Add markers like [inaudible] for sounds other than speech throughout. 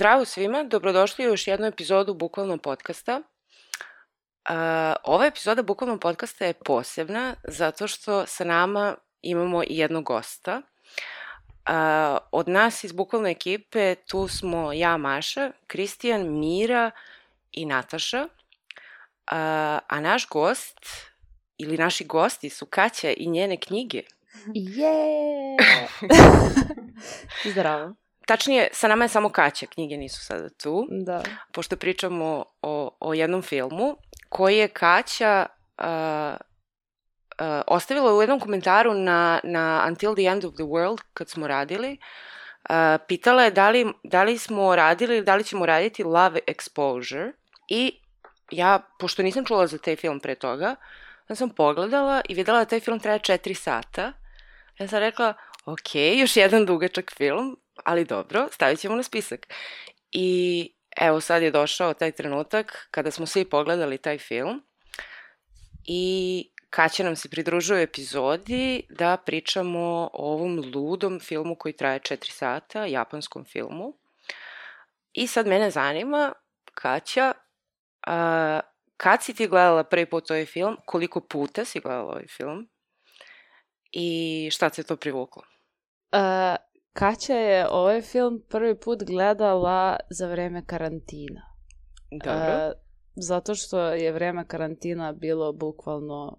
Zdravo svima, dobrodošli u još jednu epizodu Bukvalno podcasta. Uh, ova epizoda Bukvalno podcasta je posebna zato što sa nama imamo i jednog gosta. Uh, od nas iz Bukvalne ekipe tu smo ja, Maša, Kristijan, Mira i Nataša. Uh, a naš gost ili naši gosti su Kaća i njene knjige. Je! [laughs] [laughs] Zdravo. Tačnije, sa nama je samo Kaća, knjige nisu sada tu. Da. pošto pričamo o, o jednom filmu, koji je Kaća uh, uh, ostavila u jednom komentaru na, na Until the End of the World, kad smo radili, uh, pitala je da li, da li smo radili ili da li ćemo raditi Love Exposure i ja, pošto nisam čula za taj film pre toga, ja sam pogledala i videla da taj film traje 4 sata. Ja sam rekla, ok, još jedan dugačak film, ali dobro, stavit ćemo na spisak. I evo sad je došao taj trenutak kada smo svi pogledali taj film i Kaća nam se pridružuje u epizodi da pričamo o ovom ludom filmu koji traje 4 sata, japanskom filmu. I sad mene zanima, Kaća, a, kad si ti gledala prvi put ovaj film, koliko puta si gledala ovaj film i šta te to privuklo? Uh, Kaća je ovaj film prvi put gledala za vreme karantina. Dobro. Uh, zato što je vreme karantina bilo bukvalno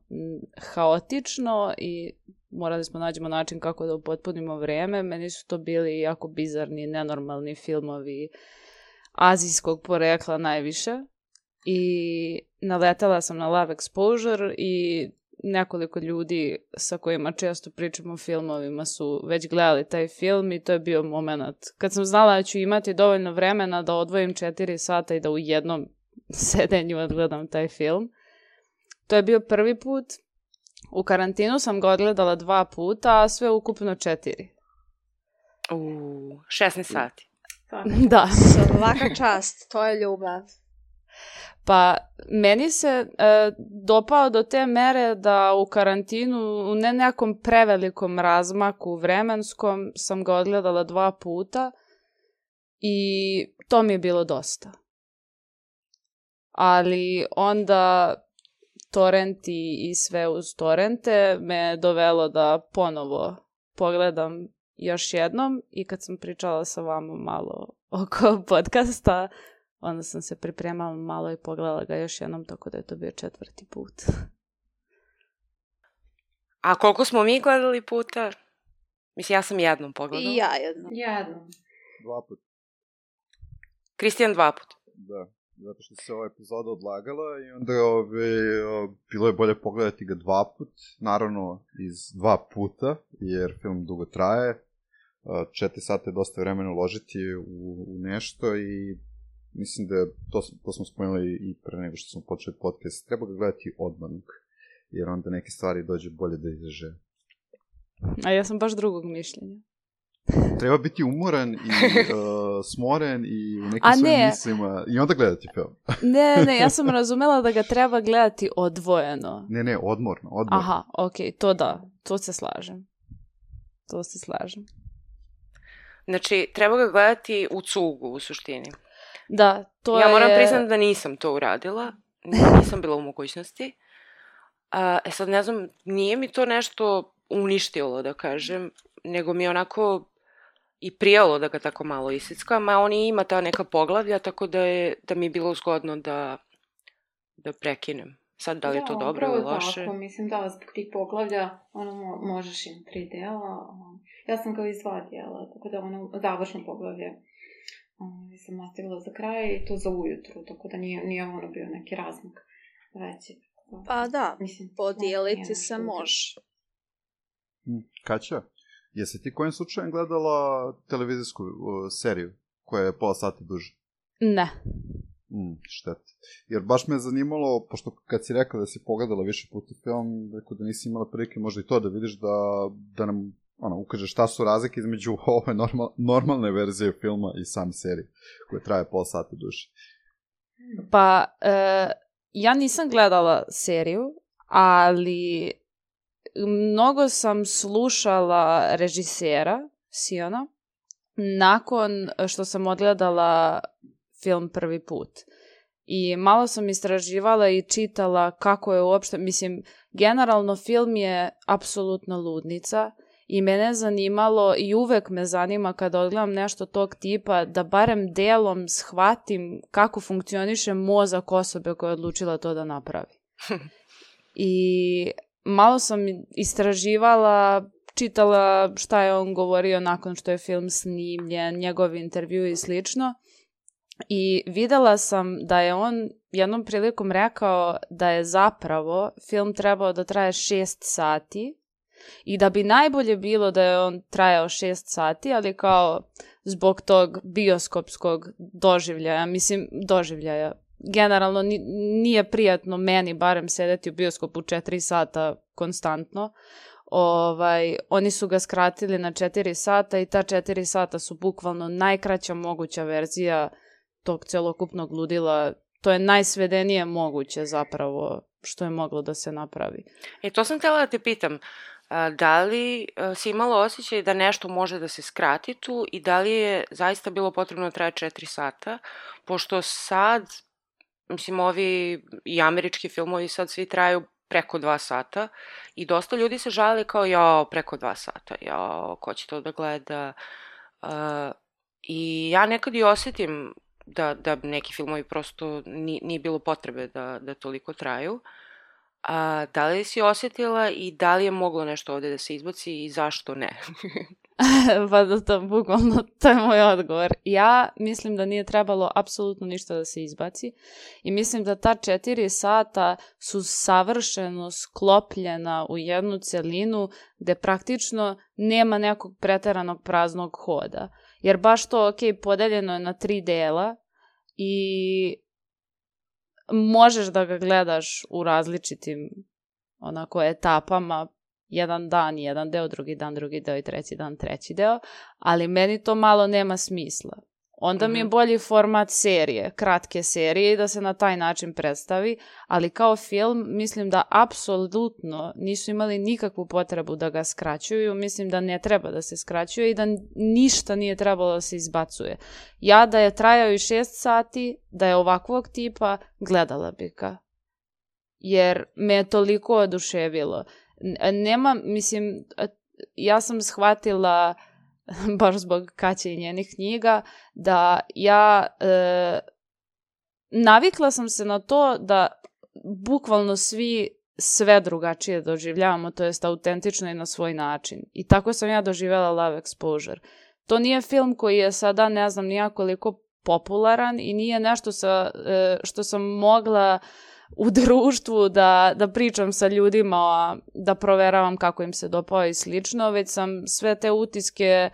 haotično i morali smo nađemo način kako da upotpunimo vreme. Meni su to bili jako bizarni, nenormalni filmovi azijskog porekla najviše. I naletala sam na Love Exposure i nekoliko ljudi sa kojima često pričamo o filmovima su već gledali taj film i to je bio moment kad sam znala da ću imati dovoljno vremena da odvojim 4 sata i da u jednom [laughs] sedenju odgledam taj film. To je bio prvi put. U karantinu sam ga odgledala dva puta, a sve ukupno četiri. U 16 sati. Da. Svaka čast, to je ljubav. Pa meni se e, dopao do te mere da u karantinu u ne nekom prevelikom razmaku vremenskom sam ga odgledala dva puta i to mi je bilo dosta. Ali onda torrenti i sve uz torrente me dovelo da ponovo pogledam još jednom i kad sam pričala sa vama malo [laughs] oko podcasta, onda sam se pripremala malo i pogledala ga još jednom, tako da je to bio četvrti put. [laughs] A koliko smo mi gledali puta? Mislim, ja sam jednom pogledala. I ja jedno. Jedno. Dva put, Kristijan dva puta. da. Zato što se ova epizoda odlagala i onda ove, o, bilo je bolje pogledati ga dva put, naravno iz dva puta, jer film dugo traje. Četiri sata je dosta vremena uložiti u, u nešto i mislim da to, to smo spomenuli i pre nego što smo počeli podcast, treba ga gledati odmah, jer onda neke stvari dođe bolje da izraže. A ja sam baš drugog mišljenja. [laughs] Treba biti umoran i [laughs] uh, smoren i u nekim A svojim ne. mislima i onda gledati film. [laughs] Ne, ne, ja sam razumela da ga treba gledati odvojeno. Ne, ne, odmorno, odmorno. Aha, okej, to da, to se slažem. To se slažem. Znači, treba ga gledati u cugu, u suštini. Da, to ja moram je... priznati da nisam to uradila. Nisam bila u mogućnosti. A, e sad, ne znam, nije mi to nešto uništilo, da kažem, nego mi je onako i prijalo da ga tako malo isickam, a on i ima ta neka poglavlja, tako da, je, da mi je bilo zgodno da, da prekinem. Sad, da li je to dobro ili loše? Tako, mislim da zbog tih poglavlja ono mo možeš im tri dela. Ja sam ga iz dva dijela, tako da ono završno poglavlje sam ostavila za kraj i to za ujutru, tako da nije, nije ono bio neki razmak veći. Pa da, Mislim, podijeliti nije se može. Mm, Kaća, jesi ti kojim slučajem gledala televizijsku uh, seriju koja je pola sata duža? Ne. Mm, šteta. Jer baš me je zanimalo, pošto kad si rekla da si pogledala više puta film, rekao da nisi imala prilike možda i to da vidiš da, da nam ono, ukaže šta su razlike između [laughs] ove normal, normalne verzije filma i sam serije, koja traje pol sata duše. Pa, e, ja nisam gledala seriju, ali mnogo sam slušala režisera Siona nakon što sam odgledala film prvi put. I malo sam istraživala i čitala kako je uopšte, mislim, generalno film je apsolutno ludnica i mene zanimalo i uvek me zanima kada odgledam nešto tog tipa da barem delom shvatim kako funkcioniše mozak osobe koja je odlučila to da napravi. [laughs] I malo sam istraživala, čitala šta je on govorio nakon što je film snimljen, njegov intervju i slično. I videla sam da je on jednom prilikom rekao da je zapravo film trebao da traje šest sati i da bi najbolje bilo da je on trajao šest sati, ali kao zbog tog bioskopskog doživljaja, mislim doživljaja, generalno nije prijatno meni barem sedeti u bioskopu 4 sata konstantno. Ovaj, oni su ga skratili na 4 sata i ta 4 sata su bukvalno najkraća moguća verzija tog celokupnog ludila. To je najsvedenije moguće zapravo što je moglo da se napravi. E, to sam htjela da te pitam. Da li si imala osjećaj da nešto može da se skrati tu i da li je zaista bilo potrebno da traje 4 sata? Pošto sad mislim, ovi i američki filmovi sad svi traju preko dva sata i dosta ljudi se žali kao, ja, preko dva sata, ja, ko će to da gleda? Uh, I ja nekad i osetim da, da neki filmovi prosto ni, nije bilo potrebe da, da toliko traju. A da li si osetila i da li je moglo nešto ovde da se izbaci i zašto ne? [laughs] pa da to, bukvalno, to je moj odgovor. Ja mislim da nije trebalo apsolutno ništa da se izbaci i mislim da ta četiri sata su savršeno sklopljena u jednu celinu gde praktično nema nekog preteranog praznog hoda. Jer baš to, ok, podeljeno je na tri dela i možeš da ga gledaš u različitim onako etapama, jedan dan, jedan deo, drugi dan, drugi deo i treći dan, treći deo, ali meni to malo nema smisla. Onda mm -hmm. mi je mhm. bolji format serije, kratke serije i da se na taj način predstavi, ali kao film mislim da apsolutno nisu imali nikakvu potrebu da ga skraćuju, mislim da ne treba da se skraćuje i da ništa nije trebalo da se izbacuje. Ja da je trajao i šest sati, da je ovakvog tipa, gledala bi ga. Jer me je toliko oduševilo. Nema, mislim, ja sam shvatila [laughs] baš zbog Kaće i njenih knjiga, da ja e, navikla sam se na to da bukvalno svi sve drugačije doživljavamo, to jest autentično i na svoj način. I tako sam ja doživjela Love Exposure. To nije film koji je sada, ne znam, nijakoliko popularan i nije nešto sa, e, što sam mogla u društvu da, da pričam sa ljudima, da proveravam kako im se dopao i slično, već sam sve te utiske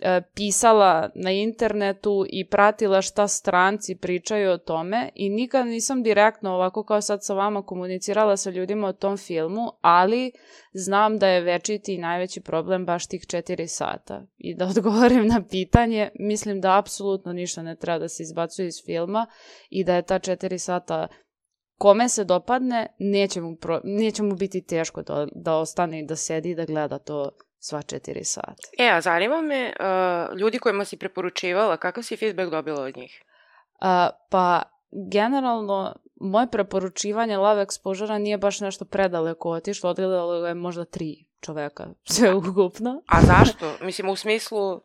e, pisala na internetu i pratila šta stranci pričaju o tome i nikad nisam direktno ovako kao sad sa vama komunicirala sa ljudima o tom filmu, ali znam da je večiti i najveći problem baš tih četiri sata. I da [laughs] odgovorim na pitanje, mislim da apsolutno ništa ne treba da se izbacuje iz filma i da je ta četiri sata kome se dopadne, neće mu, pro, neće mu biti teško da, da ostane i da sedi i da gleda to sva četiri sata. E, a zanima me, uh, ljudi kojima si preporučivala, kakav si feedback dobila od njih? Uh, pa, generalno, moje preporučivanje Love Exposure nije baš nešto predaleko otišlo, odgledalo je možda tri čoveka [laughs] sve ukupno. A zašto? Mislim, u smislu,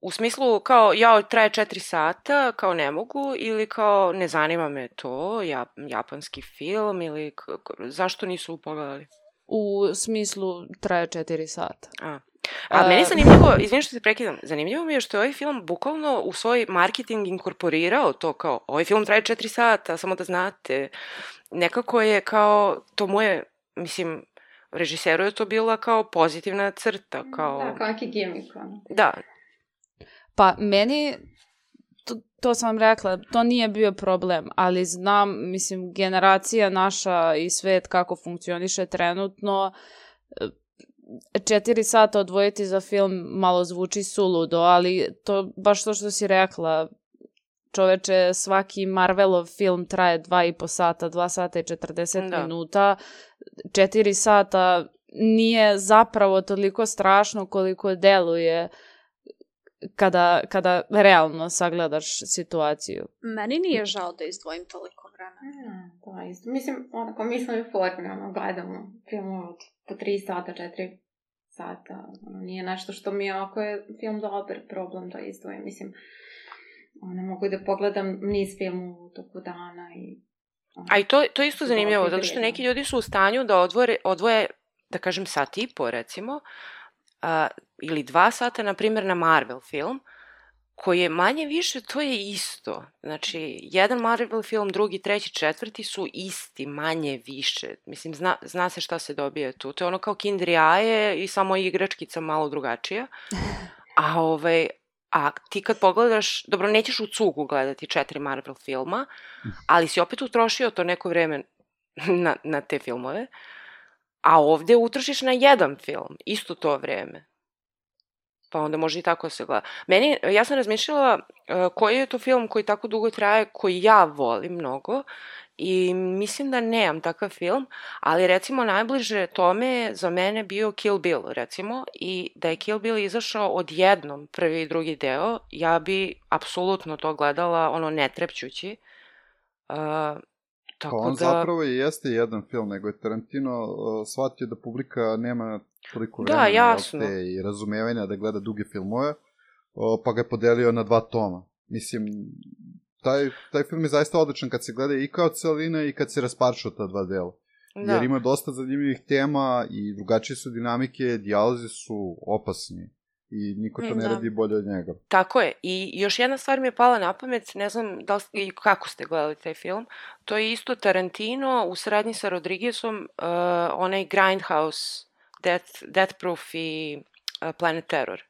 U smislu kao ja traje četiri sata, kao ne mogu, ili kao ne zanima me to, ja, japanski film, ili zašto nisu pogledali? U smislu traje četiri sata. A. A meni je zanimljivo, izvim što se prekidam, zanimljivo mi je što je ovaj film bukvalno u svoj marketing inkorporirao to kao, ovaj film traje četiri sata, samo da znate. Nekako je kao, to moje, mislim, režiseru je to bila kao pozitivna crta, kao... Da, kao neki gimmick. Da, Pa meni to, to sam vam rekla, to nije bio problem, ali znam, mislim, generacija naša i svet kako funkcioniše trenutno, e, četiri sata odvojiti za film malo zvuči suludo, ali to baš to što si rekla, čoveče, svaki Marvelov film traje dva i po sata, dva sata i 40 Da. minuta, četiri sata nije zapravo toliko strašno koliko deluje kada, kada realno sagledaš situaciju. Meni nije žao da izdvojim toliko vremena. Mm, to je isto. Mislim, onako, mi smo i formi, ono, gledamo filmove od po tri sata, četiri sata. Ono, nije nešto što mi je, ako je film dobar, problem da izdvojim. Mislim, ono, mogu i da pogledam niz filmova u toku dana i... ono, A i to, to je isto Da, zanimljivo, zato što neki ljudi su u stanju da odvoje, odvoje da kažem, sat i po, recimo, a, ili dva sata, na primjer, na Marvel film, koji je manje više, to je isto. Znači, jedan Marvel film, drugi, treći, četvrti su isti, manje više. Mislim, zna, zna se šta se dobije tu. To je ono kao Kinder jaje i samo igračkica malo drugačija. A ovaj, a ti kad pogledaš, dobro, nećeš u cugu gledati četiri Marvel filma, ali si opet utrošio to neko vreme na, na te filmove, a ovde utrošiš na jedan film, isto to vreme. Pa onda može i tako da se gleda. Meni, ja sam razmišljala uh, koji je to film koji tako dugo traje, koji ja volim mnogo i mislim da nemam takav film, ali recimo najbliže tome je za mene bio Kill Bill, recimo, i da je Kill Bill izašao odjednom prvi i drugi deo, ja bi apsolutno to gledala, ono, netrepćući. Uh, Pa tako on da... zapravo i jeste jedan film, nego je Tarantino uh, shvatio da publika nema toliko Da, vremena jel jasno. te, i razumevanja da gleda duge filmove, uh, pa ga je podelio na dva toma. Mislim, taj, taj film je zaista odličan kad se gleda i kao celina i kad se rasparča ta dva dela. Da. Jer ima dosta zanimljivih tema i drugačije su dinamike, dijalozi su opasni i niko to Mm, ne da. radi bolje od njega. Tako je. I još jedna stvar mi je pala na pamet, ne znam da li, kako ste gledali taj film, to je isto Tarantino u saradnji sa Rodriguezom, uh, onaj Grindhouse, Death, Death Proof i uh, Planet Terror.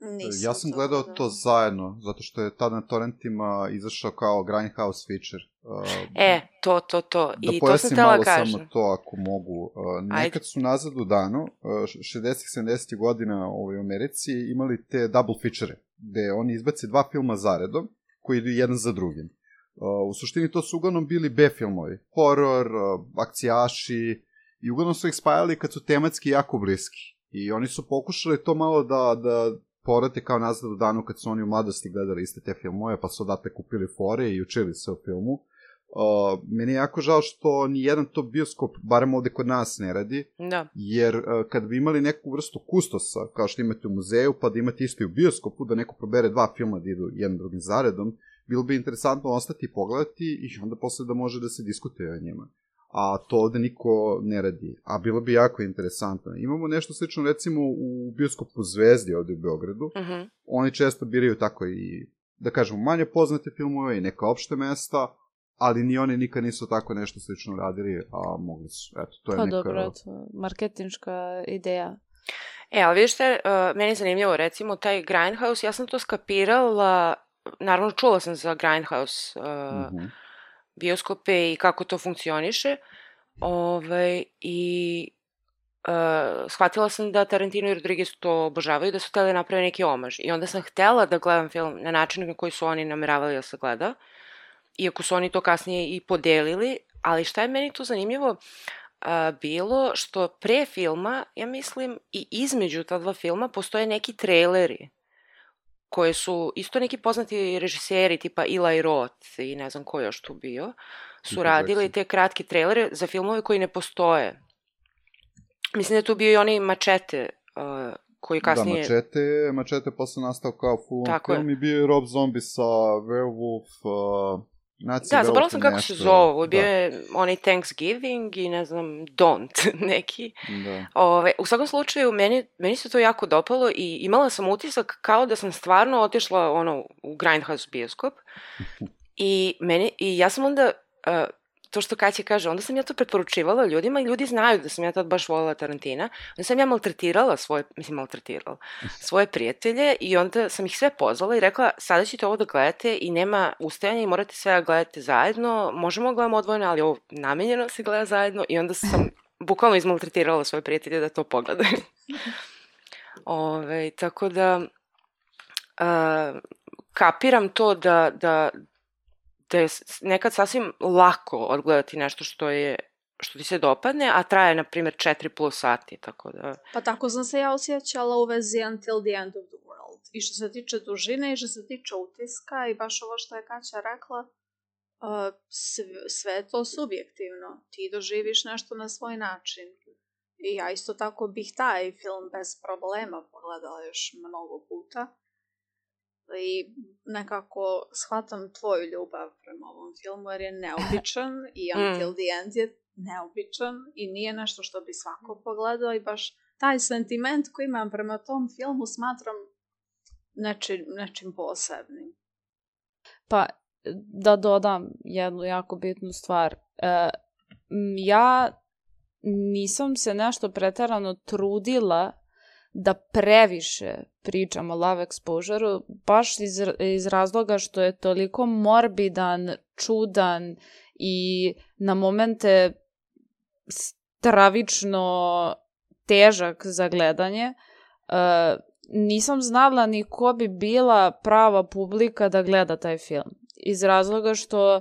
Nisam ja sam to gledao gledala. to zajedno, zato što je tada na torrentima izašao kao Grindhouse feature. Uh, E, to, to, to. Da I to sam htela malo kažem. samo to ako mogu. Uh, nekad su nazad u danu, uh, 60-70 godina ovaj, u Americi, imali te double feature gde oni izbace dva filma zaredom, koji idu jedan za drugim. Uh, u suštini to su uglavnom bili B filmovi. Horor, uh, akcijaši, i uglavnom su ih spajali kad su tematski jako bliski. I oni su pokušali to malo da, da povrate kao nazad u danu kad su oni u mladosti gledali iste te filmove, pa su odatle kupili fore i učili se o filmu. Uh, meni je jako žao što ni jedan to bioskop, barem ovde kod nas, ne radi, Da. jer uh, kad bi imali neku vrstu kustosa, kao što imate u muzeju, pa da imate isto i u bioskopu, da neko probere dva filma da idu jedan drugim zaredom, bilo bi interesantno ostati i pogledati i onda posle da može da se diskutuje o njima. A to ovde niko ne radi. A bilo bi jako interesantno. Imamo nešto slično recimo u bioskopu Zvezdi ovde u Beogradu. Uh -huh. Oni često biraju tako i, da kažemo, manje poznate filmove i neka opšte mesta, ali ni oni nikad nisu tako nešto slično radili, a mogli su. Eto, to je Pa neka... dobro, to je marketinška ideja. E, ali vidiš te, uh, meni je zanimljivo, recimo, taj Grindhouse, ja sam to skapirala, naravno čula sam za Grindhouse uh, Mhm. Bioskope i kako to funkcioniše, ovaj, i uh, shvatila sam da Tarantino i Rodriguez to obožavaju, da su hteli da naprave neki omaž. I onda sam htela da gledam film na način na koji su oni nameravali da se gleda, iako su oni to kasnije i podelili, ali šta je meni tu zanimljivo, a, bilo što pre filma, ja mislim, i između ta dva filma postoje neki traileri koje su isto neki poznati režiseri tipa Eli Roth i ne znam ko još tu bio, su radili te kratke trailere za filmove koji ne postoje. Mislim da je tu bio i onaj Mačete uh, koji kasnije... Da, Mačete, Mačete posle nastao kao full Tako je. film i bio je Rob Zombie sa Werewolf, uh, Da, zaboravila sam kako se. Bio Da, je onaj Thanksgiving i ne znam, Don't [laughs] neki. da. Ove, u svakom slučaju, meni, meni se to jako dopalo i imala sam utisak kao da sam stvarno otišla ono, u Grindhouse bioskop. [laughs] I, meni, I ja sam onda uh, to što Kaća kaže, onda sam ja to preporučivala ljudima i ljudi znaju da sam ja tad baš volila Tarantina. Onda sam ja maltretirala svoje, mislim maltretirala, svoje prijatelje i onda sam ih sve pozvala i rekla sada ćete ovo da gledate i nema ustajanja i morate sve da gledate zajedno. Možemo da gledamo odvojeno, ali ovo namenjeno se gleda zajedno i onda sam [laughs] bukvalno izmaltretirala svoje prijatelje da to pogledaju. [laughs] Ove, tako da uh, kapiram to da, da, da je nekad sasvim lako odgledati nešto što je što ti se dopadne, a traje, na primjer, 4 plus sati, tako da... Pa tako sam se ja osjećala u vezi Until the End of the World. I što se tiče dužine, i što se tiče utiska, i baš ovo što je Kaća rekla, uh, sve, sve to subjektivno. Ti doživiš nešto na svoj način. I ja isto tako bih taj film bez problema pogledala još mnogo puta i nekako shvatam tvoju ljubav prema ovom filmu jer je neobičan [laughs] i Mm. Until the End je neobičan i nije nešto što bi svako pogledao i baš taj sentiment koji imam prema tom filmu smatram nečim, nečim posebnim. Pa, da dodam jednu jako bitnu stvar. E, ja nisam se nešto pretarano trudila da previše pričam o love exposure baš iz, iz razloga što je toliko morbidan, čudan i na momente stravično težak za gledanje. E, nisam znala ni ko bi bila prava publika da gleda taj film. Iz razloga što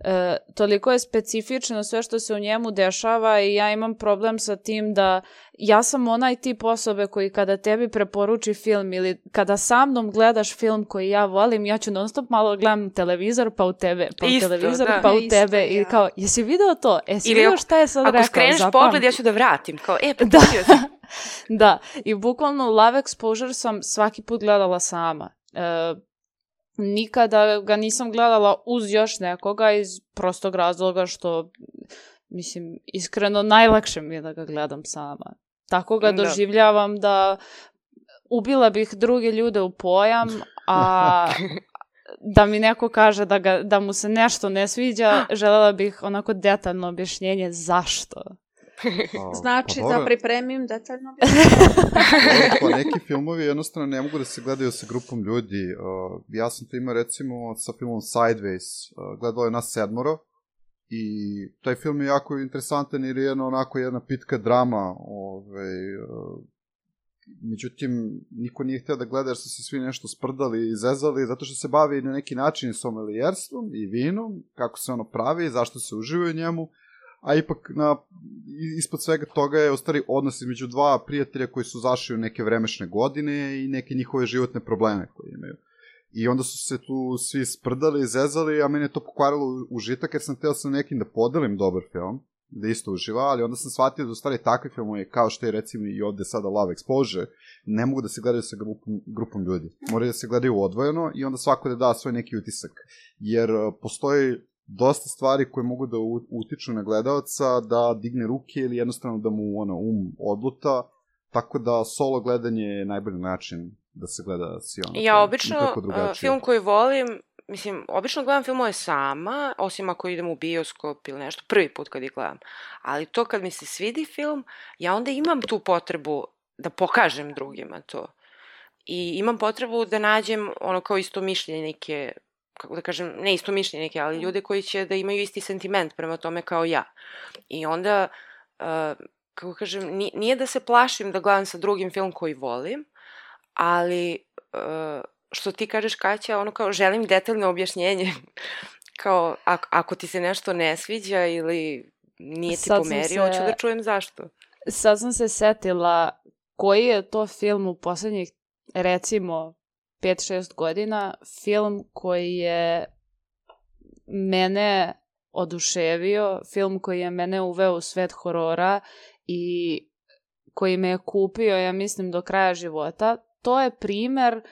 e, toliko je specifično sve što se u njemu dešava i ja imam problem sa tim da ja sam onaj tip osobe koji kada tebi preporuči film ili kada sa mnom gledaš film koji ja volim, ja ću non stop malo gledam televizor pa u tebe, pa u Isto, televizor da. pa u Isto, tebe i ja. kao, jesi video to? Jesi Ili video ako- šta je sad Ako rekao? skreneš Zapamti. pogled, ja ću da vratim. Kao, e, [laughs] Da. propustio sam. Da, i bukvalno Love Exposure sam svaki put gledala sama. E, nikada ga nisam gledala uz još nekoga iz prostog razloga što, mislim, iskreno najlakše mi je da ga gledam sama. Tako ga Da. doživljavam da ubila bih druge ljude u pojam, a [laughs] da mi neko kaže da, ga, da mu se nešto ne sviđa, [gasps] želela bih onako detaljno objašnjenje zašto. Znači pa da dobro, pripremim detaljno [laughs] pa neki [laughs] filmovi jednostavno ne mogu da se gledaju sa grupom ljudi. Uh, ja sam to imao recimo sa filmom Sideways. Uh, gledalo je nas sedmoro. I taj film je jako interesantan jer je jedna onako jedna pitka drama. Ovaj, uh, međutim, niko nije hteo da gleda jer su se svi nešto sprdali i zezali, zato što se bavi na neki način somelijerstvom i vinom, kako se ono pravi, zašto se uživaju u njemu, a ipak na, ispod svega toga je ostari odnos između dva prijatelja koji su zašli u neke vremešne godine i neke njihove životne probleme koje imaju. I onda su se tu svi sprdali, zezali, a meni je to pokvarilo užitak jer sam hteo sa nekim da podelim dobar film, da isto uživa, ali onda sam shvatio da u stvari takvi filmovi, kao što je recimo i ovde sada Love Exposure, ne mogu da se gledaju sa grupom, grupom ljudi. Moraju da se gledaju odvojeno i onda svako da da svoj neki utisak. Jer uh, postoji dosta stvari koje mogu da utiču na gledalca da digne ruke ili jednostavno da mu ono, um odluta, tako da solo gledanje je najbolji način da se gleda si ono. Ja obično, drugačije. film koji volim, mislim, obično gledam filmove sama, osim ako idem u bioskop ili nešto, prvi put kad ih gledam. Ali to kad mi se svidi film, ja onda imam tu potrebu da pokažem drugima to. I imam potrebu da nađem ono kao isto mišljenike, kako da kažem, ne isto mišljenike, ali ljude koji će da imaju isti sentiment prema tome kao ja. I onda, uh, kako kažem, ni- nije da se plašim da gledam sa drugim film koji volim, ali uh, što ti kažeš Kaća, ono kao želim detaljno objašnjenje. [laughs] kao ako, ako ti se nešto ne sviđa ili nije ti Sad pomerio, se- hoću da čujem zašto. Sad sam se setila koji je to film u poslednjih, recimo, 5-6 godina, film koji je mene oduševio, film koji je mene uveo u svet horora i koji me je kupio, ja mislim, do kraja života. To je primer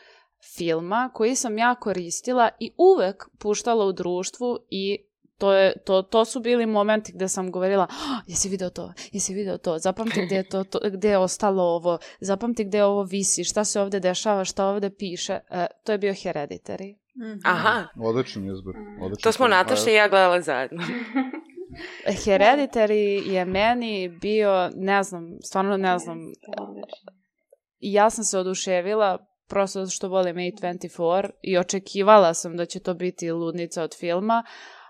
filma koji sam ja koristila i uvek puštala u društvu i to, je, to, to su bili momenti gde sam govorila "Ah, jesi video to, jesi video to, zapamti gde je, to, to, gde je ostalo ovo, zapamti gde ovo visi, šta se ovde dešava, šta ovde piše. E, to je bio Hereditary. Mhm. Aha, Odličan izbor. Odličan to smo. Nataša i ja gledale zajedno. [laughs] Hereditary je meni bio, ne znam, stvarno ne znam, i ja sam se oduševila prosto zato što volim A24 i očekivala sam da će to biti ludnica od filma,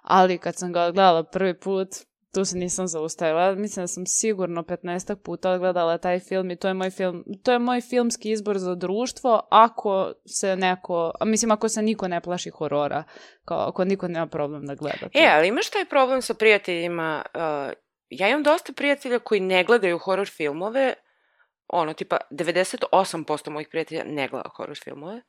ali kad sam ga gledala prvi put, tu se nisam zaustavila. Mislim da sam sigurno 15 puta odgledala taj film i to je moj film, to je moj filmski izbor za društvo ako se neko, mislim ako se niko ne plaši horora, kao ako niko nema problem da gleda. E, ali imaš taj problem sa prijateljima, uh, ja imam dosta prijatelja koji ne gledaju horor filmove, ono, tipa 98% mojih prijatelja ne gleda horor filmove.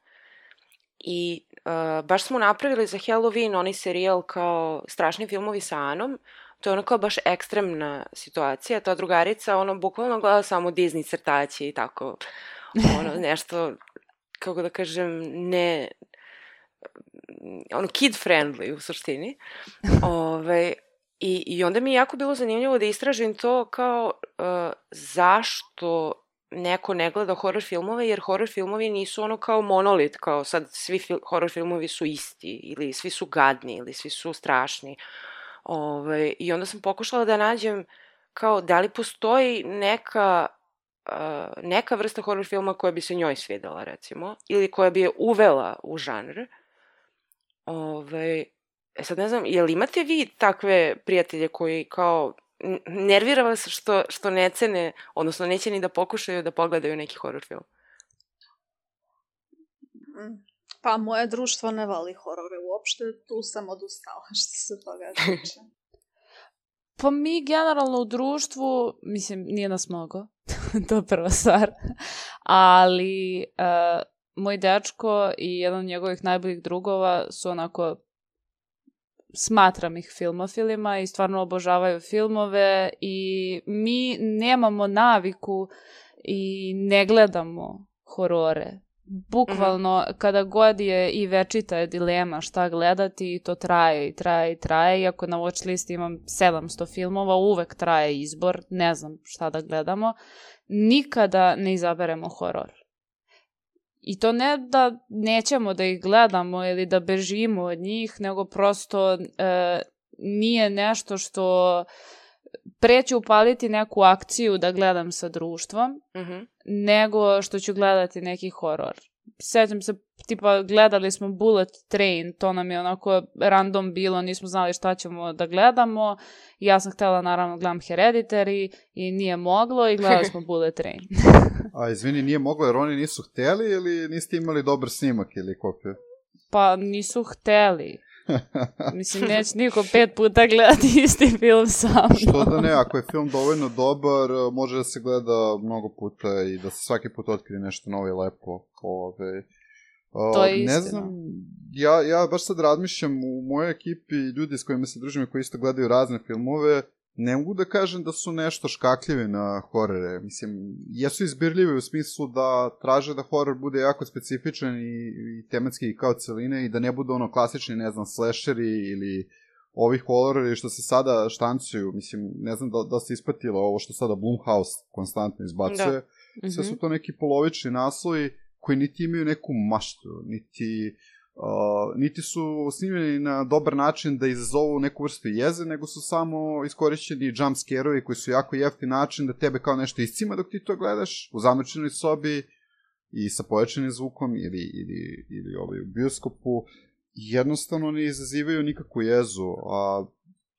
I uh, baš smo napravili za Halloween onaj serijal kao strašni filmovi sa Anom, to je ono kao baš ekstremna situacija. Ta drugarica, ono, bukvalno gleda samo Disney crtaći i tako, ono, [laughs] nešto, kako da kažem, ne, ono, kid friendly u suštini. [laughs] Ove, i, I onda mi je jako bilo zanimljivo da istražim to kao uh, zašto neko ne gleda horror filmove, jer horror filmovi nisu ono kao monolit, kao sad svi fil horror filmovi su isti, ili svi su gadni, ili svi su strašni. Ove, I onda sam pokušala da nađem kao da li postoji neka uh, neka vrsta horror filma koja bi se njoj svidela, recimo, ili koja bi je uvela u žanr. Ove, e sad ne znam, jel imate vi takve prijatelje koji kao nervira vas što, što ne cene, odnosno neće ni da pokušaju da pogledaju neki horror film? Mm. Pa moje društvo ne voli horore uopšte, tu sam odustala [laughs] što se toga tiče. [laughs] Pa mi generalno u društvu, mislim, nije nas mnogo, [laughs] to je prva stvar, ali uh, moj dečko i jedan od njegovih najboljih drugova su onako smatram ih filmofilima i stvarno obožavaju filmove i mi nemamo naviku i ne gledamo horore. Bukvalno, mm -hmm. kada god je i večita je dilema šta gledati, i to traje i traje i traje. Iako na watch listi imam 700 filmova, uvek traje izbor, ne znam šta da gledamo. Nikada ne izaberemo horor. I to ne da nećemo da ih gledamo ili da bežimo od njih, nego prosto e, nije nešto što preću upaliti neku akciju da gledam sa društvom, mm -hmm. nego što ću gledati neki horor. Sećam se, tipa, gledali smo Bullet Train, to nam je onako random bilo, nismo znali šta ćemo da gledamo. Ja sam htela, naravno, gledam Hereditary i nije moglo i gledali smo [laughs] Bullet Train. A izvini, nije moglo jer oni nisu hteli ili niste imali dobar snimak ili kopiju? Pa nisu hteli. Mislim, neće niko pet puta gledati isti film sam. Što da ne, ako je film dovoljno dobar, može da se gleda mnogo puta i da se svaki put otkrije nešto novo i lepo. Ove, to je istina. Ne znam, ja, ja baš sad razmišljam u mojoj ekipi ljudi s kojima se družim i koji isto gledaju razne filmove, ne mogu da kažem da su nešto škakljivi na horore. Mislim, jesu izbirljivi u smislu da traže da horor bude jako specifičan i, i tematski kao celine i da ne budu ono klasični, ne znam, slasheri ili ovi horori što se sada štancuju. Mislim, ne znam da, da se ispatilo ovo što sada Blumhouse konstantno izbacuje. Da. Sve su mhm. to neki polovični naslovi koji niti imaju neku maštu, niti Niti su snimljeni na dobar način da izazovu neku vrstu jeze, nego su samo iskorišćeni jump scare-ovi koji su jako jeftin način da tebe kao nešto iscima dok ti to gledaš u zamrčenoj sobi i sa pojačanim zvukom ili, ili, ili ovaj, u bioskopu. Jednostavno ne izazivaju nikakvu jezu, a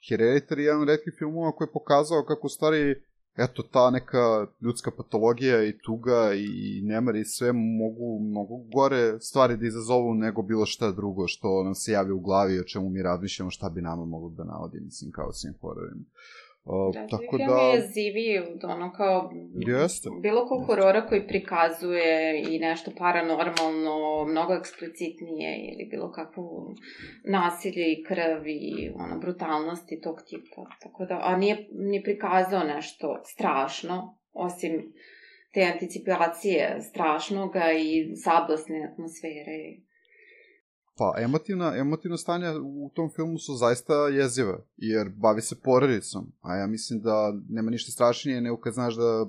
Hereditary je jedan od redkih filmova koji je pokazao kako u stvari eto, ta neka ljudska patologija i tuga i nemar i sve mogu mnogo gore stvari da izazovu nego bilo šta drugo što nam se javi u glavi o čemu mi razmišljamo šta bi nama moglo da navodi, mislim, kao svim horovima. Uh, da, tako da... je jeziviji od ono kao... Jeste. Bilo ko horora koji prikazuje i nešto paranormalno, mnogo eksplicitnije ili bilo kakvo nasilje i krv i ono, brutalnosti tog tipa. Tako da, a nije, nije prikazao nešto strašno, osim te anticipacije strašnoga i sablasne atmosfere Pa, emotivna, emotivna stanja u tom filmu su zaista jezive, jer bavi se porodicom, a ja mislim da nema ništa strašnije nego kad znaš da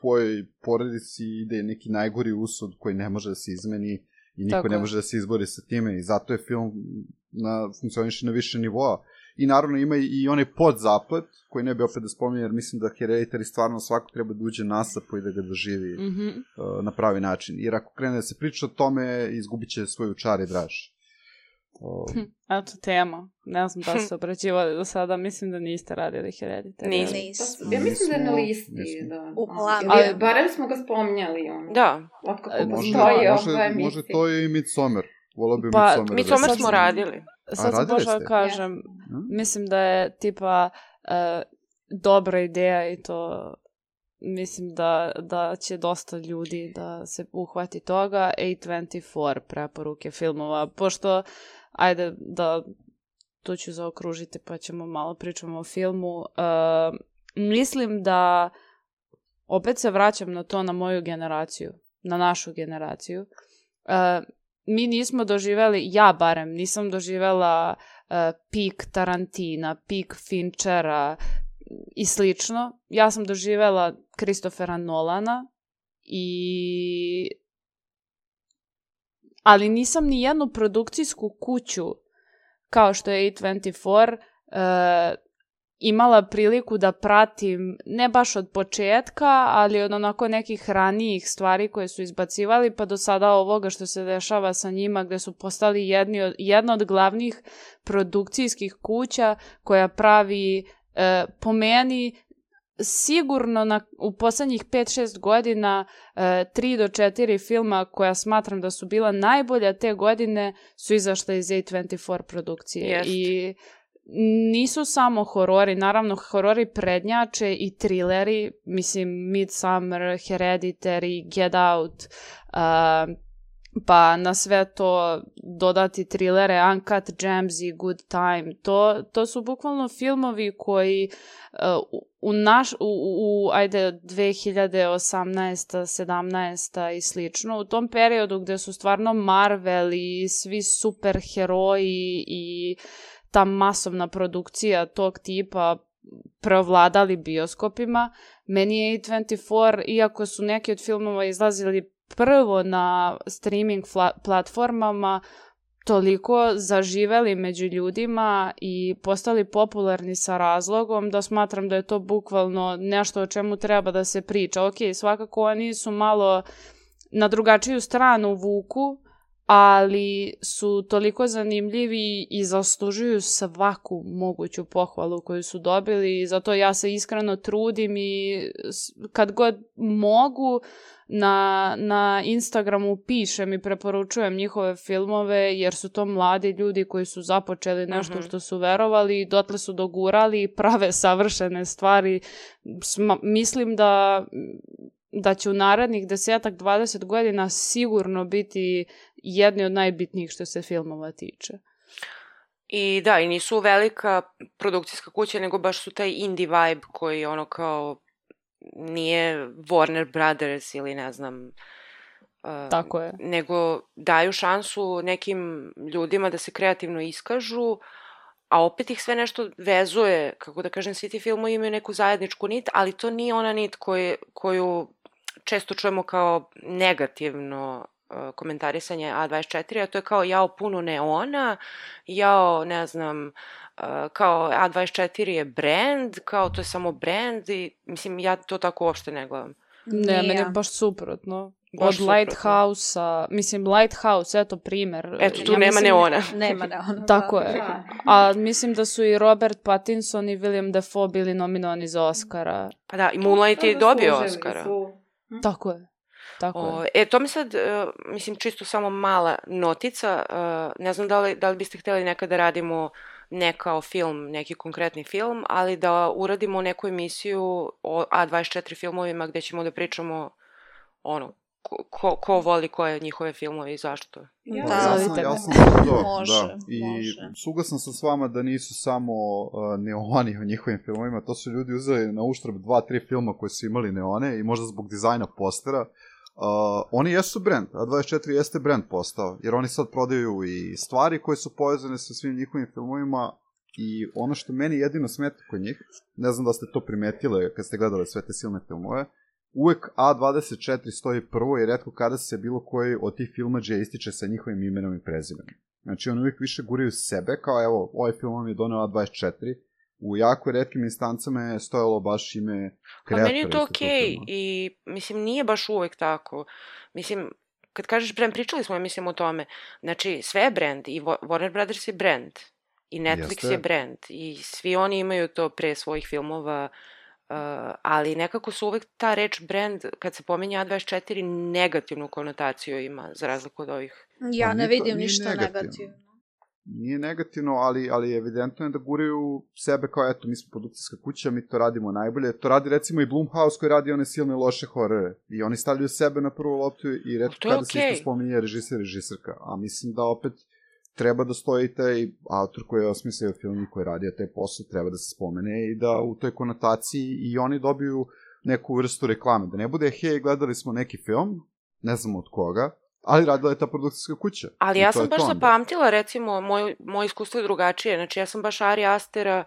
tvojoj porodici ide neki najgori usud koji ne može da se izmeni i niko Tako. ne može da se izbori sa time i zato je film na, funkcioniše na više nivoa. I naravno ima i onaj podzaplet, koji ne bi opet da spominje, jer mislim da Hereditary stvarno svako treba da uđe nasapo i da ga doživi Mhm. uh, na pravi način. Jer ako krene da se priča o tome, izgubit će svoju čar i draž. Uh, Eto, tema. Ne znam da ste obrađivali do sada, mislim da niste radili Hereditary. Nismo. Nismo. Ja mislim da je na listi. nismo. Da, U planu. Ali, Ali- barem smo ga spominjali. On. Da, Otkako E, postoji može, ova emisija. može to i Midsommar. Volao bi Pa, Midsommar. Midsommar sad smo radili. Sad sam radili pošla da ste? kažem, Hm? mislim da je tipa e, dobra ideja i to mislim da, da će dosta ljudi da se uhvati toga. A24 preporuke filmova, pošto, ajde da tu ću zaokružiti pa ćemo malo pričamo o filmu. E, mislim da opet se vraćam na to na moju generaciju, na našu generaciju. E, mi nismo doživeli, ja barem nisam doživela e, pik Tarantina, pik Finchera i slično. Ja sam doživela Kristofera Nolana i ali nisam ni jednu produkcijsku kuću kao što je A24 e, imala priliku da pratim ne baš od početka, ali od onako nekih ranijih stvari koje su izbacivali, pa do sada ovoga što se dešava sa njima, gde su postali jedni od, jedna od glavnih produkcijskih kuća koja pravi e, po meni sigurno na, u poslednjih 5-6 godina e, 3 do 4 filma koja smatram da su bila najbolja te godine su izašla iz A24 produkcije. Jest. I nisu samo horori, naravno horori prednjače i trileri, mislim Midsummer, Hereditary, Get Out, uh, pa na sve to dodati trilere Uncut Gems i Good Time. To, to su bukvalno filmovi koji u, u naš, u, u, ajde, 2018. 17. i slično, u tom periodu gde su stvarno Marvel i svi super heroji i ta masovna produkcija tog tipa preovladali bioskopima. Meni je A24, iako su neki od filmova izlazili prvo na streaming platformama, toliko zaživeli među ljudima i postali popularni sa razlogom da smatram da je to bukvalno nešto o čemu treba da se priča. Ok, svakako oni su malo na drugačiju stranu vuku, ali su toliko zanimljivi i zaslužuju svaku moguću pohvalu koju su dobili i zato ja se iskreno trudim i kad god mogu na, na Instagramu pišem i preporučujem njihove filmove jer su to mladi ljudi koji su započeli nešto Mhm. što su verovali i dotle su dogurali i prave savršene stvari. Sma- mislim da da će u narednih desetak, 20 godina sigurno biti jedni od najbitnijih što se filmova tiče. I da, i nisu velika produkcijska kuća, nego baš su taj indie vibe koji ono kao nije Warner Brothers ili ne znam... Uh, Tako je. Nego daju šansu nekim ljudima da se kreativno iskažu, a opet ih sve nešto vezuje, kako da kažem, svi ti filmovi imaju neku zajedničku nit, ali to nije ona nit koje, koju često čujemo kao negativno komentarisanje A24, a to je kao jao puno neona, jao ne znam, uh, kao A24 je brand, kao to je samo brand i mislim ja to tako uopšte ne gledam. Ne, meni je baš suprotno. Baš Od. Lighthouse-a, mislim, Lighthouse, eto primer. Eto, tu Ja nema mislim- neona. [laughs] Nema da ono. Tako da. je. Da. A mislim da su i Robert Pattinson i William Dafoe bili nominovani za Oscara. Pa da, i Moonlight je Da, dobio Oscara. su. Tako je. Tako O, je. e, to mi sad, e, mislim, čisto samo mala notica, e, ne znam da li, da li biste hteli nekada da radimo ne kao film, neki konkretni film, ali da uradimo neku emisiju o A24 filmovima gde ćemo da pričamo ono, ko, ko, voli koje njihove filmove i zašto. Ja, Da. ja sam, ja me. sam za to, Može, da. I može. suglasan sam s vama da nisu samo uh, neoni u njihovim filmovima, to su ljudi uzeli na uštrb dva, tri filma koji su imali neone i možda zbog dizajna postera. Uh, oni jesu brand, a 24 jeste brand postao, jer oni sad prodaju i stvari koje su povezane sa svim njihovim filmovima i ono što meni jedino smeta kod njih, ne znam da ste to primetile kad ste gledali sve te silne filmove, uvek A24 stoji prvo i redko kada se bilo koji od tih filmađa ističe sa njihovim imenom i prezimenom. Znači, oni uvijek više guraju sebe, kao evo, ovaj film vam je doneo A24, u jako redkim instancama je stojalo baš ime Pa kreatora. meni je to okej okay. i mislim nije baš uvek tako. Mislim, kad kažeš brand, pričali smo, ja mislim, o tome. Znači, sve je brand i Wa- Warner Brothers je brand i Netflix Jeste. je brand i svi oni imaju to pre svojih filmova, uh, ali nekako su uvek ta reč brand, kad se pominje A24, negativnu konotaciju ima, za razliku od ovih. Ja Pa ne vidim ništa negativno. negativno. Nije negativno, ali, ali evidentno je da guraju sebe kao, eto, mi smo produkcijska kuća, mi to radimo najbolje. To radi recimo i Blumhouse koji radi one silne loše horore. I oni stavljaju sebe na prvu loptu i redko kada se okej. isto spominje režiser, režiserka. A mislim da opet treba da stoji taj autor koji je osmislio film i koji je radio taj posao, treba da se spomene i da u toj konotaciji i oni dobiju neku vrstu reklame. Da ne bude, hej, gledali smo neki film, ne znam od koga, ali radila je ta produkcijska kuća. Ali I ja sam je baš onda. zapamtila, recimo, moj, moje iskustvo je drugačije. Znači, ja sam baš Ari Astera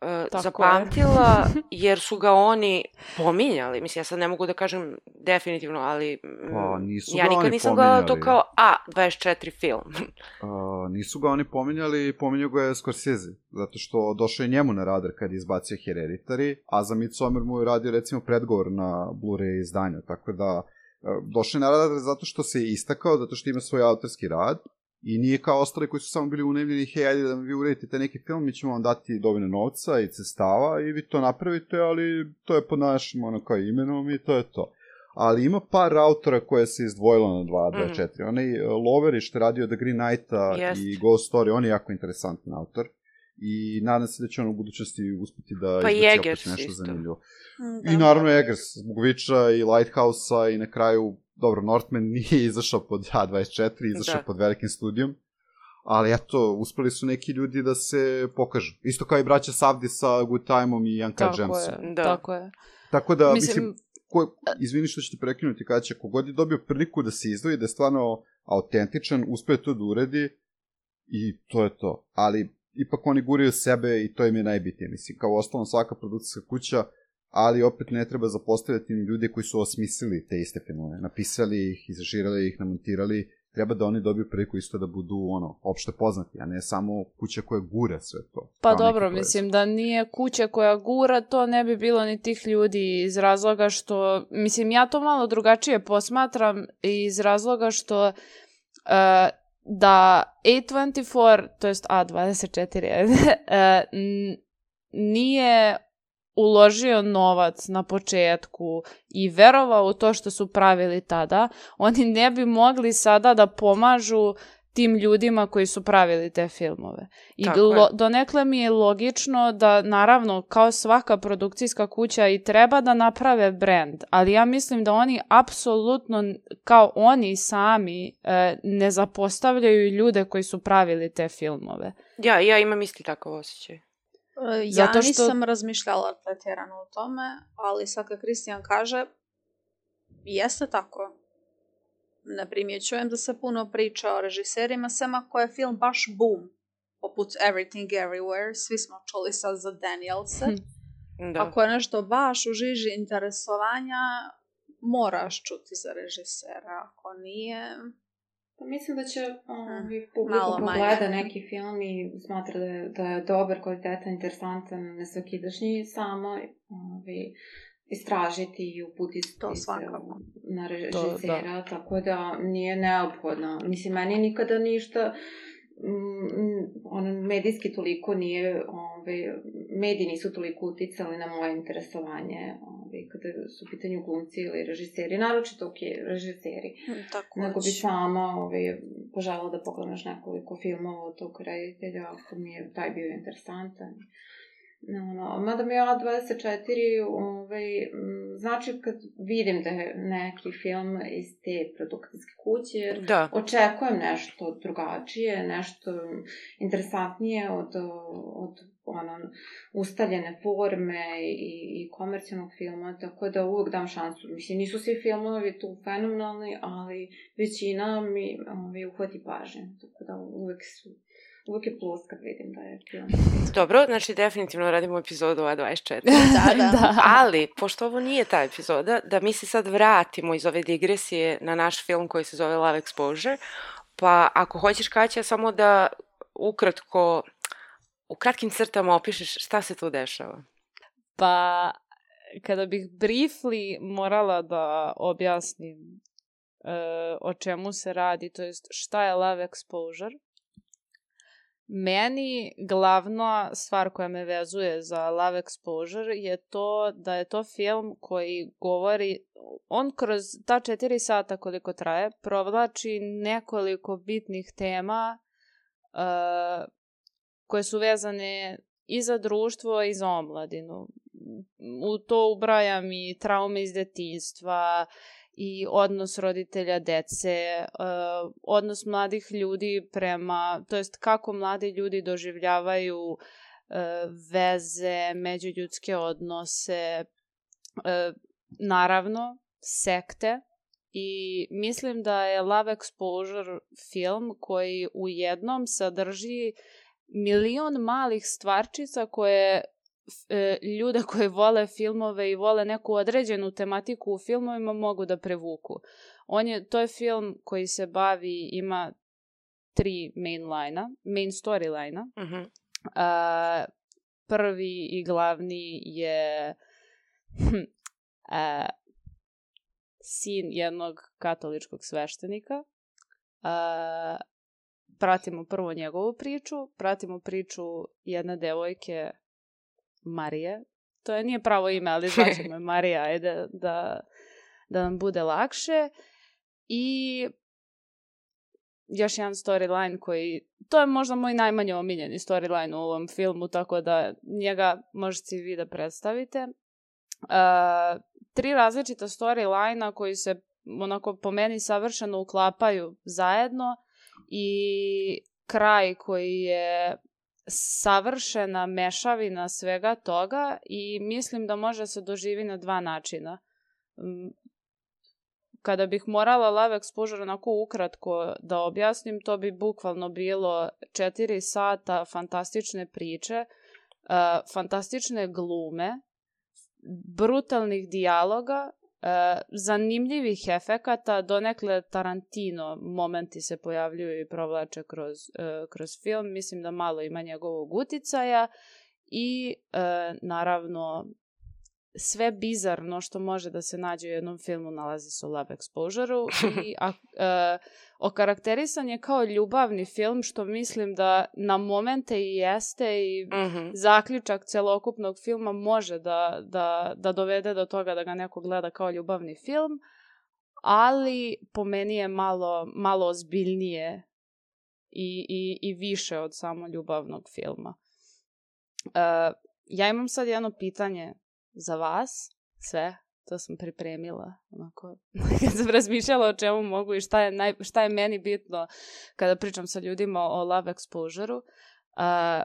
uh, je. zapamtila, [laughs] jer su ga oni pominjali. Mislim, ja sad ne mogu da kažem definitivno, ali mm, Pa, nisu ja ga nikad oni nisam gledala to kao A24 film. [laughs] Uh, nisu ga oni pominjali, pominjao ga je Scorsese, zato što došao je njemu na radar kad je izbacio Hereditary, a za Midsommar mu je radio recimo predgovor na Blu-ray izdanju, tako da došao je na radar zato što se je istakao, zato što ima svoj autorski rad, i nije kao ostali koji su samo bili unajmljeni, hej, ajde da vi uredite taj neki film, mi ćemo vam dati dovoljno novca i cestava i vi to napravite, ali to je pod našim ono kao imenom i to je to. Ali ima par autora koje se izdvojilo na 2.24. Mm. Onaj uh, Loveri što je radio The Green Knighta Jest. i Ghost Story, on je jako interesantan autor. I nadam se da će on u budućnosti uspeti da Pa izbaci opet nešto isto. zanimljivo. Mm, I naravno Eggers, zbog i Lighthouse-a i na kraju, dobro, Northman [laughs] nije izašao pod A24, izašao Da. pod velikim studijom. Ali eto, uspeli su neki ljudi da se pokažu. Isto kao i braća Savdi sa Good Time-om i Uncut Tako je, Da. tako je. Tako da, mislim, Mislim, ko, izvini što ću te prekinuti, kada će kogod je dobio priliku da se izdvoji, da je stvarno autentičan, uspe to da uredi i to je to. Ali ipak oni guraju sebe i to im je najbitnije. Mislim, kao ostalom svaka produkcijska kuća, ali opet ne treba zapostavljati ni ljude koji su osmislili te iste filmove. Napisali ih, izrežirali ih, namontirali, treba da oni dobiju priliku isto da budu ono, opšte poznati, a ne samo kuća koja gura sve to. Pa dobro, mislim da nije kuća koja gura, to ne bi bilo ni tih ljudi iz razloga što, mislim ja to malo drugačije posmatram iz razloga što uh, da A24, to jest A24, uh, [laughs] n- nije uložio novac na početku i verovao u to što su pravili tada, oni ne bi mogli sada da pomažu tim ljudima koji su pravili te filmove. I Tako lo, donekle mi je logično da, naravno, kao svaka produkcijska kuća i treba da naprave brand, ali ja mislim da oni apsolutno, kao oni sami, e, ne zapostavljaju ljude koji su pravili te filmove. Ja, ja imam isti takav osjećaj. E, Ja Zato što- nisam razmišljala pretjerano o tome, ali sad kad Kristijan kaže, jeste tako. Ne primjećujem da se puno priča o režiserima, sem ako je film baš boom, poput Everything Everywhere, svi smo čuli sad za Danielse. Hm. Da. Ako je nešto baš u žiži interesovanja, moraš čuti za režisera. Ako nije, Pa mislim da će publika manje. pogleda neki film i smatra da je, da je dobar, kvalitetan, interesantan, nesvakidašnji, samo ovaj, istražiti i uputiti To se svakako. na To, režisera, tako da nije neophodno. Mislim, meni nikada ništa mm, ono, medijski toliko nije, ovaj, mediji nisu toliko uticali na moje interesovanje ovaj, kada su u pitanju glumci ili režiseri, naročito ok, režiseri tako nego bi sama ovaj, požela da pogledam još nekoliko filmova od tog reditelja, ako mi je taj bio interesantan. No, no, mada mi je A24, ovaj, m, znači kad vidim da je neki film iz te produkcijske kuće, Da. očekujem nešto drugačije, nešto interesantnije od, od ono, ustaljene forme i, i komercijalnog filma, tako da uvek dam šansu. Mislim, nisu svi filmovi tu fenomenalni, ali većina mi ovaj, uhvati pažnju, tako da uvek su uvijek je plus kad vidim da je film. Dobro, znači definitivno radimo epizodu A24. [laughs] Da, da. da. Ali, pošto ovo nije ta epizoda, da mi se sad vratimo iz ove digresije na naš film koji se zove Love Exposure, pa ako hoćeš Kaća samo da ukratko, u kratkim crtama opišeš šta se tu dešava. Pa, kada bih briefly morala da objasnim e, o čemu se radi, to jest šta je love exposure, meni glavna stvar koja me vezuje za love exposure je to da je to film koji govori, on kroz ta četiri sata koliko traje, provlači nekoliko bitnih tema e, koje su vezane i za društvo i za omladinu. U to ubrajam i traume iz detinjstva i odnos roditelja dece, uh, odnos mladih ljudi prema, to jest kako mladi ljudi doživljavaju uh, veze, međuljudske odnose, uh, naravno, sekte, i mislim da je Love Exposure film koji u jednom sadrži milion malih stvarčica koje e, ljude koji vole filmove i vole neku određenu tematiku u filmovima mogu da prevuku. On je, to je film koji se bavi, ima tri main lina, main storylina. Uh -huh. A, prvi i glavni je a, sin jednog katoličkog sveštenika. A, pratimo prvo njegovu priču, pratimo priču jedne devojke Marije. To je nije pravo ime, ali [laughs] znaćemo je Marija, ajde da, da nam bude lakše. I još jedan storyline koji, to je možda moj najmanje omiljeni storyline u ovom filmu, tako da njega možete i vi da predstavite. Uh, tri različita storylina koji se onako po meni savršeno uklapaju zajedno i kraj koji je savršena mešavina svega toga i mislim da može se doživi na dva načina. Kada bih morala Love Exposure onako ukratko da objasnim, to bi bukvalno bilo četiri sata fantastične priče, uh, fantastične glume, brutalnih dijaloga, e, zanimljivih efekata, donekle Tarantino momenti se pojavljuju i provlače kroz, e, kroz film, mislim da malo ima njegovog uticaja i e, naravno sve bizarno što može da se nađe u jednom filmu nalazi se u Love Exposure-u i [laughs] a, e, okarakterisan je kao ljubavni film što mislim da na momente i jeste i Uh -huh. zaključak celokupnog filma može da, da, da dovede do toga da ga neko gleda kao ljubavni film, ali po meni je malo, malo ozbiljnije i, i, i više od samo ljubavnog filma. Uh, ja imam sad jedno pitanje za vas, sve, to sam pripremila, onako, [laughs] kad sam razmišljala o čemu mogu i šta je, naj, šta je meni bitno kada pričam sa ljudima o Love Exposure-u. Uh,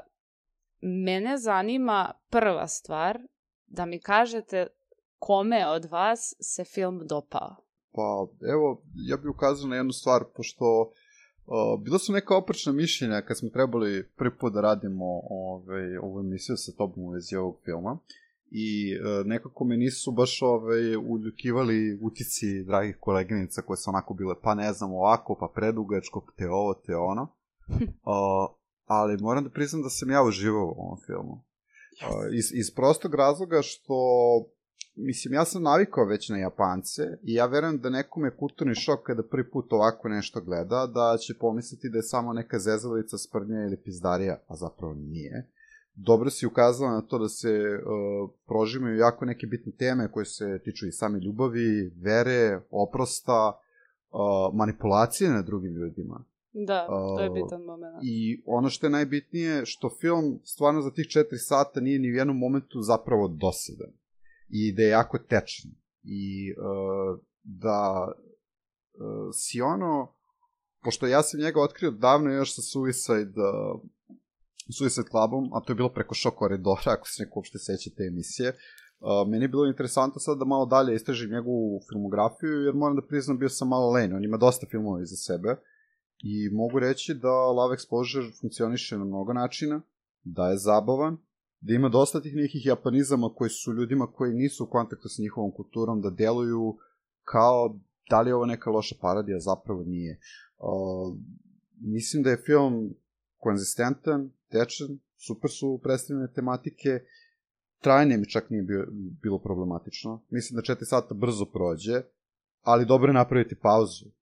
mene zanima prva stvar da mi kažete kome od vas se film dopao. Pa, evo, ja bih ukazao na jednu stvar, pošto uh, bila su neka oprečna mišljenja kad smo trebali prvi put da radimo ovaj, ovu emisiju sa tobom u vezi ovog filma i uh, nekako me nisu baš ovaj, uljukivali utici dragih koleginica koje su onako bile, pa ne znam, ovako, pa predugačko, te ovo, te ono. [laughs] uh, ali moram da priznam da sam ja uživao u ovom filmu. Uh, iz, iz prostog razloga što mislim, ja sam navikao već na Japance i ja verujem da nekom je kulturni šok kada prvi put ovako nešto gleda, da će pomisliti da je samo neka zezalica, sprdnja ili pizdarija, a zapravo nije. Dobro si ukazala na to da se uh, prožimaju jako neke bitne teme koje se tiču i same ljubavi, vere, oprosta, uh, manipulacije na drugim ljudima. Da, to je Uh, bitan moment. I ono što je najbitnije, što film stvarno za tih četiri sata nije ni u jednom momentu zapravo dosadan. I da je jako tečan. I uh, da uh, si ono, pošto ja sam njega otkrio davno još sa Suicide, uh, Suicide Clubom, a to je bilo preko šok koridora, [laughs] ako se neko uopšte seća te emisije, Uh, meni je bilo interesantno sad da malo dalje istražim njegovu filmografiju, jer moram da priznam bio sam malo len, on ima dosta filmova iza sebe, I mogu reći da Love Exposure funkcioniše na mnogo načina, da je zabavan, da ima dosta tih nekih japanizama koji su ljudima koji nisu u kontaktu s njihovom kulturom, da deluju kao da li je ovo neka loša parodija, zapravo nije. Uh, mislim da je film konzistentan, tečan, super su predstavljene tematike, trajanje mi čak nije bio, bilo problematično. Mislim da četiri sata brzo prođe, ali dobro je napraviti pauzu, uh,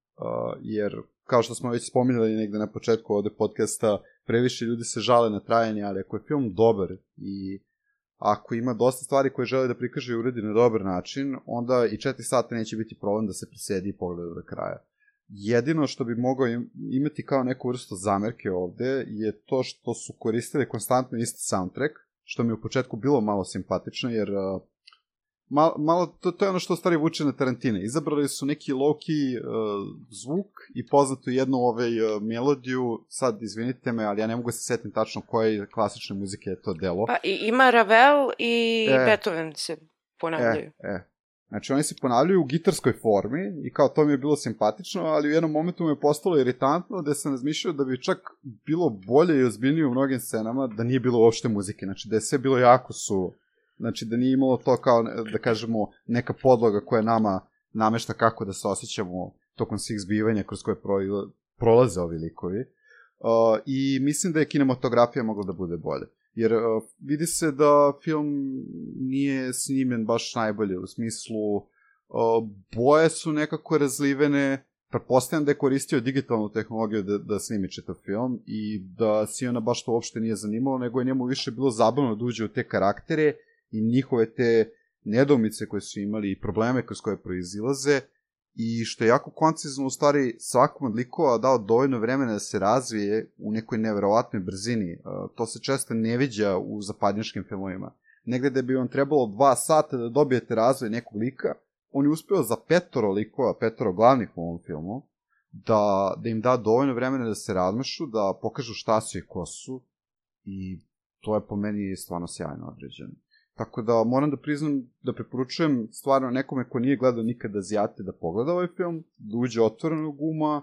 jer kao što smo već spominjali negde na početku ovde podcasta, previše ljudi se žale na trajanje, ali ako je film dobar i ako ima dosta stvari koje žele da prikaže i uredi na dobar način, onda i četiri sata neće biti problem da se presedi i pogleda do kraja. Jedino što bi mogao imati kao neku vrstu zamerke ovde je to što su koristili konstantno isti soundtrack, što mi u početku bilo malo simpatično, jer uh, malo, malo to, to je ono što stvari vuče na Tarantine. Izabrali su neki low-key uh, zvuk i poznatu jednu ovaj, uh, melodiju, sad izvinite me, ali ja ne mogu se setim tačno koje klasične muzike je to delo. Pa i, ima Ravel i e, Beethoven se ponavljaju. E, e. Znači oni se ponavljaju u gitarskoj formi i kao to mi je bilo simpatično, ali u jednom momentu mi je postalo iritantno da sam razmišljao da bi čak bilo bolje i ozbiljnije u mnogim scenama da nije bilo uopšte muzike, znači da je sve bilo jako su Znači da nije imalo to kao, da kažemo, neka podloga koja nama namešta kako da se osjećamo tokom svih zbivanja kroz koje pro, prolaze ovi likovi. Uh, I mislim da je kinematografija mogla da bude bolje. Jer uh, vidi se da film nije snimen baš najbolje, u smislu uh, boje su nekako razlivene, pretpostavljam da je koristio digitalnu tehnologiju da, da snimi čitav film i da Siona baš to uopšte nije zanimalo, nego je njemu više bilo zabavno da uđe u te karaktere i njihove te nedomice koje su imali i probleme kroz koje proizilaze i što je jako koncizno u stvari svakom od likova dao dovoljno vremena da se razvije u nekoj neverovatnoj brzini. To se često ne viđa u zapadnjačkim filmovima. Negde da bi vam trebalo dva sata da dobijete razvoj nekog lika, on je uspeo za petoro likova, petoro glavnih u ovom filmu, da, da im da dovoljno vremena da se razmešu, da pokažu šta su i ko su i to je po meni stvarno sjajno određeno. Tako da moram da priznam da preporučujem stvarno nekome ko nije gledao nikada Azijate da pogleda ovaj film, da uđe otvorenog uma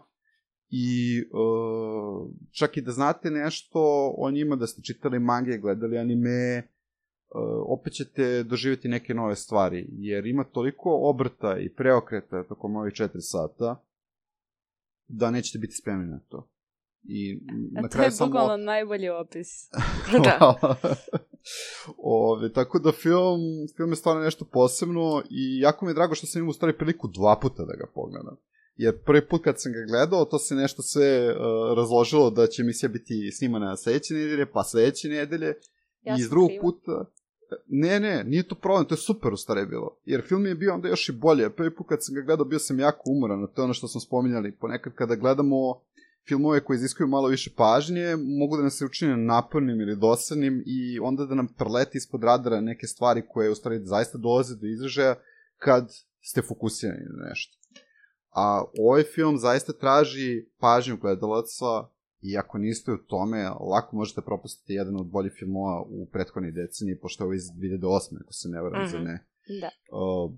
i uh, čak i da znate nešto o njima, da ste čitali mange, gledali anime, uh, opet ćete doživjeti neke nove stvari, jer ima toliko obrta i preokreta tokom ovih četiri sata, da nećete biti spremni na to. I na kraju to je samo... bukvalno najbolji opis. [laughs] da. Ove, tako da film, film je stvarno nešto posebno i jako mi je drago što sam imao u stvari priliku dva puta da ga pogledam. Jer prvi put kad sam ga gledao, to se nešto sve uh, razložilo da će emisija biti snimana sledeće nedelje, pa sledeće nedelje. Ja I iz drugog kriva. puta... Ne, ne, nije to problem, to je super u stvari bilo. Jer film je bio onda još i bolje. Prvi put kad sam ga gledao bio sam jako umoran, to je ono što smo spominjali. Ponekad kada gledamo filmove koji iziskuju malo više pažnje mogu da nas se učine napornim ili dosadnim i onda da nam prleti ispod radara neke stvari koje u stvari zaista dolaze do izražaja kad ste fokusirani na nešto. A ovaj film zaista traži pažnju gledalaca i ako niste u tome, lako možete propustiti jedan od boljih filmova u prethodnoj deceniji, pošto je ovo iz 2008. ako se ne varam, mm -hmm. za ne. Da. Uh,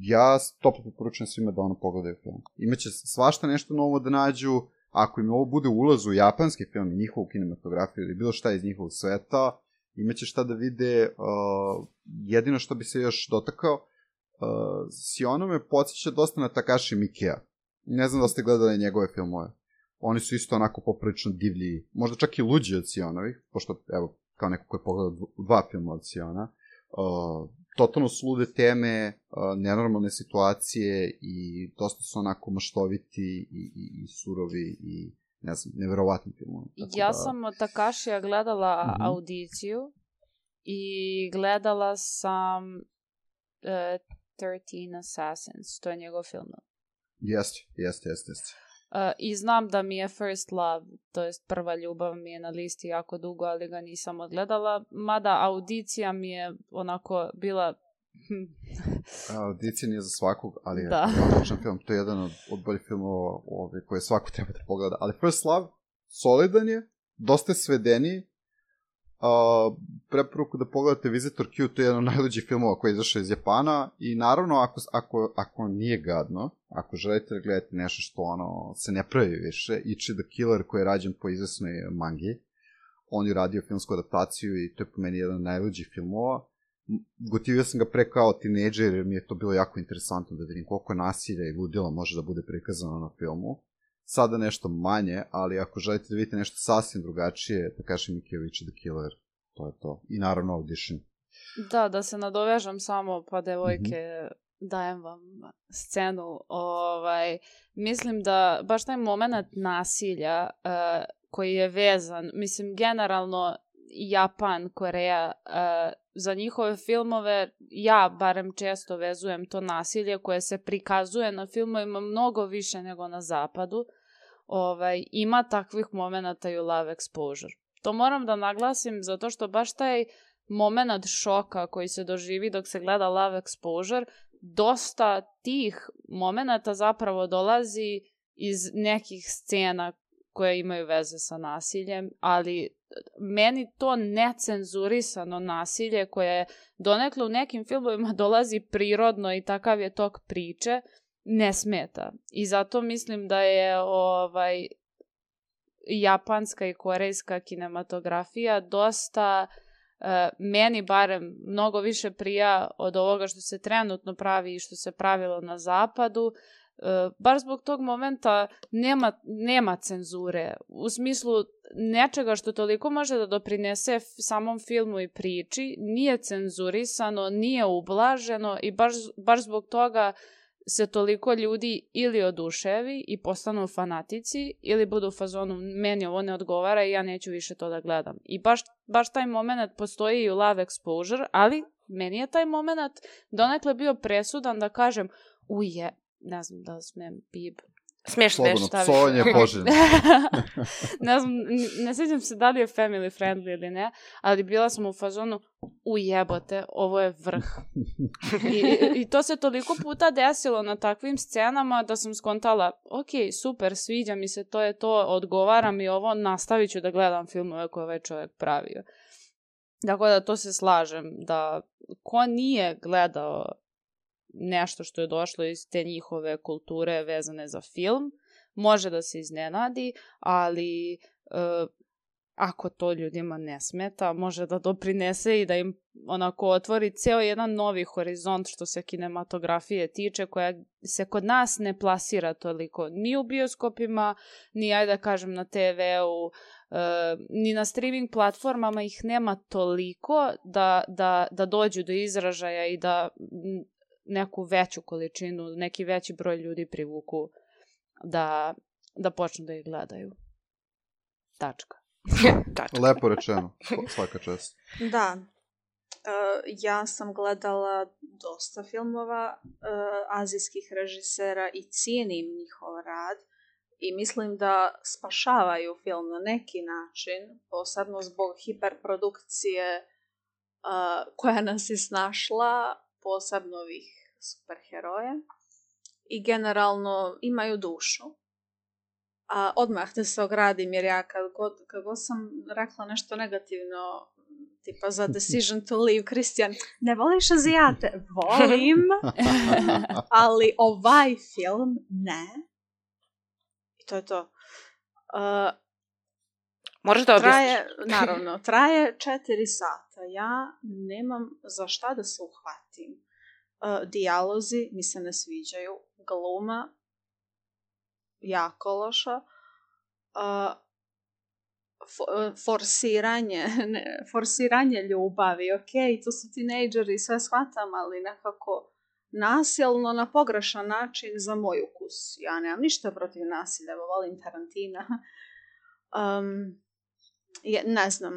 ja toplo preporučujem svima da ono pogledaju film. Imaće svašta nešto novo da nađu, ako im ovo bude ulaz u japanski film i njihovu kinematografiju ili bilo šta iz njihovog sveta, imaće šta da vide, uh, jedino što bi se još dotakao, uh, Siono me podsjeća dosta na Takashi Mikea. Ne znam da ste gledali njegove filmove. Oni su isto onako poprilično divlji, možda čak i luđi od Sionovih, pošto, evo, kao neko ko je pogledao dva filma od Siona. Uh, totalno slude teme, nenormalne situacije i dosta su onako maštoviti i, i, i surovi i ne znam, neverovatni film. Ja da... sam od Takashija gledala mm -hmm. audiciju i gledala sam uh, 13 Assassins, to je njegov film. Jeste, jeste, jeste, jeste. Uh, I znam da mi je First Love, to jest prva ljubav mi je na listi jako dugo, ali ga nisam odgledala. Mada audicija mi je onako bila... audicija nije za svakog, ali je da. film. To je jedan od, od boljih filmova ove, koje svako treba da pogleda. Ali First Love, solidan je, dosta je svedeniji. Uh, preporuku da pogledate Visitor Q, to je jedan od najluđih filmova koji je izašao iz Japana i naravno ako, ako, ako nije gadno, ako želite da gledate nešto što ono se ne pravi više, Ichi the Killer koji je rađen po izvesnoj mangi, on je radio filmsku adaptaciju i to je po meni jedan od najluđih filmova. Gotivio sam ga pre kao tineđer jer mi je to bilo jako interesantno da vidim koliko nasilja i ludila može da bude prikazano na filmu. Sada nešto manje, ali ako želite da vidite nešto sasvim drugačije, Takashi Mikijević the Killer, to je to. I naravno Audition. Da, da se nadovežam samo, pa devojke, mm -hmm. dajem vam scenu. Ovaj, mislim da baš taj moment nasilja uh, koji je vezan, mislim, generalno Japan, Koreja, uh, za njihove filmove ja barem često vezujem to nasilje koje se prikazuje na filmovima mnogo više nego na zapadu. Ovaj, ima takvih momenta i u Love Exposure. To moram da naglasim zato što baš taj moment šoka koji se doživi dok se gleda Love Exposure, dosta tih momenata zapravo dolazi iz nekih scena koje imaju veze sa nasiljem, ali meni to necenzurisano nasilje koje donekle u nekim filmovima [laughs] dolazi prirodno i takav je tok priče, ne smeta. I zato mislim da je ovaj japanska i korejska kinematografija dosta uh, meni barem mnogo više prija od ovoga što se trenutno pravi i što se pravilo na zapadu Uh, bar zbog tog momenta nema, nema cenzure. U smislu nečega što toliko može da doprinese samom filmu i priči, nije cenzurisano, nije ublaženo i baš, baš zbog toga se toliko ljudi ili oduševi i postanu fanatici ili budu u fazonu meni ovo ne odgovara i ja neću više to da gledam. I baš, baš taj moment postoji i u Love Exposure, ali meni je taj moment donekle bio presudan da kažem uje, ne znam da li smem bib. Smiješ, smiješ. Slobodno, psovanje je [laughs] poželjno. ne znam, ne sjećam se da li je family friendly ili ne, ali bila sam u fazonu, ujebote, ovo je vrh. [laughs] I, I to se toliko puta desilo na takvim scenama da sam skontala, ok, super, sviđa mi se, to je to, odgovara mi ovo, nastavit ću da gledam filmove koje ovaj čovjek pravio. Dakle, da to se slažem, da ko nije gledao nešto što je došlo iz te njihove kulture vezane za film, može da se iznenadi, ali e, ako to ljudima ne smeta, može da doprinese i da im onako otvori ceo jedan novi horizont što se kinematografije tiče, koja se kod nas ne plasira toliko ni u bioskopima, ni ajde da kažem na TV-u, e, ni na streaming platformama ih nema toliko da, da, da dođu do izražaja i da neku veću količinu, neki veći broj ljudi privuku da, da počnu da ih gledaju. Tačka. [laughs] Tačka. Lepo rečeno, svaka čast. Da. Uh, ja sam gledala dosta filmova uh, azijskih režisera i cijenim njihov rad i mislim da spašavaju film na neki način, posebno zbog hiperprodukcije uh, koja nas je snašla, posebno ovih superheroja i generalno imaju dušu. A odmah da se ogradim jer ja kad god, kad god sam rekla nešto negativno tipa za [laughs] Decision to Leave, Christian, ne voliš Azijate? Volim, [laughs] ali ovaj film ne. I to je to. Uh, Moraš da objasniš. Traje, naravno, traje četiri sata. Ja nemam za šta da se uhvatim. Uh, dijalozi mi se ne sviđaju. Gluma jako loša. Uh, forsiranje, [laughs] ne, forsiranje ljubavi, ok, to su tinejdžeri, sve shvatam, ali nekako nasilno na pogrešan način za moj ukus. Ja nemam ništa protiv nasilja, volim Tarantina. [laughs] Um, ne znam.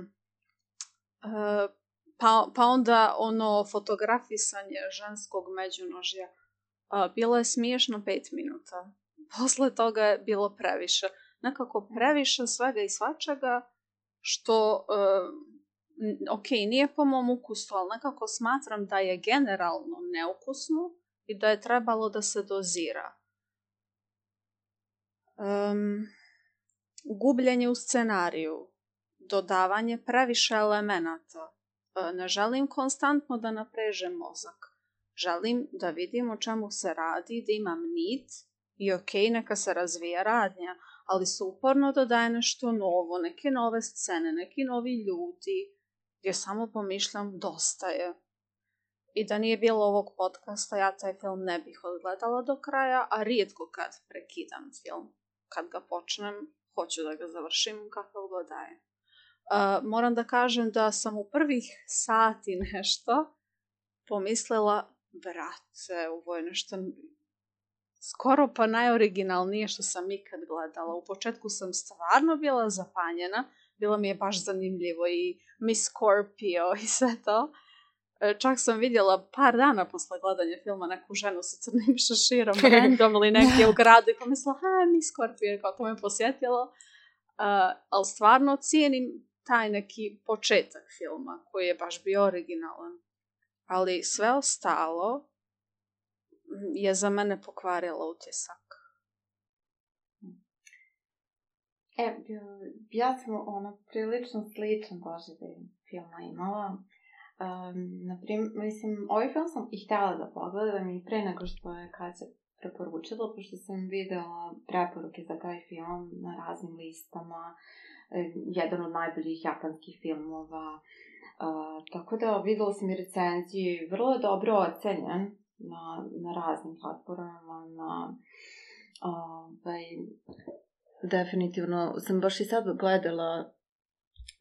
Uh, pa, pa onda ono fotografisanje ženskog međunožja. Uh, bilo je smiješno pet minuta. [laughs] Posle toga je bilo previše. Nekako previše svega i svačega, što, uh, ok, nije po mom ukusu, ali nekako smatram da je generalno neukusno i da je trebalo da se dozira. Um, gubljenje u scenariju dodavanje previše elemenata. E, ne želim konstantno da naprežem mozak. Želim da vidim o čemu se radi, da imam nit i ok, neka se razvija radnja, ali se uporno dodaje nešto novo, neke nove scene, neki novi ljudi, gdje samo pomišljam dosta je. I da nije bilo ovog podcasta, ja taj film ne bih odgledala do kraja, a rijetko kad prekidam film. Kad ga počnem, hoću da ga završim kakav god daje. Uh, moram da kažem da sam u prvih sati nešto pomislila, brate, ovo je nešto skoro pa najoriginalnije što sam ikad gledala. U početku sam stvarno bila zapanjena, bilo mi je baš zanimljivo i Miss Scorpio i sve to. E, čak sam vidjela par dana posle gledanja filma neku ženu sa crnim [laughs] šeširom [laughs] randomly negdje u gradu i pomislila, ha, Miss Scorpio, kao to me posjetilo. Uh, ali stvarno cijenim taj neki početak filma koji je baš bio originalan. Ali sve ostalo je za mene pokvarilo utisak. E, ja sam ono prilično sličan doživljaj filma imala. Um, naprim, mislim, ovaj film sam i htjela da pogledam i pre nego što je Kaća preporučila, pošto sam videla preporuke za taj film na raznim listama, jedan od najboljih japanskih filmova, uh, tako da videla sam i recenzije, vrlo je dobro ocenjen, na, na raznim platformama, na ovaj, definitivno sam baš i sad gledala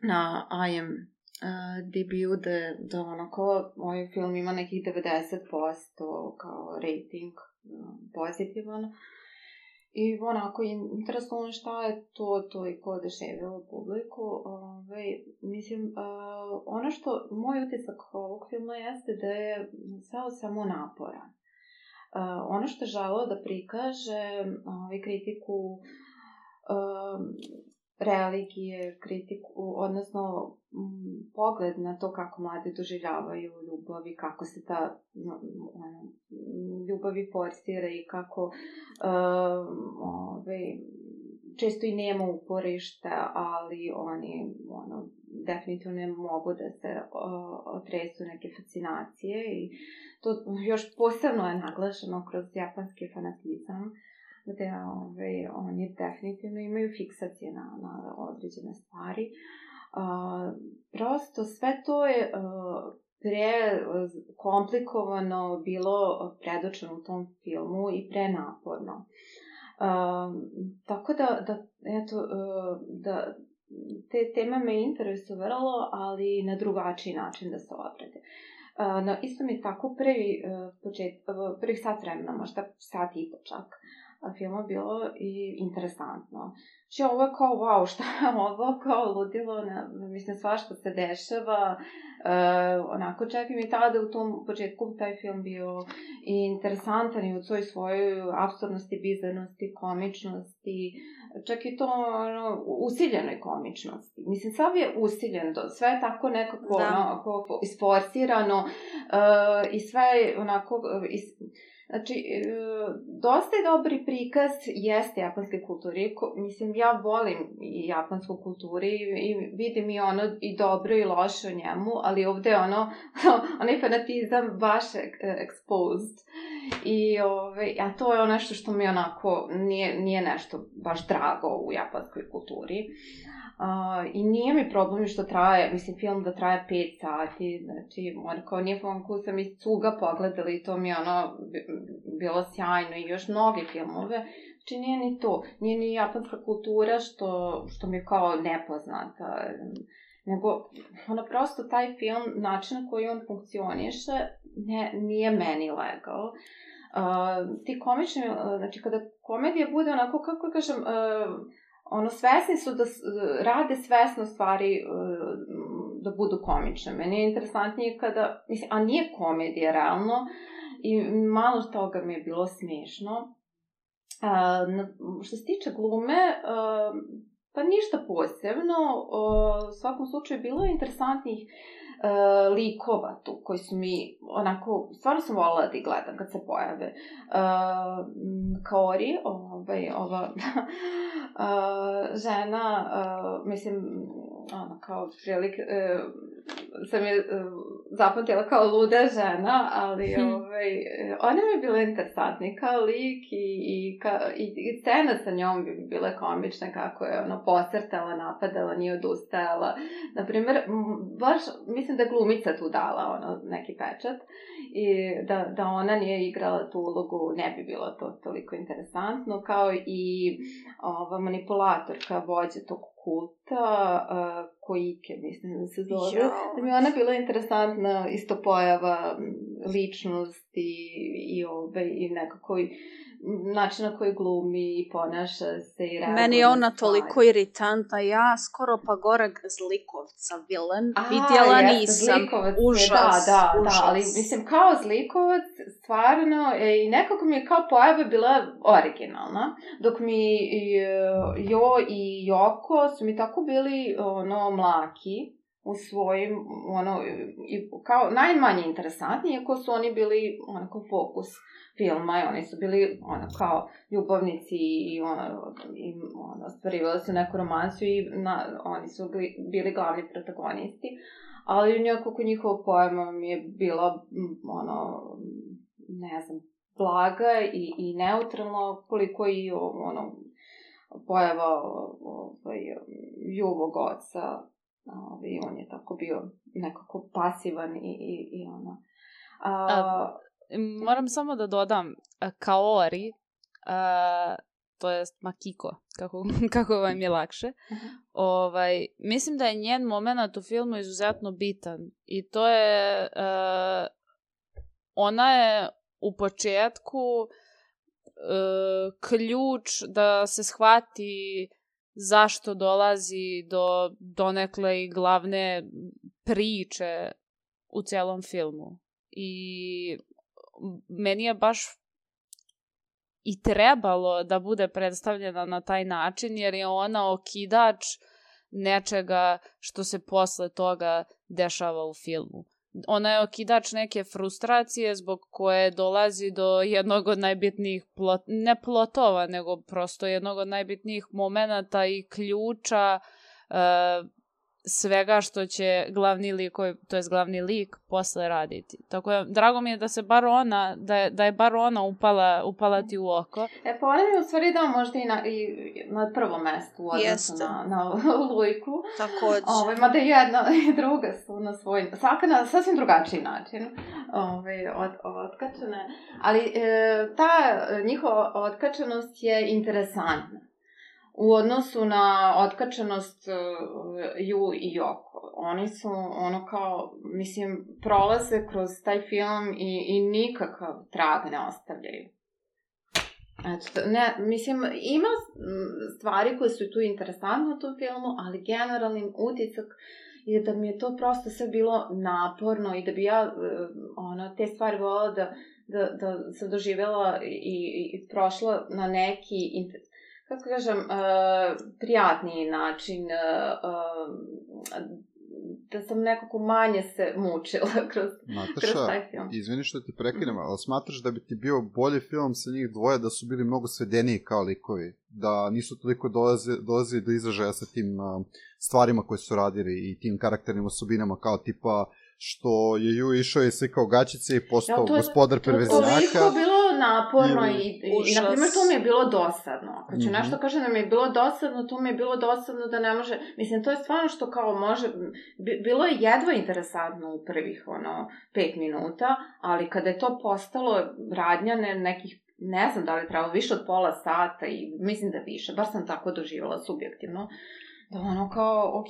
na IM uh, DBU da, da onako ovaj film ima nekih 90% kao rating uh, pozitivan i onako interesuje šta je to toliko odeževilo publiku. Ove, mislim, uh, ono što moj utisak ovog filma jeste da je sve samo naporan. Uh, ono što želo da prikaže uh, kritiku uh, religije, kritiku, odnosno m, pogled na to kako mlade doživljavaju ljubav i kako se ta ljubavi forsira i kako uh, ove, često i nema uporište, ali oni ono, definitivno ne mogu da se uh, otresu neke fascinacije i to još posebno je naglašeno kroz japanski fanatizam gde ove, oni definitivno imaju fiksacije na, na određene stvari. Uh, prosto sve to je uh, pre komplikovano bilo predočeno u tom filmu i prenaporno. Uh, tako da, da, eto, uh, da te teme me interesovalo, ali na drugačiji način da se obrade. Uh, no, isto mi je tako prvi, uh, počet, uh, prvih sat vremena, možda sat i po čak, filma bilo i interesantno. Znači ovo je kao, wow, šta je ovo, kao ludilo, ne, mislim, svašta se dešava, e, onako čak mi tada u tom početku taj film bio i interesantan i u svoj svojoj absurdnosti, bizarnosti, komičnosti, čak i to ono, usiljenoj komičnosti. Mislim, sav je usiljen, sve je tako nekako da. onako, isforsirano uh, i sve onako... Is, Znači, e, dosta je dobri prikaz jeste japanske kulture. Mislim, ja volim i japansku kulturu i vidim i ono i dobro i loše o njemu, ali ovde je ono, [laughs] onaj fanatizam baš exposed. I, ove, a to je ono što mi onako nije, nije nešto baš drago u japanskoj kulturi. Uh, I nije mi problem što traje, mislim, film da traje 5 sati, znači, ono kao nije film koju sam iz cuga pogledala i to mi je ono bilo sjajno. I još mnoge filmove, znači nije ni to, nije ni japanska kultura što, što mi je kao nepoznata, nego ono prosto taj film, način na koji on funkcioniše, ne, nije meni legao. Uh, ti komični, uh, znači kada komedija bude onako, kako kažem, uh, ono, svesni su da rade svesno stvari uh, da budu komične. Meni je interesantnije kada, mislim, a nije komedija realno, i malo toga mi je bilo smiješno. Uh, što se tiče glume, uh, pa ništa posebno, u svakom slučaju bilo je interesantnih uh, likova tu koji su mi onako, stvarno sam voljela da ih gledam kad se pojave. Uh, Kaori, ovaj, ova uh, [laughs] žena, mislim, ono, kao prilik, uh, sam je uh, zapamtila kao luda žena, ali [laughs] Hm. ovaj, ona mi je bila interesantna kao lik i, i, ka, i, i scena sa njom bi mi bile komične kako je ono posrtala, napadala, nije odustajala. Naprimer, baš mislim da je glumica tu dala ono, neki pečat i da, da ona nije igrala tu ulogu ne bi bilo to toliko interesantno kao i ova manipulatorka vođe tog kulta uh, Koike, mislim da se zove. Jao. Da mi ona bila interesantna isto pojava ličnosti i, ove, i nekako i način na koji glumi i ponaša se i reaguje Meni je na ona toliko iritantna, ja skoro pa goreg zlikovca vilen A, vidjela jeste, nisam. zlikovac užas, da, da, užas. da, ali mislim kao zlikovac stvarno e, i nekako mi je kao pojava bila originalna, dok mi e, Jo i Joko su mi tako bili ono mlaki u svojim, ono, i kao najmanje interesantni, iako su oni bili onako fokus filma i oni su bili ono kao ljubavnici i ono, i, ono stvarivali su neku romansu i na, oni su bili, glavni protagonisti ali nekako njihova pojma mi je bila ono, ne znam, blaga i, i neutralno koliko i ono, pojava ovaj, Juvog oca ovaj, on je tako bio nekako pasivan i, i, i ono a, A, Moram samo da dodam, Kaori, a, to jest Makiko, kako, [laughs] kako vam je lakše, Mhm. ovaj, mislim da je njen moment u filmu izuzetno bitan i to je, a, ona je u početku e, ključ da se shvati zašto dolazi do donekle i glavne priče u celom filmu. I meni je baš i trebalo da bude predstavljena na taj način, jer je ona okidač nečega što se posle toga dešava u filmu. Ona je okidač neke frustracije zbog koje dolazi do jednog od najbitnijih plot, ne plotova, nego prosto jednog od najbitnijih momenata i ključa uh, svega što će glavni lik, to je glavni lik, posle raditi. Tako je, drago mi je da se bar ona, da je, da je bar ona upala, upala ti u oko. E, pa ona mi je u stvari dao možda i na, i na prvo mesto u odnosu na, na [laughs] Lujku. Takođe. Ove, mada i jedna [laughs] i druga su na svoj, svaka na sasvim drugačiji način ove, od, otkačene. Ali e, ta njihova otkačenost je interesantna u odnosu na otkačenost uh, Ju i Joko. Oni su ono kao, mislim, prolaze kroz taj film i, i nikakav trag ne ostavljaju. Eto, ne, mislim, ima stvari koje su tu interesantne u tom filmu, ali generalni utisak je da mi je to prosto sve bilo naporno i da bi ja uh, ono, te stvari volala da, da, da sam doživjela i, i, prošla na neki kako kažem, uh, prijatniji način, uh, uh, da sam nekako manje se mučila [laughs] kroz, kroz Nataša, taj film. izvini što te prekinem, ali smatraš da bi ti bio bolji film sa njih dvoje da su bili mnogo svedeniji kao likovi? Da nisu toliko dolaze, dolazili do izražaja sa tim uh, stvarima koje su radili i tim karakternim osobinama kao tipa što je Ju išao i slikao gaćice i postao Ja, to je- gospodar To toliko preveznjaka. bilo naporno i, i, na primjer, to mi je bilo dosadno. Ako ću Mhm. nešto kažem da mi je bilo dosadno, to mi je bilo dosadno da ne može... Mislim, to je stvarno što kao može... bi- Bilo je jedva interesantno u prvih, ono, pet minuta, ali kada je to postalo radnjane nekih ne znam da li je trebalo više od pola sata i mislim da više, bar sam tako doživjela subjektivno, da ono kao, ok,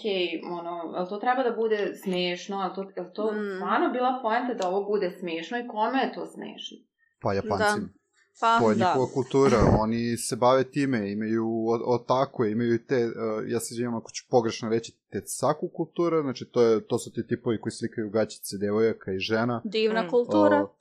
ono, jel to treba da bude smiješno, jel to, jel to Mm. stvarno bila poenta da ovo bude smiješno i kome je to smiješno? Pa Japancima. Pa, To je da. njihova kultura, oni se bave time, imaju o- otakue, imaju te, uh, ja se izvijem ako ću pogrešno reći, te saku kultura, znači to, je, to su ti tipovi koji slikaju gaćice devojaka i žena. divna Mm. kultura. O,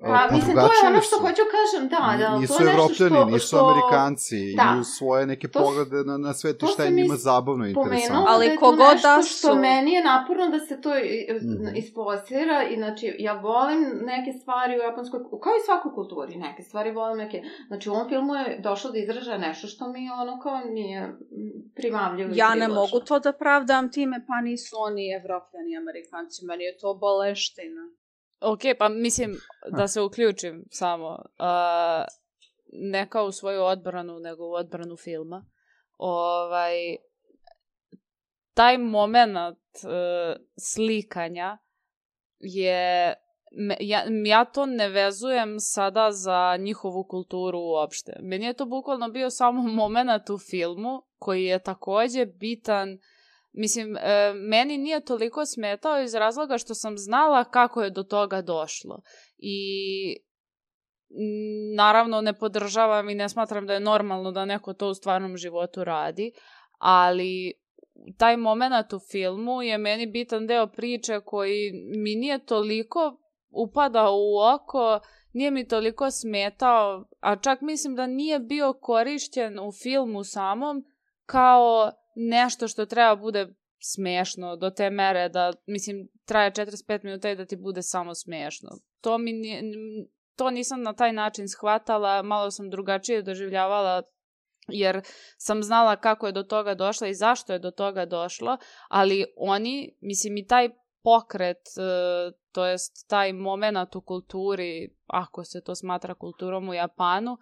Pa, Pa mislim, to je ono što su. hoću kažem, da, da, nisu to je evropljani, što, nisu što... amerikanci, Da. imaju svoje neke To poglede na, na svet i to šta je njima zabavno i interesantno. Ali da je to kogod nešto da što su- meni je naporno da se to i- Mhm. ispostira i znači ja volim neke stvari u japanskoj, kao i svakoj kulturi, neke stvari volim neke, znači u ovom filmu je došlo da izražaja nešto što mi ono kao nije mm, primavljivo Ja ne mogu to da pravdam time, pa nisu oni evropljani amerikanci, meni je to boleština. Ok, pa mislim da se uključim samo. Uh, ne kao u svoju odbranu, nego u odbranu filma. Ovaj, taj moment uh, slikanja je me, ja, ja to ne vezujem sada za njihovu kulturu uopšte. Meni je to bukvalno bio samo [laughs] moment u filmu koji je takođe bitan Mislim, e, meni nije toliko smetao iz razloga što sam znala kako je do toga došlo. I naravno ne podržavam i ne smatram da je normalno da neko to u stvarnom životu radi, ali taj moment u filmu je meni bitan deo priče koji mi nije toliko upadao u oko, nije mi toliko smetao, a čak mislim da nije bio korišćen u filmu samom kao nešto što treba bude smešno do te mere da, mislim, traje 45 minuta i da ti bude samo smešno. To mi to nisam na taj način shvatala, malo sam drugačije doživljavala jer sam znala kako je do toga došla i zašto je do toga došlo, ali oni, mislim i taj pokret, e, to jest taj moment u kulturi, ako se to smatra kulturom u Japanu,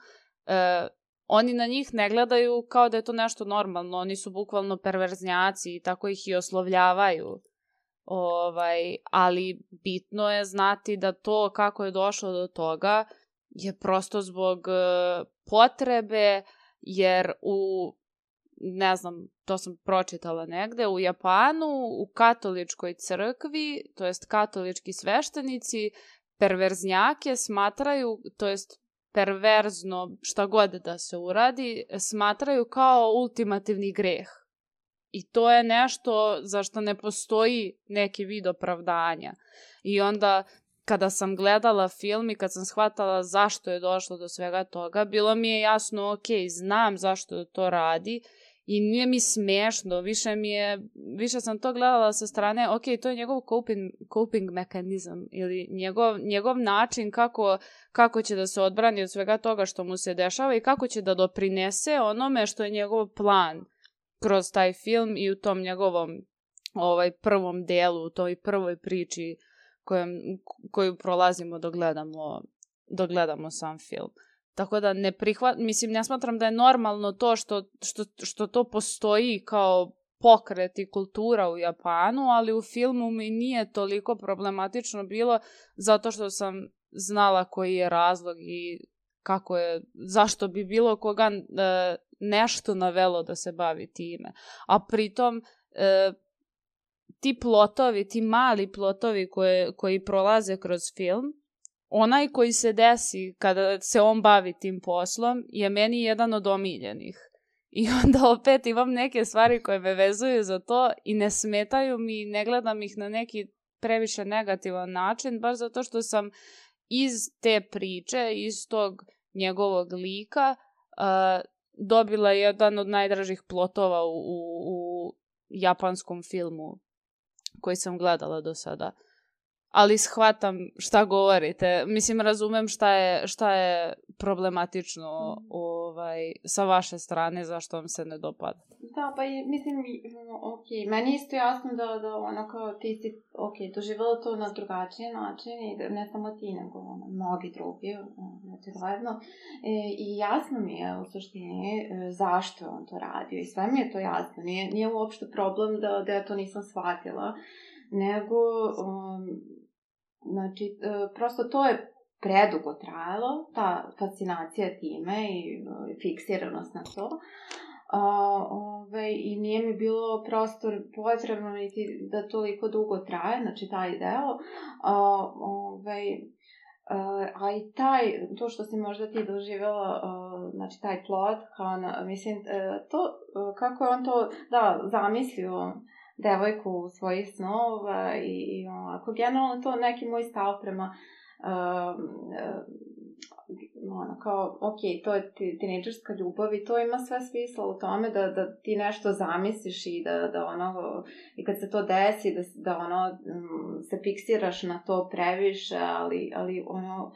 e, oni na njih ne gledaju kao da je to nešto normalno, oni su bukvalno perverznjaci i tako ih i oslovljavaju. Ovaj, ali bitno je znati da to kako je došlo do toga je prosto zbog e, potrebe, jer u ne znam, to sam pročitala negde, u Japanu, u katoličkoj crkvi, to jest katolički sveštenici, perverznjake smatraju, to jest perverzno šta god da se uradi, smatraju kao ultimativni greh. I to je nešto za što ne postoji neki vid opravdanja. I onda kada sam gledala film i kad sam shvatala zašto je došlo do svega toga, bilo mi je jasno, ok, znam zašto to radi i nije mi smešno, više mi je, više sam to gledala sa strane, ok, to je njegov coping, coping mekanizam ili njegov, njegov način kako, kako će da se odbrani od svega toga što mu se dešava i kako će da doprinese onome što je njegov plan kroz taj film i u tom njegovom ovaj prvom delu, u toj prvoj priči kojom, koju prolazimo dok gledamo, dok gledamo sam film. Tako da ne prihvat, mislim, ne smatram da je normalno to što, što, što to postoji kao pokret i kultura u Japanu, ali u filmu mi nije toliko problematično bilo zato što sam znala koji je razlog i kako je, zašto bi bilo koga e, nešto navelo da se bavi time. A pritom, e, ti plotovi, ti mali plotovi koje, koji prolaze kroz film, onaj koji se desi kada se on bavi tim poslom je meni jedan od omiljenih. I [laughs] onda opet imam neke stvari koje me vezuju za to i ne smetaju mi, ne gledam ih na neki previše negativan način, baš zato što sam iz te priče, iz tog njegovog lika, uh, dobila jedan od najdražih plotova u, u, u japanskom filmu koji sam gledala do sada. Ali shvatam šta govorite. Mislim, razumem šta je, šta je problematično ovaj, sa vaše strane, zašto vam se ne dopada. Da, pa i, mislim, ok, meni isto jasno da, da ono kao ti si, ok, doživjela to na drugačiji način i da ne samo ti, nego ono, mnogi drugi, očigledno. E, I jasno mi je u suštini e, zašto je on to radio i sve mi je to jasno. Nije, nije uopšte problem da, da ja to nisam shvatila, nego, um, znači, e, prosto to je predugo trajalo, ta fascinacija time i e, fiksiranost na to. A, ove, I nije mi bilo prostor potrebno niti da toliko dugo traje, znači taj deo. A, ove, a, a i taj, to što si možda ti doživjela, a, znači taj plot, kao na, mislim, to, kako je on to, da, zamislio devojku svojih snova i, i ovako, generalno to neki moj stav prema um, ono, kao, ok, to je tineđerska ljubav i to ima sve smisla u tome da, da ti nešto zamisliš i da, da ono, i kad se to desi, da, da ono, mm, se fiksiraš na to previše, ali, ali ono,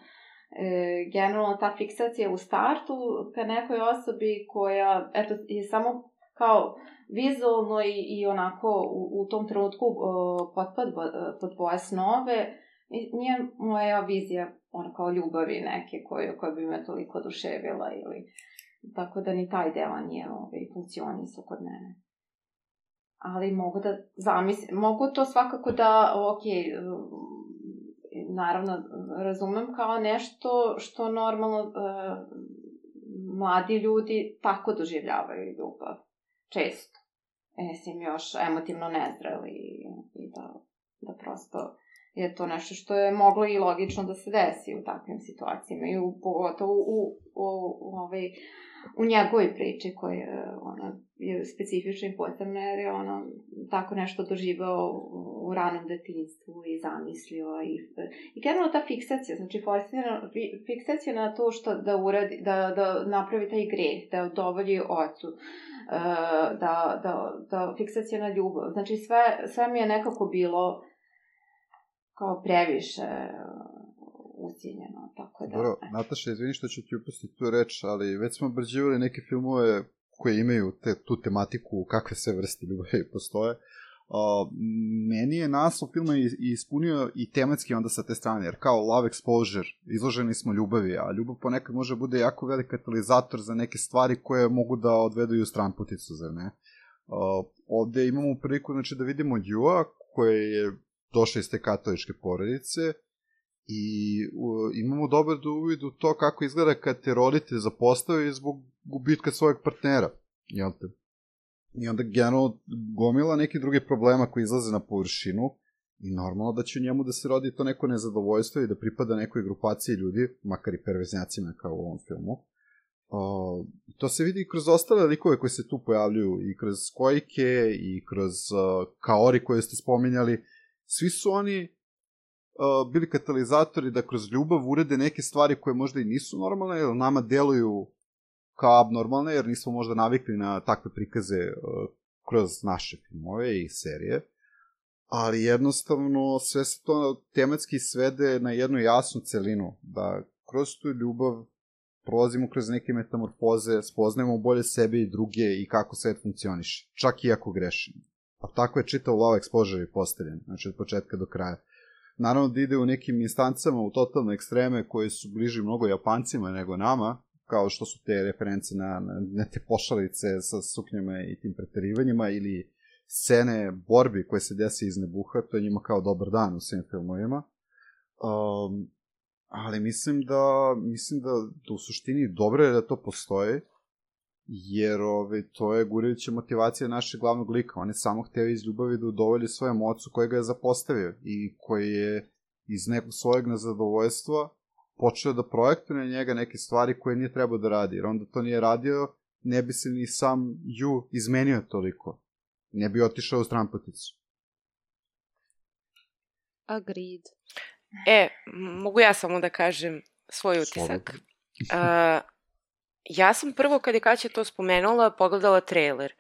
e, generalno ta fiksacija u startu ka nekoj osobi koja, eto, je samo kao vizualno i, i onako u, u tom trenutku potpad pod tvoje snove, nije moja vizija ono kao ljubavi neke koje, koje bi me toliko oduševila ili tako da ni taj deo nije ovaj, funkcionisao kod mene. Ali mogu da zamislim, mogu to svakako da, ok, naravno razumem kao nešto što normalno mladi ljudi tako doživljavaju ljubav. Često. E, mislim, još emotivno nezreli i, i da, da prosto je to nešto što je moglo i logično da se desi u takvim situacijama i u, pogotovo u, u, u, u, ovaj, u njegovoj priči koja ona, je specifična i posebna jer je ono tako nešto doživao u, u ranom detinstvu i zamislio i, i generalno ta fiksacija, znači fiksacija na to što da uradi, da, da napravi taj greh, da udovolji ocu, e, da, da, da fiksacija na ljubav, znači sve, sve mi je nekako bilo kao previše uh, ucijenjeno, tako da... Dobro, Nataša, izvini što ću ti upustiti tu reč, ali već smo obrađivali neke filmove koje imaju te, tu tematiku, kakve sve vrste ljubavi postoje. Uh, meni je naslov filma ispunio i tematski onda sa te strane, jer kao love exposure, izloženi smo ljubavi, a ljubav ponekad može bude jako velik katalizator za neke stvari koje mogu da odvedu i u stran puticu, zar ne? Uh, ovde imamo priliku znači, da vidimo Jua, koje je došla iz te katoličke porodice i u, imamo dobar uvid u to kako izgleda kad te roditelj zapostavi zbog gubitka svojeg partnera. Jel te? I onda generalno gomila neki drugi problema koji izlaze na površinu i normalno da će u njemu da se rodi to neko nezadovoljstvo i da pripada nekoj grupaciji ljudi, makar i perveznjacima kao u ovom filmu. Uh, to se vidi kroz ostale likove koje se tu pojavljuju i kroz Kojike i kroz uh, Kaori koje ste spominjali svi su oni uh, bili katalizatori da kroz ljubav urede neke stvari koje možda i nisu normalne, jer nama deluju kao abnormalne, jer nismo možda navikli na takve prikaze uh, kroz naše filmove i serije. Ali jednostavno sve se to tematski svede na jednu jasnu celinu, da kroz tu ljubav prolazimo kroz neke metamorfoze, spoznajemo bolje sebe i druge i kako svet funkcioniše, čak i ako grešimo. A tako je čitao Love Exposure i postavljen, znači od početka do kraja. Naravno da ide u nekim instancama u totalne ekstreme koje su bliži mnogo Japancima nego nama, kao što su te reference na, na, te pošalice sa suknjama i tim preterivanjima ili scene borbi koje se desi iz nebuha, to je njima kao dobar dan u svim filmovima. Um, ali mislim da, mislim da, da u suštini dobro je da to postoji, jer ove, to je gurajuća motivacija našeg glavnog lika. On je samo hteo iz ljubavi da udovolji svojem ocu koji ga je zapostavio i koji je iz nekog svojeg nezadovoljstva počeo da projektuje na njega neke stvari koje nije trebao da radi. Jer onda to nije radio, ne bi se ni sam Ju izmenio toliko. Ne bi otišao u strampoticu. Agreed. E, mogu ja samo da kažem svoj utisak. Uh, [laughs] Ja sam prvo, kad je Kaća to spomenula, pogledala trailer.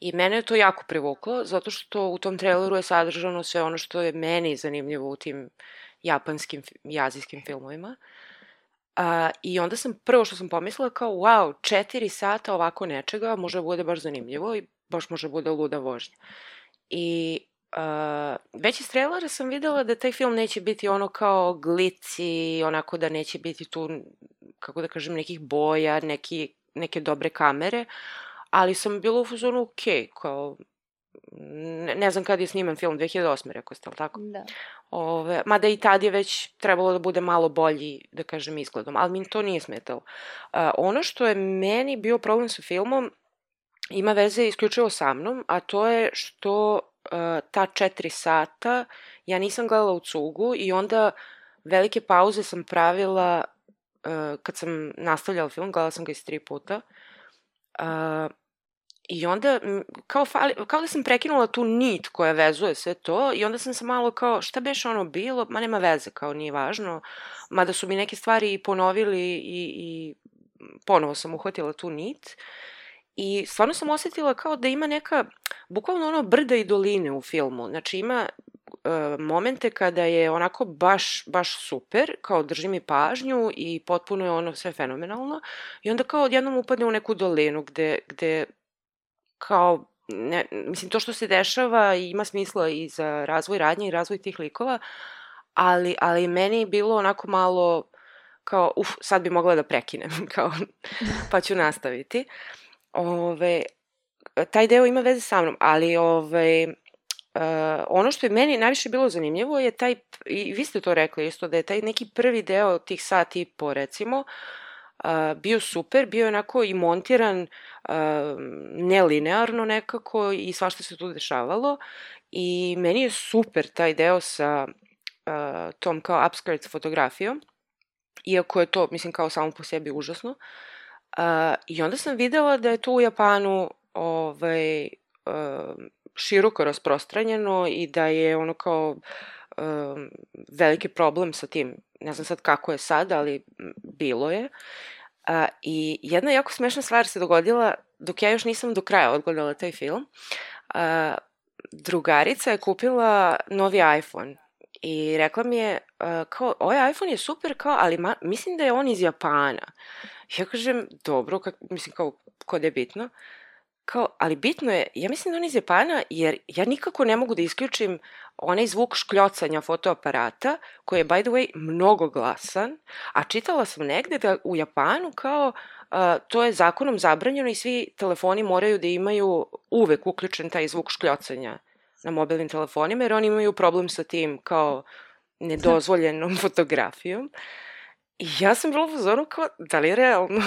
I mene je to jako privuklo, zato što u tom traileru je sadržano sve ono što je meni zanimljivo u tim japanskim i azijskim filmovima. A, I onda sam prvo što sam pomislila kao, wow, četiri sata ovako nečega može bude baš zanimljivo i baš može bude luda vožnja. I Uh, već iz trailera sam videla da taj film neće biti ono kao glici, onako da neće biti tu, kako da kažem, nekih boja, neki, neke dobre kamere, ali sam bila u fazonu ok, kao, ne, ne znam kada je sniman film, 2008. rekao ste, ali tako? Da. Ove, mada i tad je već trebalo da bude malo bolji, da kažem, izgledom, ali mi to nije smetalo. Uh, ono što je meni bio problem sa filmom, ima veze isključivo sa mnom, a to je što uh, ta četiri sata ja nisam gledala u cugu i onda velike pauze sam pravila uh, kad sam nastavljala film, gledala sam ga iz tri puta. Uh, I onda, kao, fali, kao da sam prekinula tu nit koja vezuje sve to i onda sam se malo kao, šta beš ono bilo, ma nema veze, kao nije važno, mada su mi neke stvari ponovili i, i ponovo sam uhvatila tu nit. I stvarno sam osetila kao da ima neka, bukvalno ono brda i doline u filmu, znači ima e, momente kada je onako baš, baš super, kao drži mi pažnju i potpuno je ono sve fenomenalno i onda kao odjednom upadne u neku dolinu gde, gde kao, ne, mislim, to što se dešava ima smisla i za razvoj radnje i razvoj tih likova, ali, ali meni je bilo onako malo kao, uf, sad bi mogla da prekinem, [laughs] kao, pa ću nastaviti. Ove, taj deo ima veze sa mnom, ali ove, Uh, ono što je meni najviše bilo zanimljivo je taj, i vi ste to rekli isto, da je taj neki prvi deo tih sati i po recimo, uh, bio super, bio je onako i montiran nelinearno nekako i svašta se tu dešavalo i meni je super taj deo sa tom kao upskirt fotografijom, iako je to, mislim, kao samo po sebi užasno. I onda sam videla da je to u Japanu ovaj, široko rasprostranjeno i da je ono kao um, veliki problem sa tim. Ne znam sad kako je sad, ali bilo je. Uh, I jedna jako smešna stvar se dogodila dok ja još nisam do kraja odgledala taj film. Uh, drugarica je kupila novi iPhone i rekla mi je uh, kao, ovaj iPhone je super kao, ali ma, mislim da je on iz Japana. Ja kažem, dobro, kak, mislim kao, kod je bitno. Kao, ali bitno je, ja mislim da on iz Japana, jer ja nikako ne mogu da isključim onaj zvuk škljocanja fotoaparata, koji je, by the way, mnogo glasan, a čitala sam negde da u Japanu kao uh, to je zakonom zabranjeno i svi telefoni moraju da imaju uvek uključen taj zvuk škljocanja na mobilnim telefonima, jer oni imaju problem sa tim kao nedozvoljenom [laughs] fotografijom. I ja sam bila u fazonu kao, da li je realno?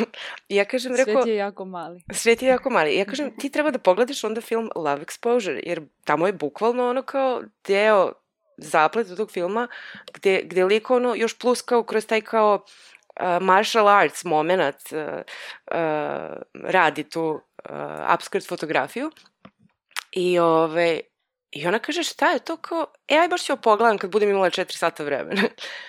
I ja kažem, rekao... Svet je jako mali. Svet je jako mali. I ja [laughs] kažem, ti treba da pogledaš onda film Love Exposure, jer tamo je bukvalno ono kao deo zaplet tog filma, gde, gde lik ono, još plus kao kroz taj kao uh, martial arts moment uh, uh, radi tu uh, upskirt fotografiju. I ove, I ona kaže šta je to kao, e aj baš ću pogledam kad budem imala 4 sata vremena.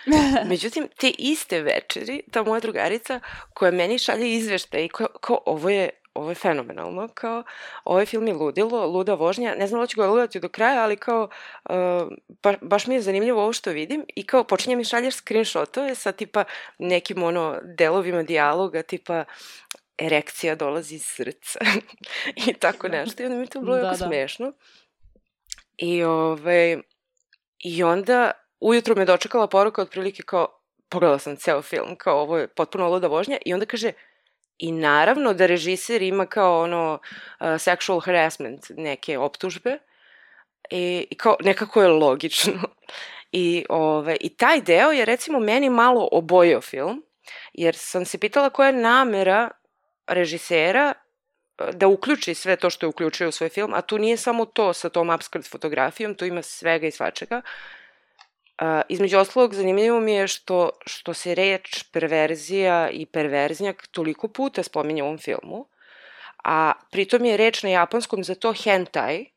[laughs] Međutim, te iste večeri, ta moja drugarica koja meni šalje izveštaj i kao, kao ovo je ovo je fenomenalno, kao, ovaj film je ludilo, luda vožnja, ne znam da ću ga gledati do kraja, ali kao, uh, ba, baš mi je zanimljivo ovo što vidim i kao počinje mi šalješ screenshotove sa tipa nekim ono delovima dijaloga, tipa erekcija dolazi iz srca [laughs] i tako nešto i onda mi to bilo da, jako da. smešno. I, ove, I onda ujutru me dočekala poruka otprilike kao, pogledala sam ceo film, kao ovo je potpuno luda vožnja i onda kaže, I naravno da režiser ima kao ono uh, sexual harassment neke optužbe i, i kao nekako je logično. I, ove, I taj deo je recimo meni malo obojio film, jer sam se pitala koja je namera režisera da uključi sve to što je uključio u svoj film, a tu nije samo to sa tom upskirt fotografijom, tu ima svega i svačega. Uh, između ostalog, zanimljivo mi je što, što se reč perverzija i perverznjak toliko puta spominje u ovom filmu, a pritom je reč na japanskom za to hentai,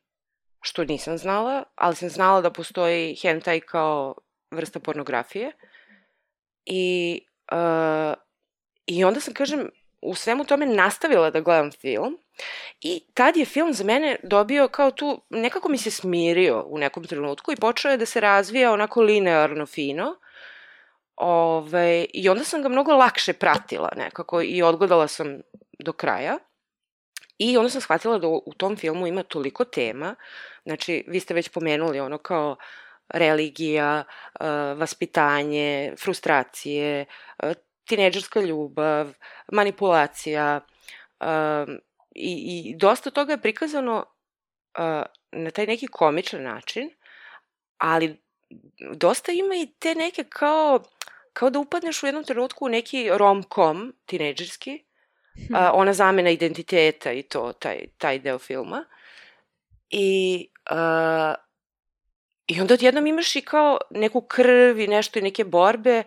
što nisam znala, ali sam znala da postoji hentai kao vrsta pornografije. I, uh, I onda sam, kažem, u svemu tome nastavila da gledam film i tad je film za mene dobio kao tu, nekako mi se smirio u nekom trenutku i počeo je da se razvija onako linearno fino. Ove, I onda sam ga mnogo lakše pratila nekako i odgledala sam do kraja. I onda sam shvatila da u tom filmu ima toliko tema, znači vi ste već pomenuli ono kao religija, vaspitanje, frustracije, tineđerska ljubav, manipulacija um, i, i dosta toga je prikazano uh, na taj neki komičan način, ali dosta ima i te neke kao, kao da upadneš u jednom trenutku u neki rom-com tineđerski, hm. uh, ona zamena identiteta i to, taj, taj deo filma. I, uh, I onda odjednom imaš i kao neku krv i nešto i neke borbe uh,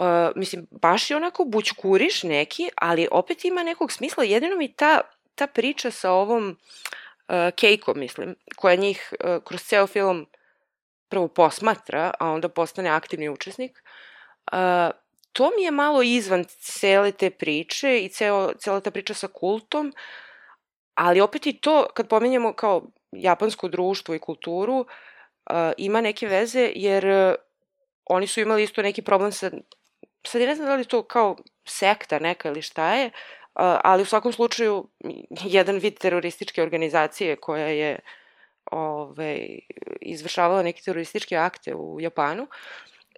uh, mislim, baš je onako bućkuriš neki, ali opet ima nekog smisla. Jedino mi ta ta priča sa ovom uh, Keiko, mislim, koja njih uh, kroz ceo film prvo posmatra, a onda postane aktivni učesnik, uh, to mi je malo izvan cele te priče i ceo, cela ta priča sa kultom, ali opet i to, kad pomenjamo kao japansko društvo i kulturu, uh, ima neke veze, jer uh, oni su imali isto neki problem sa, sad ne znam da li to kao sekta neka ili šta je, ali u svakom slučaju jedan vid terorističke organizacije koja je ove, izvršavala neke terorističke akte u Japanu.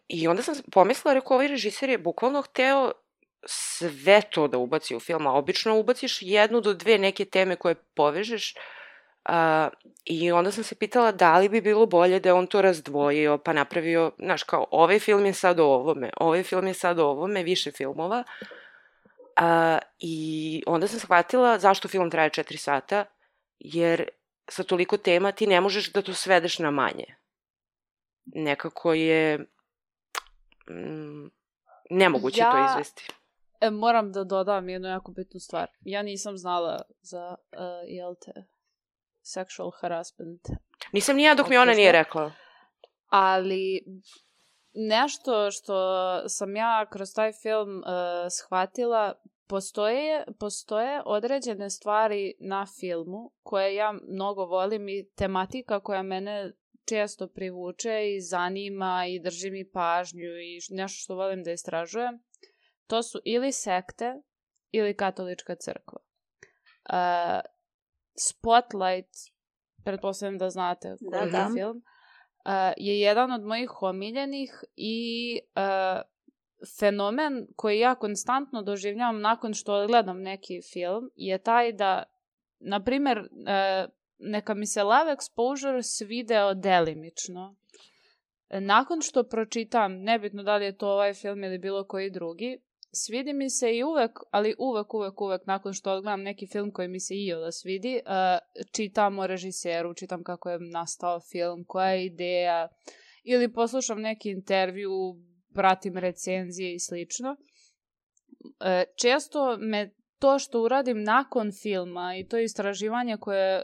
I onda sam pomislila, rekao, ovaj režiser je bukvalno hteo sve to da ubaci u film, a obično ubaciš jednu do dve neke teme koje povežeš, Uh, I onda sam se pitala da li bi bilo bolje da on to razdvojio, pa napravio, znaš, kao, ovaj film je sad o ovome, ovaj film je sad o ovome, više filmova. Uh, I onda sam shvatila zašto film traje četiri sata, jer sa toliko tema ti ne možeš da to svedeš na manje. Nekako je mm, nemoguće ja... to izvesti. E, moram da dodam jednu jako bitnu stvar. Ja nisam znala za, uh, jel te, sexual harassment. Nisam ni ja dok mi ona nije rekla. Ali nešto što sam ja kroz taj film uh, shvatila, postoje, postoje određene stvari na filmu koje ja mnogo volim i tematika koja mene često privuče i zanima i drži mi pažnju i nešto što volim da istražujem. To su ili sekte ili katolička crkva. Uh, Spotlight, pretpostavljam da znate koji da, da. film, uh, je jedan od mojih omiljenih i uh, fenomen koji ja konstantno doživljavam nakon što gledam neki film je taj da, na primer, uh, neka mi se Love Exposure svideo delimično. Nakon što pročitam, nebitno da li je to ovaj film ili bilo koji drugi, svidi mi se i uvek, ali uvek, uvek, uvek, nakon što odgledam neki film koji mi se i da svidi, uh, čitam o režiseru, čitam kako je nastao film, koja je ideja, ili poslušam neki intervju, pratim recenzije i slično. Uh, često me to što uradim nakon filma i to istraživanje koje,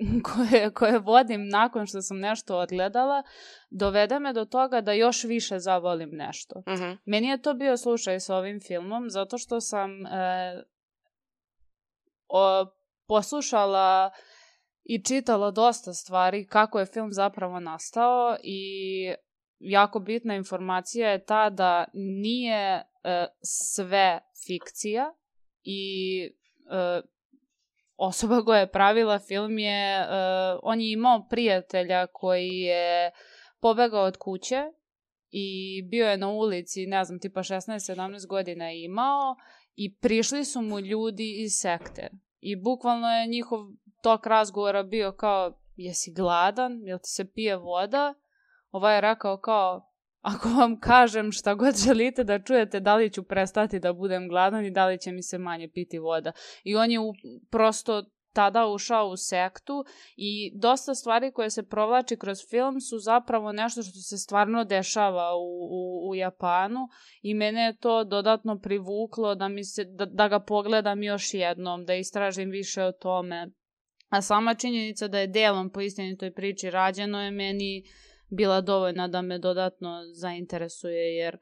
[laughs] koje, koje vodim nakon što sam nešto odgledala, dovede me do toga da još više zavolim nešto. Uh mhm. -huh. Meni je to bio slučaj sa ovim filmom, zato što sam e, o, poslušala i čitala dosta stvari kako je film zapravo nastao i jako bitna informacija je ta da nije e, sve fikcija i e, osoba koja je pravila film je, uh, on je imao prijatelja koji je pobegao od kuće i bio je na ulici, ne znam, tipa 16-17 godina je imao i prišli su mu ljudi iz sekte. I bukvalno je njihov tok razgovora bio kao, jesi gladan, jel ti se pije voda? Ovaj je rekao kao, ako vam kažem šta god [laughs] želite da čujete, da li ću prestati da budem gladan i da li će mi se manje piti voda. I on je u, prosto tada ušao u sektu i dosta stvari koje se provlači kroz film su zapravo nešto što se stvarno dešava u, u, u Japanu i mene je to dodatno privuklo da, mi se, da, da ga pogledam još jednom, da istražim više o tome. A sama činjenica da je delom po istinitoj priči rađeno je meni uh, bila dovoljna da me dodatno zainteresuje, jer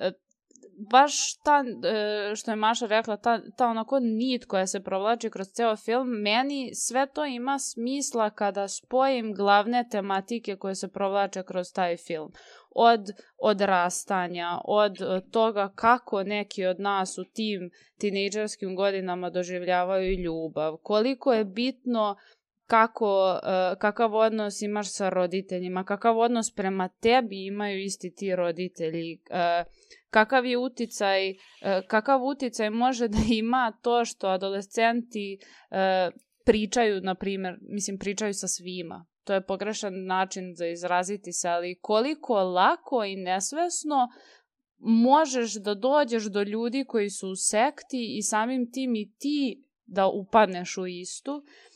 e, baš ta, e, što je Maša rekla, ta, ta onako nit koja se provlači kroz ceo film, meni sve to ima smisla kada spojim glavne tematike koje se provlače kroz taj film. Od odrastanja, od e, toga kako neki od nas u tim tinejdžerskim godinama doživljavaju ljubav, koliko je bitno kako, uh, kakav odnos imaš sa roditeljima, kakav odnos prema tebi imaju isti ti roditelji, uh, kakav je uticaj, uh, kakav uticaj može da ima to što adolescenti pričaju, na primjer, mislim, pričaju sa svima. To je pogrešan način za izraziti se, ali koliko lako i nesvesno možeš da dođeš do ljudi koji su u sekti i samim tim i ti da upadneš u istu. Uh,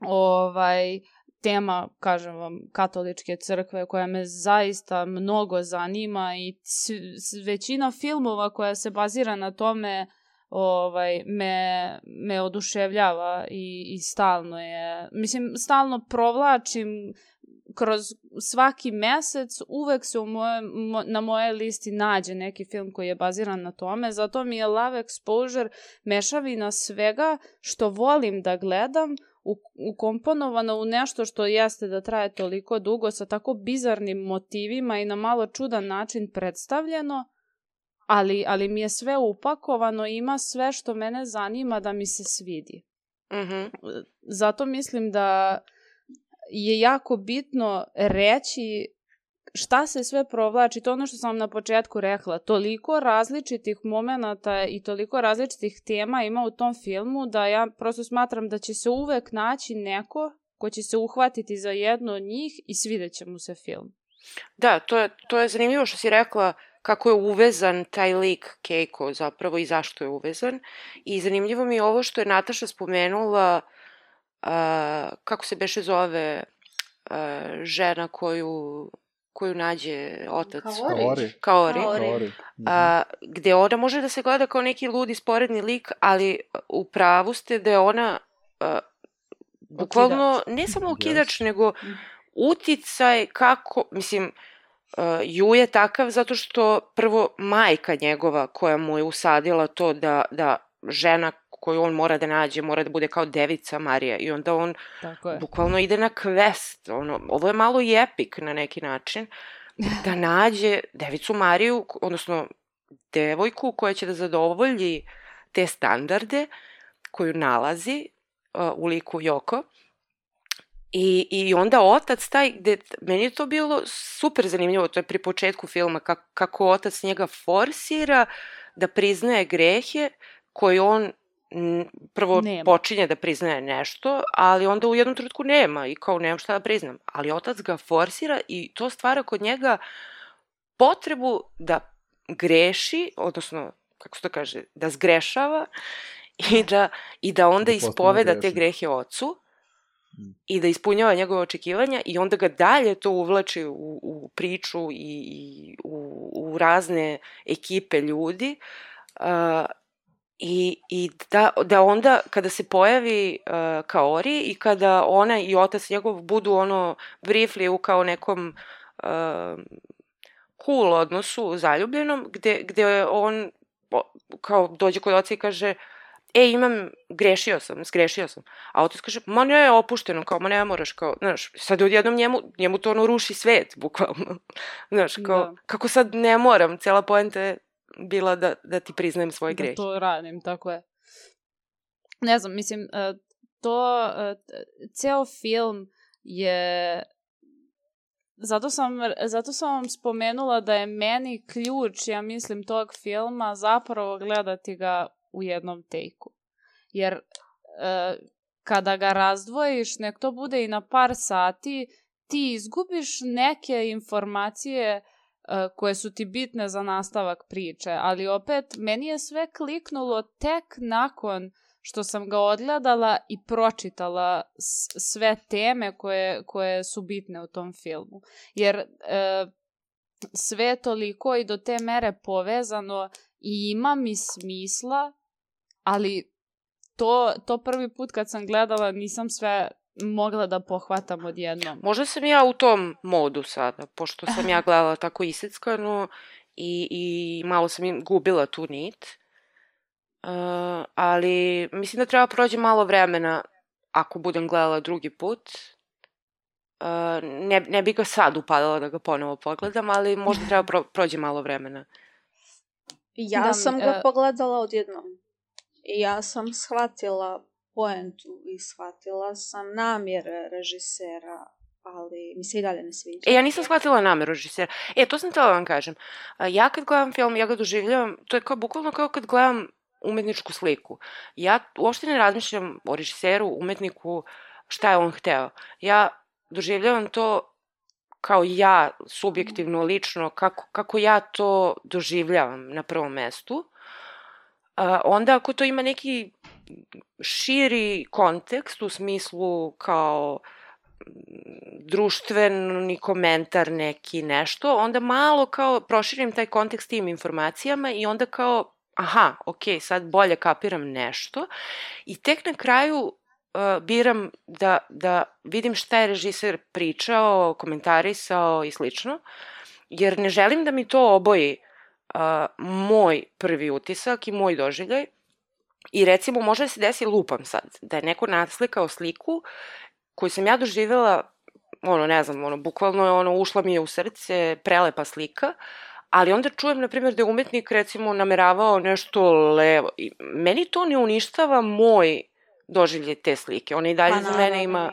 ovaj, tema, kažem vam, katoličke crkve koja me zaista mnogo zanima i većina filmova koja se bazira na tome ovaj, me, me oduševljava i, i stalno je, mislim, stalno provlačim kroz svaki mesec uvek se u moje, mo, na moje listi nađe neki film koji je baziran na tome, zato mi je Love Exposure mešavina svega što volim da gledam, ukomponovano u nešto što jeste da traje toliko dugo sa tako bizarnim motivima i na malo čudan način predstavljeno, ali, ali mi je sve upakovano i ima sve što mene zanima da mi se svidi. Mm -hmm. Zato mislim da je jako bitno reći šta se sve provlači, to ono što sam vam na početku rekla, toliko različitih momenata i toliko različitih tema ima u tom filmu da ja prosto smatram da će se uvek naći neko ko će se uhvatiti za jedno od njih i svidjet će mu se film. Da, to je, to je zanimljivo što si rekla kako je uvezan taj lik Keiko zapravo i zašto je uvezan. I zanimljivo mi je ovo što je Nataša spomenula uh, kako se beše zove uh, žena koju koju nađe otac. Kaori. Kaori. Kaori. A, gde ona može da se gleda kao neki ludi sporedni lik, ali u pravu ste da je ona a, bukvalno ne samo okidač, nego uticaj kako, mislim, uh, Ju je takav zato što prvo majka njegova koja mu je usadila to da, da žena koju on mora da nađe, mora da bude kao devica Marija i onda on Tako je. bukvalno ide na quest, ono, ovo je malo i epik na neki način, da nađe devicu Mariju, odnosno devojku koja će da zadovolji te standarde koju nalazi uh, u liku Joko. I, I onda otac taj, gde, meni je to bilo super zanimljivo, to je pri početku filma, kako, kako otac njega forsira da priznaje grehe koje on prvo nema. počinje da priznaje nešto, ali onda u jednom trenutku nema i kao nemam šta da priznam. Ali otac ga forsira i to stvara kod njega potrebu da greši, odnosno, kako se to kaže, da zgrešava i da, i da onda da ispoveda te grehe ocu i da ispunjava njegove očekivanja i onda ga dalje to uvlači u, u priču i, i u, u razne ekipe ljudi uh, I, i da, da onda kada se pojavi uh, Kaori i kada ona i otac njegov budu ono briefly u kao nekom uh, cool odnosu zaljubljenom gde, gde on kao dođe kod oca i kaže e imam, grešio sam, zgrešio sam. A otac kaže, ma ne, opušteno, kao, ma ne moraš, kao, znaš, sad odjednom njemu, njemu to ono ruši svet, bukvalno. [laughs] znaš, kao, da. kako sad ne moram, cela poenta je bila da, da ti priznajem svoje da grehe. Da to radim, tako je. Ne znam, mislim, e, to, e, ceo film je Zato sam, zato sam vam spomenula da je meni ključ, ja mislim, tog filma zapravo gledati ga u jednom tejku. Jer e, kada ga razdvojiš, nek to bude i na par sati, ti izgubiš neke informacije koje su ti bitne za nastavak priče, ali opet meni je sve kliknulo tek nakon što sam ga odgledala i pročitala sve teme koje, koje su bitne u tom filmu. Jer e, sve je toliko i do te mere povezano i ima mi smisla, ali to, to prvi put kad sam gledala nisam sve mogla da pohvatam odjednom. Možda sam ja u tom modu sada, pošto sam ja [laughs] gledala tako iseckano i, i malo sam gubila tu nit. Uh, ali mislim da treba prođe malo vremena ako budem gledala drugi put. Uh, ne, ne bih ga sad upadala da ga ponovo pogledam, ali možda treba pro, prođe malo vremena. Ja da, sam ga uh, pogledala odjednom. I ja sam shvatila poentu i shvatila sam namjere režisera, ali mi se i dalje ne sviđa. E, ja nisam shvatila nameru režisera. E, to sam htjela da vam kažem. Ja kad gledam film, ja ga doživljavam, to je kao bukvalno kao kad gledam umetničku sliku. Ja uopšte ne razmišljam o režiseru, umetniku, šta je on hteo. Ja doživljavam to kao ja, subjektivno, lično, kako, kako ja to doživljavam na prvom mestu. Uh, onda ako to ima neki širi kontekst u smislu kao društveni komentar neki nešto, onda malo kao proširim taj kontekst tim informacijama i onda kao aha, ok, sad bolje kapiram nešto. I tek na kraju uh, biram da, da vidim šta je režiser pričao, komentarisao i slično, jer ne želim da mi to oboji uh, moj prvi utisak i moj doživljaj, I recimo može da se desi lupam sad, da je neko naslikao sliku koju sam ja doživjela, ono, ne znam, ono, bukvalno je ono, ušla mi je u srce, prelepa slika, ali onda čujem, na primjer, da je umetnik, recimo, nameravao nešto levo. I meni to ne uništava moj doživlje te slike. Ona i dalje Pa, za mene ima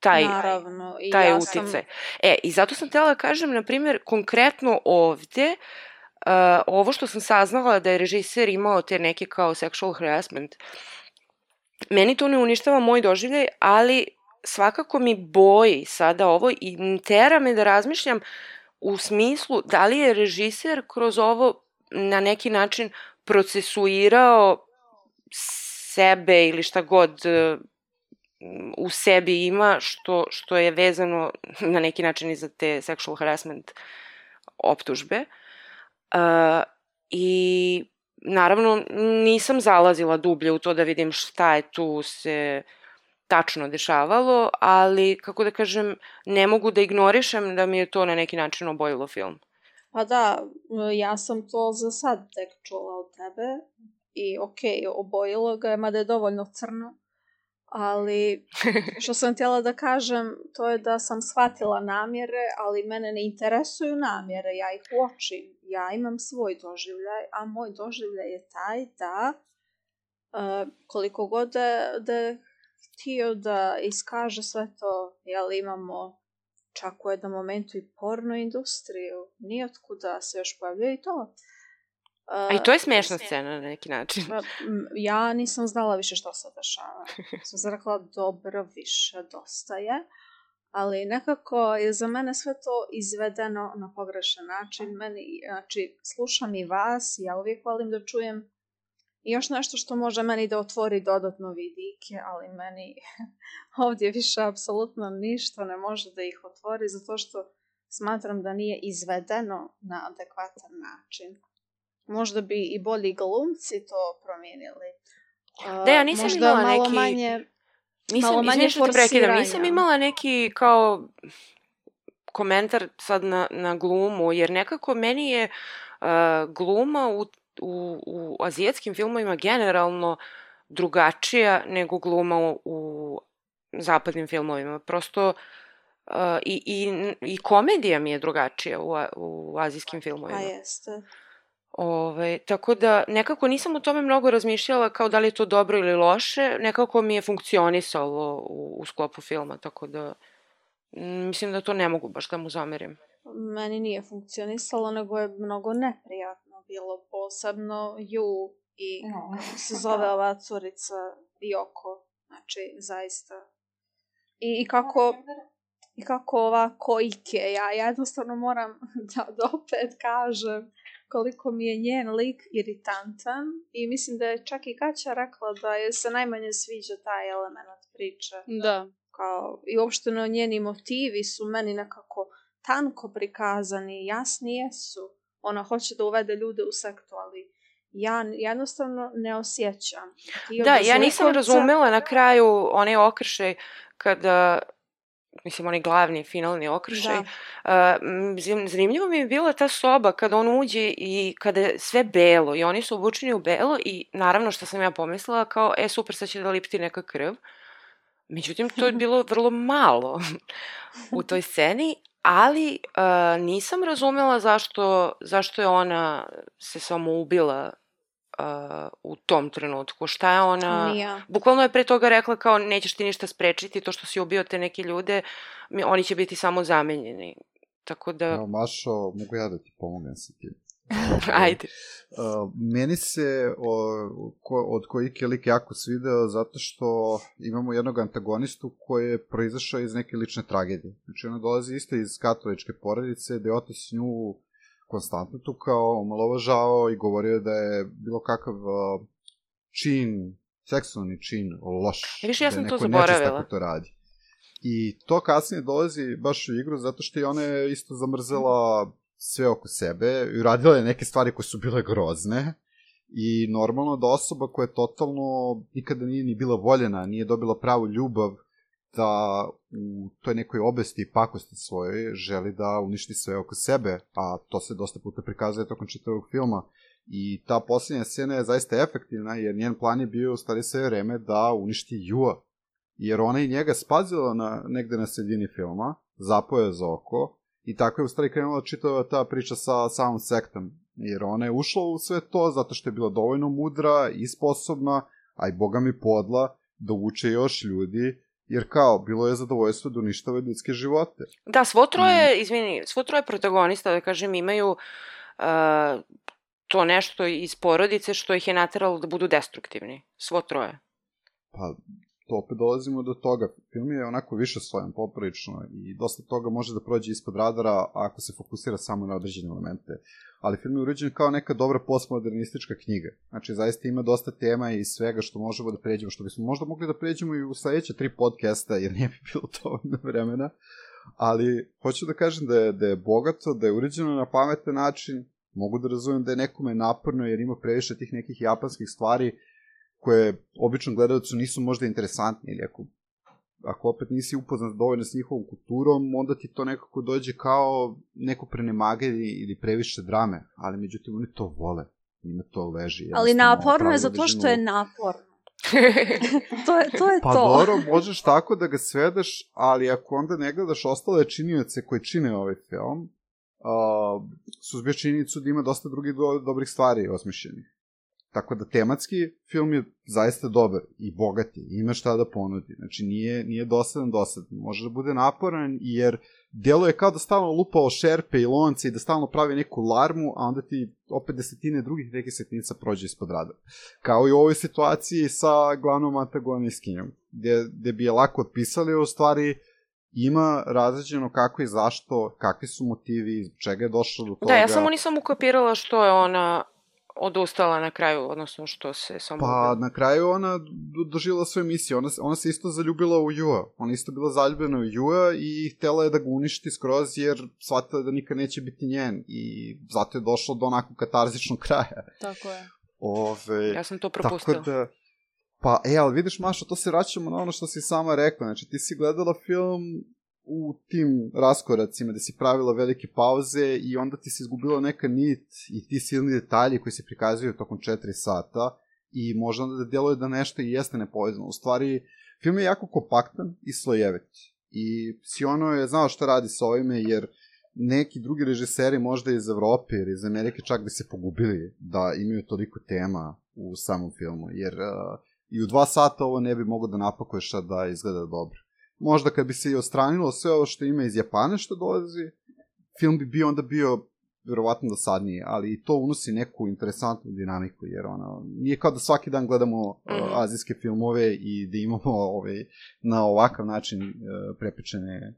taj, Naravno. I taj ja utice. sam, E, i zato sam htjela da kažem, na primjer, konkretno ovde, uh, ovo što sam saznala da je režiser imao te neke kao sexual harassment, meni to ne uništava moj doživljaj, ali svakako mi boji sada ovo i tera me da razmišljam u smislu da li je režiser kroz ovo na neki način procesuirao sebe ili šta god e, u sebi ima što, što je vezano na neki način i za te sexual harassment optužbe. Uh, I naravno nisam zalazila dublje u to da vidim šta je tu se tačno dešavalo, ali kako da kažem, ne mogu da ignorišem da mi je to na neki način obojilo film. Pa da, ja sam to za sad tek čula od tebe i okej, obojilo ga je, mada je dovoljno crno, ali [laughs] što sam htjela da kažem, to je da sam shvatila namjere, ali mene ne interesuju namjere, ja ih uočim, ja imam svoj doživljaj, a moj doživljaj je taj da uh, koliko god da, da htio da iskaže sve to, jel imamo čak u jednom momentu i porno industriju, nijotkuda se još pojavljuje i to. A i to je smešna scena na neki način. Ja nisam znala više što se dešava. Sam se rekla, dobro, više, dosta je. Ali nekako je za mene sve to izvedeno na pogrešan način. Meni, znači, slušam i vas, ja uvijek volim da čujem i još nešto što može meni da otvori dodatno vidike, ali meni [laughs] ovdje više apsolutno ništa ne može da ih otvori, zato što smatram da nije izvedeno na adekvatan način. Možda bi i bolji glumci to promijenili. A, Da, ja nisam možda imala malo neki- manje Nisam, Malo manje prekidam, nisam imala neki kao komentar sad na, na glumu, jer nekako meni je uh, gluma u, u, u azijetskim filmovima generalno drugačija nego gluma u, u zapadnim filmovima. Prosto uh, i, i, i komedija mi je drugačija u, u azijskim filmovima. A jeste. Ove, tako da nekako nisam o tome mnogo razmišljala kao da li je to dobro ili loše, nekako mi je funkcionisalo u, u sklopu filma, tako da mm, mislim da to ne mogu baš da mu zamerim. Meni nije funkcionisalo, nego je mnogo neprijatno bilo, posebno ju i No. kako se zove ova curica Joko. Znači, zaista. I, i kako... I kako ova kojke, ja jednostavno moram [laughs] da, da opet kažem koliko mi je njen lik iritantan i mislim da je čak i Kaća rekla da je se najmanje sviđa taj element priče. Da. Kao, I uopšteno njeni motivi su meni nekako tanko prikazani, jasni jesu. Ona hoće da uvede ljude u sektu, ali ja jednostavno ne osjećam. Da, ja nisam razumela na kraju onaj okršaj kada mislim, onaj glavni, finalni okršaj. Da. Uh, zanimljivo mi je bila ta soba kada on uđe i kada je sve belo i oni su obučeni u belo i naravno što sam ja pomislila kao, e super, sad će da lipti neka krv. Međutim, to je [laughs] bilo vrlo malo u toj sceni, ali uh, nisam razumela zašto, zašto je ona se samo ubila uh, u tom trenutku. Šta je ona... Ni ja. Bukvalno je pre toga rekla kao nećeš ti ništa sprečiti, to što si ubio te neke ljude, mi, oni će biti samo zamenjeni. Tako da, Evo, Mašo, mogu ja da ti pomognem sa tim. [laughs] ajde. Uh, meni se o, ko, od kojike lik jako svideo zato što imamo jednog antagonistu koji je proizašao iz neke lične tragedije. Znači ona dolazi isto iz katoličke porodice, da je otac nju konstantno tu kao omalovažavao i govorio da je bilo kakav uh, čin, seksualni čin loš. Više, ja da sam to neko nečist zaboravila. to radi. I to kasnije dolazi baš u igru zato što i ona je isto zamrzela sve oko sebe i uradila je neke stvari koje su bile grozne I normalno da osoba koja je totalno nikada nije ni bila voljena, nije dobila pravu ljubav, da u toj nekoj obesti i pakosti svojoj želi da uništi sve oko sebe, a to se dosta puta prikazuje tokom čitavog filma. I ta posljednja scena je zaista efektivna, jer njen plan je bio u stvari sve vreme da uništi Jua. Jer ona i njega spazila na, negde na sredini filma, zapoje za oko, i tako je u stvari krenula čitava ta priča sa samom sektom. Jer ona je ušla u sve to zato što je bila dovoljno mudra i sposobna, a i boga mi podla, da uče još ljudi, jer kao, bilo je zadovoljstvo da uništava ljudske živote. Da, svo troje, mm. izvini, svo troje protagonista, da kažem, imaju uh, to nešto iz porodice što ih je nateralo da budu destruktivni. Svo troje. Pa, to opet dolazimo do toga. Film je onako više slojan, poprilično, i dosta toga može da prođe ispod radara ako se fokusira samo na određene elemente. Ali film je uređen kao neka dobra postmodernistička knjiga. Znači, zaista ima dosta tema i svega što možemo da pređemo, što bismo možda mogli da pređemo i u sledeće tri podcasta, jer nije bi bilo dovoljno vremena. Ali, hoću da kažem da je, da je bogato, da je uređeno na pametan način, mogu da razumem da je nekome naporno jer ima previše tih nekih japanskih stvari koje obično gledalcu nisu možda interesantne ili ako, ako opet nisi upoznat dovoljno s njihovom kulturom, onda ti to nekako dođe kao neko prenemaganje ili previše drame, ali međutim oni to vole, njima to leži. Ali naporno je zato što je naporno. [laughs] to je to. Je pa to. dobro, možeš tako da ga svedeš, ali ako onda ne gledaš ostale činioce koje čine ovaj film, uh, suzbiješ činjenicu da ima dosta drugih do, dobrih stvari osmišljenih. Tako da tematski film je zaista dobar i bogati, ima šta da ponudi. Znači nije, nije dosadan dosadan, može da bude naporan jer delo je kao da stalno lupa o šerpe i lonce i da stalno pravi neku larmu, a onda ti opet desetine drugih nekih setnica prođe ispod rada. Kao i u ovoj situaciji sa glavnom antagonistkinjom, gde, gde bi je lako otpisali, u stvari ima razređeno kako i zašto, kakvi su motivi, čega je došlo do toga. Da, ja samo nisam ukapirala što je ona odustala na kraju, odnosno što se samo... Pa, na kraju ona doživjela svoju misiju. Ona, ona se isto zaljubila u Jua. Ona isto bila zaljubljena u Jua i htela je da ga uništi skroz jer shvatila da nikad neće biti njen. I zato je došlo do onako katarzičnog [laughs] kraja. Tako je. Ove, ja sam to propustila. Tako da, pa, e, ali vidiš, Maša, to se vraćamo na ono što si sama rekla. Znači, ti si gledala film u tim raskoracima da si pravila velike pauze i onda ti se izgubila neka nit i ti silni detalji koji se prikazuju tokom 4 sata i možda da djeluje da nešto i jeste nepovezano. U stvari, film je jako kompaktan i slojevit. I Siono je znao šta radi sa ovime jer neki drugi režiseri možda iz Evrope ili iz Amerike čak bi se pogubili da imaju toliko tema u samom filmu, jer uh, i u dva sata ovo ne bi mogo da napakuješ da izgleda dobro možda kad bi se i ostranilo sve ovo što ima iz Japana što dolazi, film bi bio onda bio verovatno dosadniji, ali i to unosi neku interesantnu dinamiku, jer ono, nije kao da svaki dan gledamo uh, azijske filmove i da imamo ove, [laughs] ovaj, na ovakav način uh, prepečene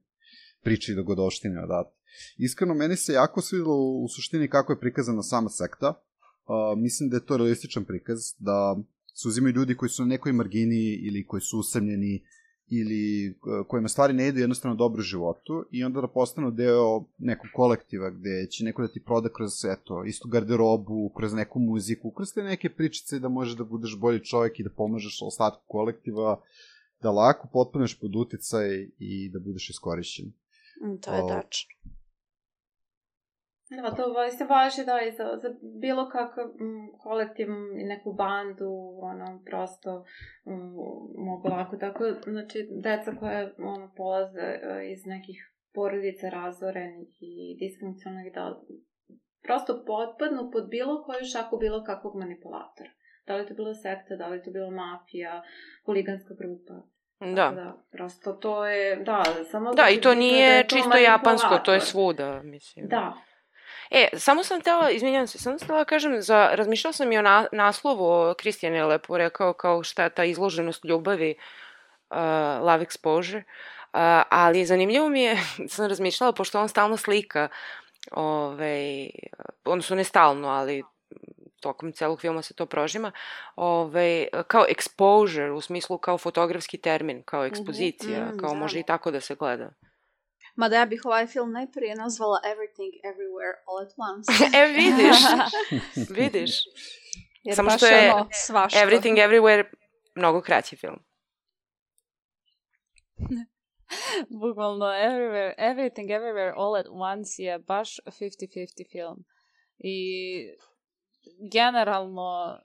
priče i dogodoštine odatle. Iskreno, meni se jako svidilo u suštini kako je prikazana sama sekta. Uh, mislim da je to realističan prikaz, da se uzimaju ljudi koji su na nekoj margini ili koji su usamljeni, ili e, kojima stvari ne idu jednostavno dobro u životu i onda da postanu deo nekog kolektiva gde će neko da ti proda kroz eto, istu garderobu, kroz neku muziku, kroz te neke pričice da možeš da budeš bolji čovjek i da pomažeš ostatku kolektiva, da lako potpuneš pod uticaj i da budeš iskorišćen. Mm, to je tačno. Da, to se važi da i za, za bilo kakav m, kolektiv i neku bandu, ono, prosto m, mogu lako tako, znači, deca koje, ono, polaze e, iz nekih porodica razorenih i disfunkcionalnih, da prosto potpadnu pod bilo koju šaku bilo kakvog manipulatora. Da li to bila sekta, da li to bila mafija, huliganska grupa. Da. da. Prosto to je, da, samo... Da, i to nije da to čisto japansko, to je svuda, mislim. Da, E, samo sam htela, izvinjam se, samo sam htela da kažem, za, razmišljala sam i o na, naslovu, Kristijan je lepo rekao kao šta je ta izloženost ljubavi, uh, love exposure, uh, ali zanimljivo mi je, [laughs] sam razmišljala, pošto on stalno slika, ovaj, odnosno ne stalno, ali tokom celog filma se to prožima, ovaj, kao exposure, u smislu kao fotografski termin, kao mhm, ekspozicija, mm -hmm, kao da. može i tako da se gleda. Mada ja bih ovaj film najprije nazvala Everything Everywhere All at Once. [laughs] e, vidiš. [laughs] vidiš. Jer Samo što je ono svašta. Everything Everywhere mnogo kraći film. [laughs] Bukvalno everywhere, Everything Everywhere All at Once je baš 50-50 film. I generalno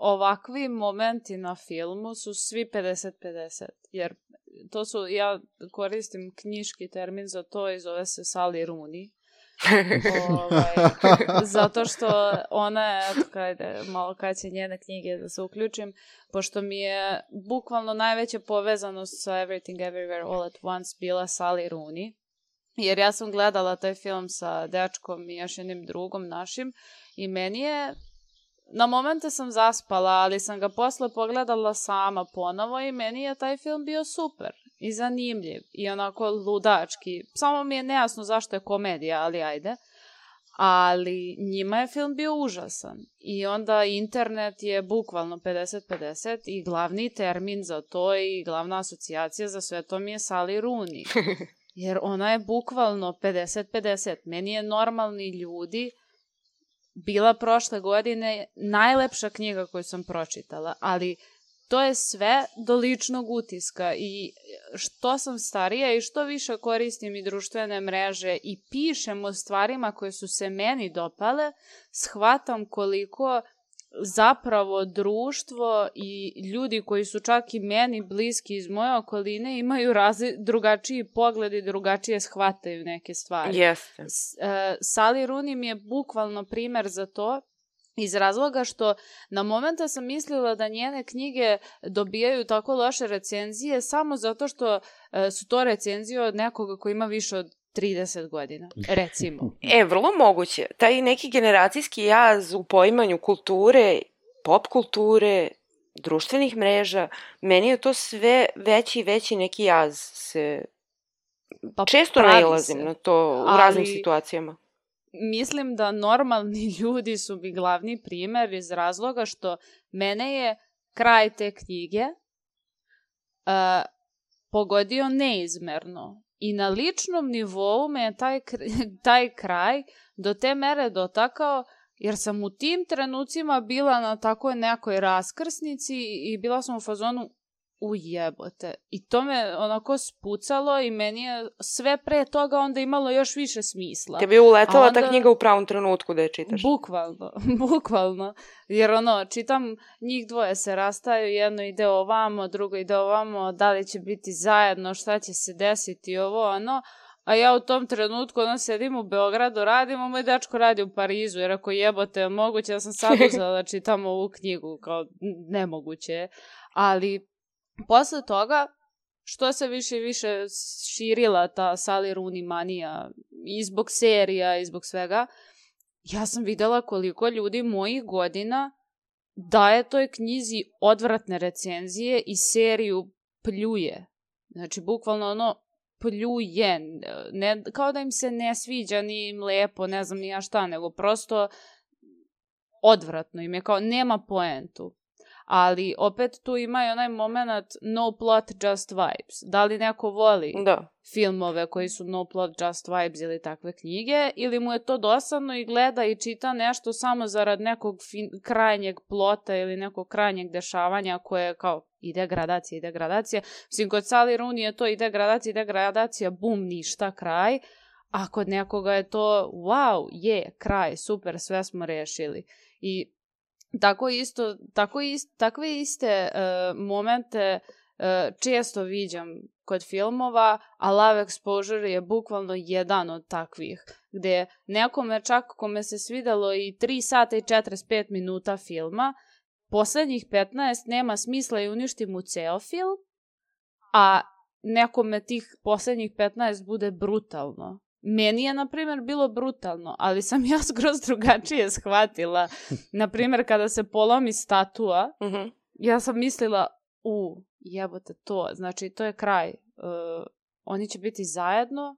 ovakvi momenti na filmu su svi 50-50. Jer to su, ja koristim knjiški termin za to i zove se Sally Rooney. [laughs] ovaj, zato što ona je, eto, kajde, malo kad će njene knjige da se uključim, pošto mi je bukvalno najveća povezanost sa Everything Everywhere All at Once bila Sally Rooney. Jer ja sam gledala taj film sa dečkom i još jednim drugom našim i meni je na momente sam zaspala, ali sam ga posle pogledala sama ponovo i meni je taj film bio super i zanimljiv i onako ludački. Samo mi je nejasno zašto je komedija, ali ajde. Ali njima je film bio užasan. I onda internet je bukvalno 50-50 i glavni termin za to i glavna asocijacija za sve to mi je Sally Rooney. [laughs] Jer ona je bukvalno 50-50. Meni je normalni ljudi bila prošle godine najlepša knjiga koju sam pročitala, ali to je sve do ličnog utiska i što sam starija i što više koristim i društvene mreže i pišem o stvarima koje su se meni dopale, shvatam koliko zapravo društvo i ljudi koji su čak i meni bliski iz moje okoline imaju razli, drugačiji pogled i drugačije shvataju neke stvari. Jeste. S, Sally Rooney mi je bukvalno primer za to iz razloga što na momenta sam mislila da njene knjige dobijaju tako loše recenzije samo zato što uh, su to recenzije od nekoga ko ima više od 30 godina, [laughs] recimo. E, vrlo moguće. Taj neki generacijski jaz u poimanju kulture, pop kulture, društvenih mreža, meni je to sve veći i veći neki jaz se... Pa Često nailazim se. na to u Ali- raznim situacijama. mislim da normalni [laughs] ljudi su mi glavni primer iz razloga što mene je kraj te knjige uh, pogodio neizmerno. I na ličnom nivou me je taj, [laughs] taj kraj do te mere dotakao jer sam u tim trenucima bila na takoj nekoj raskrsnici i bila sam u fazonu ujebote. I to me onako spucalo i meni je sve pre toga onda imalo još više smisla. Tebi je uletala onda- ta knjiga u pravom trenutku da je čitaš. Bukvalno, [laughs] bukvalno. Jer ono, čitam, njih dvoje se rastaju, jedno ide ovamo, drugo ide ovamo, da li će biti zajedno, šta će se desiti, ovo, ono. A ja u tom trenutku, ono, sedim u Beogradu, radim, a moj dečko radi u Parizu, jer ako jebote, je moguće, ja sam sad [laughs] uzela da čitam ovu knjigu, kao, nemoguće je. Ali, posle toga, što se više i više širila ta Sally Rooney manija, i zbog serija, i zbog svega, ja sam videla koliko ljudi mojih godina daje toj knjizi odvratne recenzije i seriju pljuje. Znači, bukvalno ono pljuje. Ne, kao da im se ne sviđa ni im lepo, ne znam ni ja šta, nego prosto odvratno im je, kao nema poentu. Ali opet tu ima i onaj moment no plot, just vibes. Da li neko voli Da. filmove koji su no plot, just vibes ili takve knjige, ili mu je to dosadno i gleda i čita nešto samo zarad nekog fin- krajnjeg plota ili nekog krajnjeg dešavanja koje je kao ide gradacija, ide gradacija. Mislim, kod Sally Rooney je to ide gradacija, ide gradacija, bum, ništa, kraj. A kod nekoga je to, wow, je, kraj, super, sve smo rešili. I tako isto, tako ist, takve iste uh, momente uh, često viđam kod filmova, a Love Exposure je bukvalno jedan od takvih, gde nekome čak kome se svidelo i 3 sata i 45 minuta filma, poslednjih 15 nema smisla i uništi mu ceo film, a nekome tih poslednjih 15 bude brutalno. Meni je, na primjer, bilo brutalno, ali sam ja [laughs] skroz drugačije shvatila. Na primjer, kada se polomi statua, Mhm. ja sam mislila, u, jebote to, znači to je kraj. Uh, oni će biti zajedno,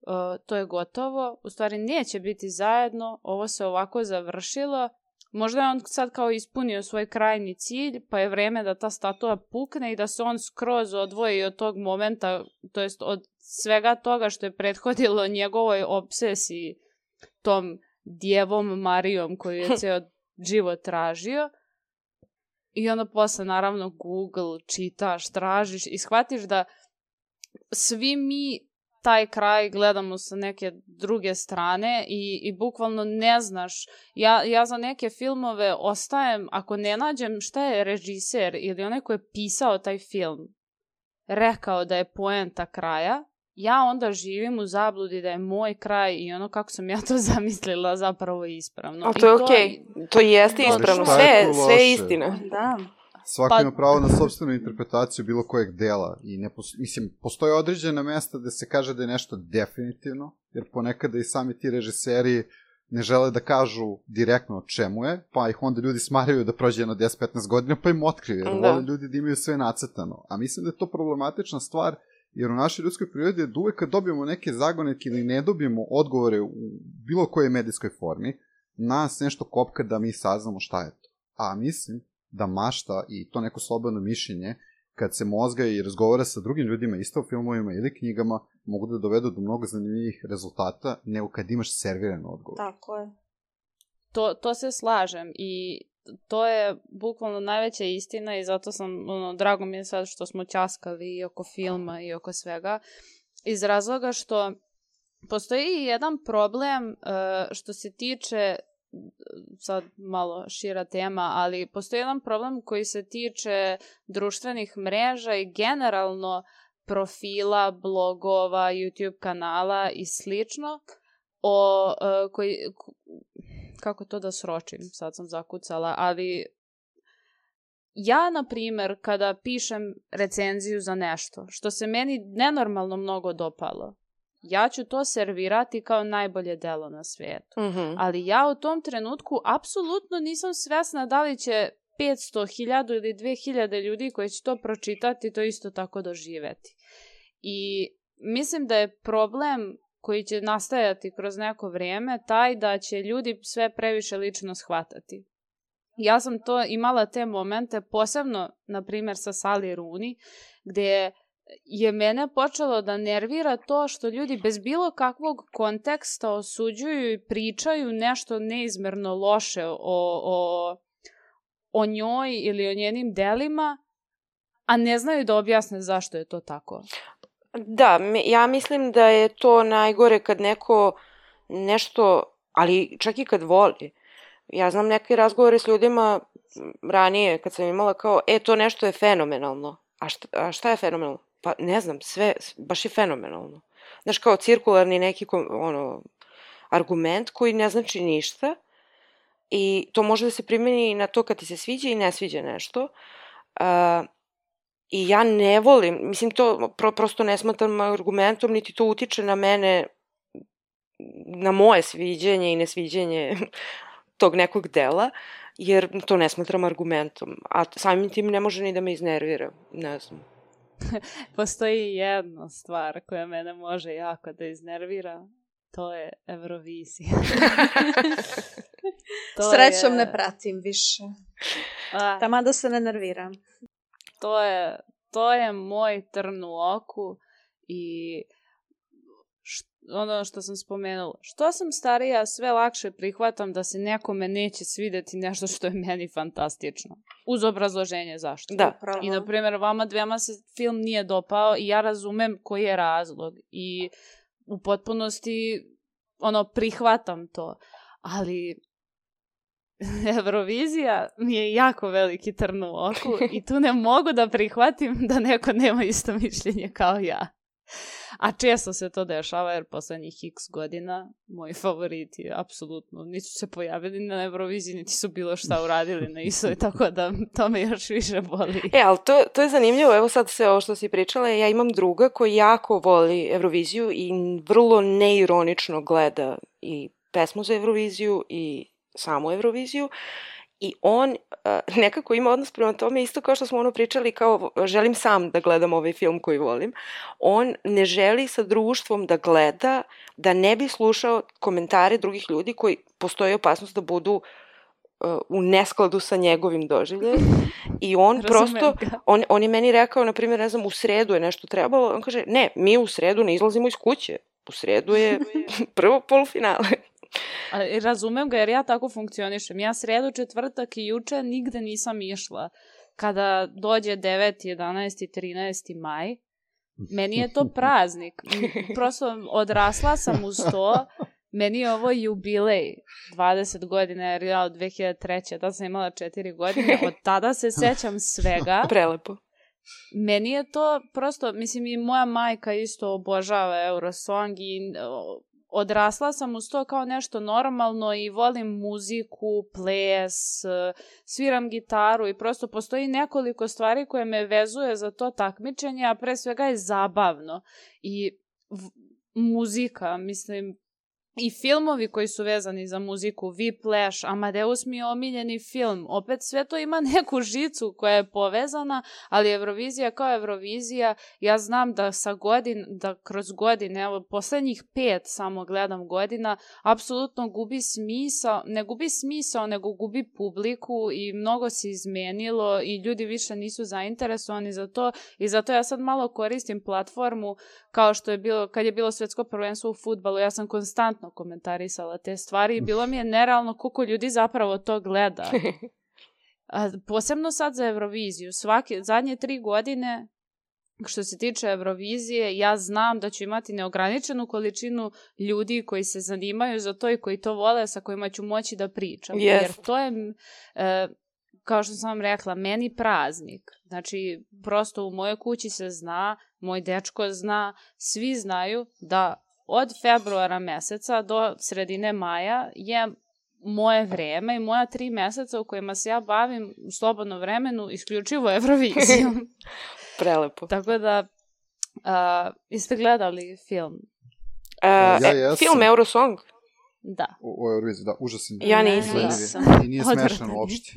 uh, to je gotovo. U stvari neće biti zajedno, ovo se ovako završilo. Možda je on sad kao ispunio svoj krajni cilj, pa je vreme da ta statua pukne i da se on skroz odvoji od tog momenta, to jest od svega toga što je prethodilo njegovoj obsesiji tom djevom Marijom koju je [laughs] ceo život tražio. I onda posle, naravno, Google, čitaš, tražiš i shvatiš da svi mi taj kraj gledamo sa neke druge strane i, i bukvalno ne znaš. Ja, ja za neke filmove ostajem, ako ne nađem šta je režiser ili onaj ko je pisao taj film rekao da je poenta kraja, ja onda živim u zabludi da je moj kraj i ono kako sam ja to [laughs] zamislila zapravo ispravno. A to je okej. Okay. To jeste ispravno. Sve, tu sve je istina. Da. Svako Pa- ima pravo na sobstvenu interpretaciju bilo kojeg dela i ne pos... mislim, postoje određena mesta gde se kaže da je nešto definitivno, jer ponekada i sami ti režiseri ne žele da kažu direktno o čemu je, pa ih onda ljudi smaraju da prođe jedno 10-15 godina, pa im otkriju, jer Da. vole ljudi da imaju sve nacrtano. A mislim da je to problematična stvar, jer u našoj ljudskoj prirodi je da uvek kad dobijemo neke zagonetke ili ne dobijemo odgovore u bilo kojoj medijskoj formi, nas nešto kopka da mi saznamo šta je to. A mislim da mašta i to neko slobodno mišljenje, kad se mozga i razgovara sa drugim ljudima isto o filmovima ili knjigama, mogu da dovedu do mnogo zanimljivih rezultata nego kad imaš serviran odgovor. Tako je. to, to se slažem i to je bukvalno najveća istina i zato sam, ono, drago mi je sad što smo ćaskali i oko filma i oko svega, iz razloga što postoji jedan problem uh, što se tiče sad malo šira tema, ali postoji jedan problem koji se tiče društvenih mreža i generalno profila, blogova, YouTube kanala i slično, o, uh, koji, kako to da sročim, sad sam zakucala, ali ja, na primer, kada pišem recenziju za nešto, što se meni nenormalno mnogo dopalo, ja ću to servirati kao najbolje delo na svijetu. Mhm. Ali ja u tom trenutku apsolutno nisam svesna da li će 500, 1000 ili 2000 ljudi koji će to pročitati to isto tako doživeti. I mislim da je problem koji će nastajati kroz neko vrijeme taj da će ljudi sve previše lično shvatati. Ja sam to imala te momente, posebno, na primjer, sa Sally Rooney, gdje je mene počelo da nervira to što ljudi bez bilo kakvog konteksta osuđuju i pričaju nešto neizmerno loše o, o, o njoj ili o njenim delima, a ne znaju da objasne zašto je to tako. Da, ja mislim da je to najgore kad neko nešto, ali čak i kad voli. Ja znam neke razgovore s ljudima ranije kad sam imala kao, e, to nešto je fenomenalno. A šta, a šta je fenomenalno? Pa ne znam, sve, baš je fenomenalno. Znaš, kao cirkularni neki ono, argument koji ne znači ništa i to može da se primeni na to kad ti se sviđa i ne sviđa nešto. A, I ja ne volim, mislim to pro, prosto ne smatram argumentom, niti to utiče na mene, na moje sviđenje i nesviđenje [laughs] tog nekog dela, jer to ne smatram argumentom. A samim tim ne može ni da me iznervira, ne znam. [laughs] Postoji jedna stvar koja mene može jako da iznervira, to je Eurovizija. [laughs] To Srećom je- ne pratim više. A, Tama da se ne nerviram. to je, to je moj trn u oku i ono što sam spomenula. Što sam starija, sve lakše prihvatam da se nekome neće svideti nešto što je meni fantastično. Uz obrazloženje zašto. Da. Upravo. I, na primjer, vama dvema se film nije dopao i ja razumem koji je razlog. I u potpunosti, ono, prihvatam to. Ali [laughs] Eurovizija mi je jako veliki trn u oku [laughs] i tu ne mogu da prihvatim da neko nema isto mišljenje kao ja. [laughs] A često se to dešava jer poslednjih x godina moji favoriti apsolutno nisu se pojavili na Euroviziji, niti su bilo šta uradili na istoj, [laughs] tako da to me još više boli. E, ali to, to je zanimljivo, evo sad sve ovo što si pričala, ja imam druga koji jako voli Euroviziju i vrlo neironično gleda i pesmu za Euroviziju i samu Euroviziju i on uh, nekako ima odnos prema tome isto kao što smo ono pričali kao želim sam da gledam ovaj film koji volim. On ne želi sa društvom da gleda da ne bi slušao komentare drugih ljudi koji postoji opasnost da budu uh, u neskladu sa njegovim doživljajem i [laughs] on Razumem prosto ga. on, on je meni rekao, na primjer, ne znam, u sredu je nešto trebalo, on kaže, ne, mi u sredu ne izlazimo iz kuće, u sredu je [laughs] prvo polufinale. Ali razumem ga jer ja tako funkcionišem. Ja sredu, četvrtak i juče nigde nisam išla. Kada dođe 9, 11, 13 maj, meni je to [laughs] praznik. Prosto odrasla sam uz to. Meni je ovo jubilej 20 godina, jer ja od 2003. da sam imala 4 godine, od tada se sećam svega. [laughs] Prelepo. Meni je to prosto, mislim i moja majka isto obožava Eurosong i odrasla sam uz to kao nešto normalno i volim muziku, ples, sviram gitaru i prosto postoji nekoliko stvari koje me vezuje za to takmičenje, a pre svega je zabavno. I muzika, mislim, i filmovi koji su vezani za muziku, Whiplash, Amadeus mi je omiljeni film. Opet sve to ima [laughs] neku žicu koja je povezana, ali Eurovizija kao Eurovizija, ja znam da sa godin, da kroz godine, evo poslednjih pet samo gledam godina, apsolutno gubi smisao, ne gubi smisao, nego gubi publiku i mnogo se izmenilo i ljudi više nisu zainteresovani za to i zato ja sad malo koristim platformu kao što je bilo, kad je bilo svetsko prvenstvo u futbalu, ja sam konstantno komentarisala te stvari i bilo mi je nerealno koliko ljudi zapravo to gleda. [laughs] A, posebno sad za Euroviziju. Svake, zadnje tri godine što se tiče Eurovizije, ja znam da ću imati neograničenu količinu ljudi koji se zanimaju za to i koji to vole, sa kojima ću moći da pričam. Jest. Jer to je, e, kao što sam vam rekla, meni praznik. Znači, prosto u mojoj kući se zna, moj dečko zna, svi znaju da od februara meseca do sredine maja je moje vreme i moja tri meseca u kojima se ja bavim u slobodnom vremenu isključivo Eurovizijom. [laughs] Prelepo. Tako da, a, jeste gledali film? Uh, Ja e, jesam. film Eurosong? Da. U, u Euroviziji, da, užasan. Ja nisam. nisam. I nije smešan uopšte.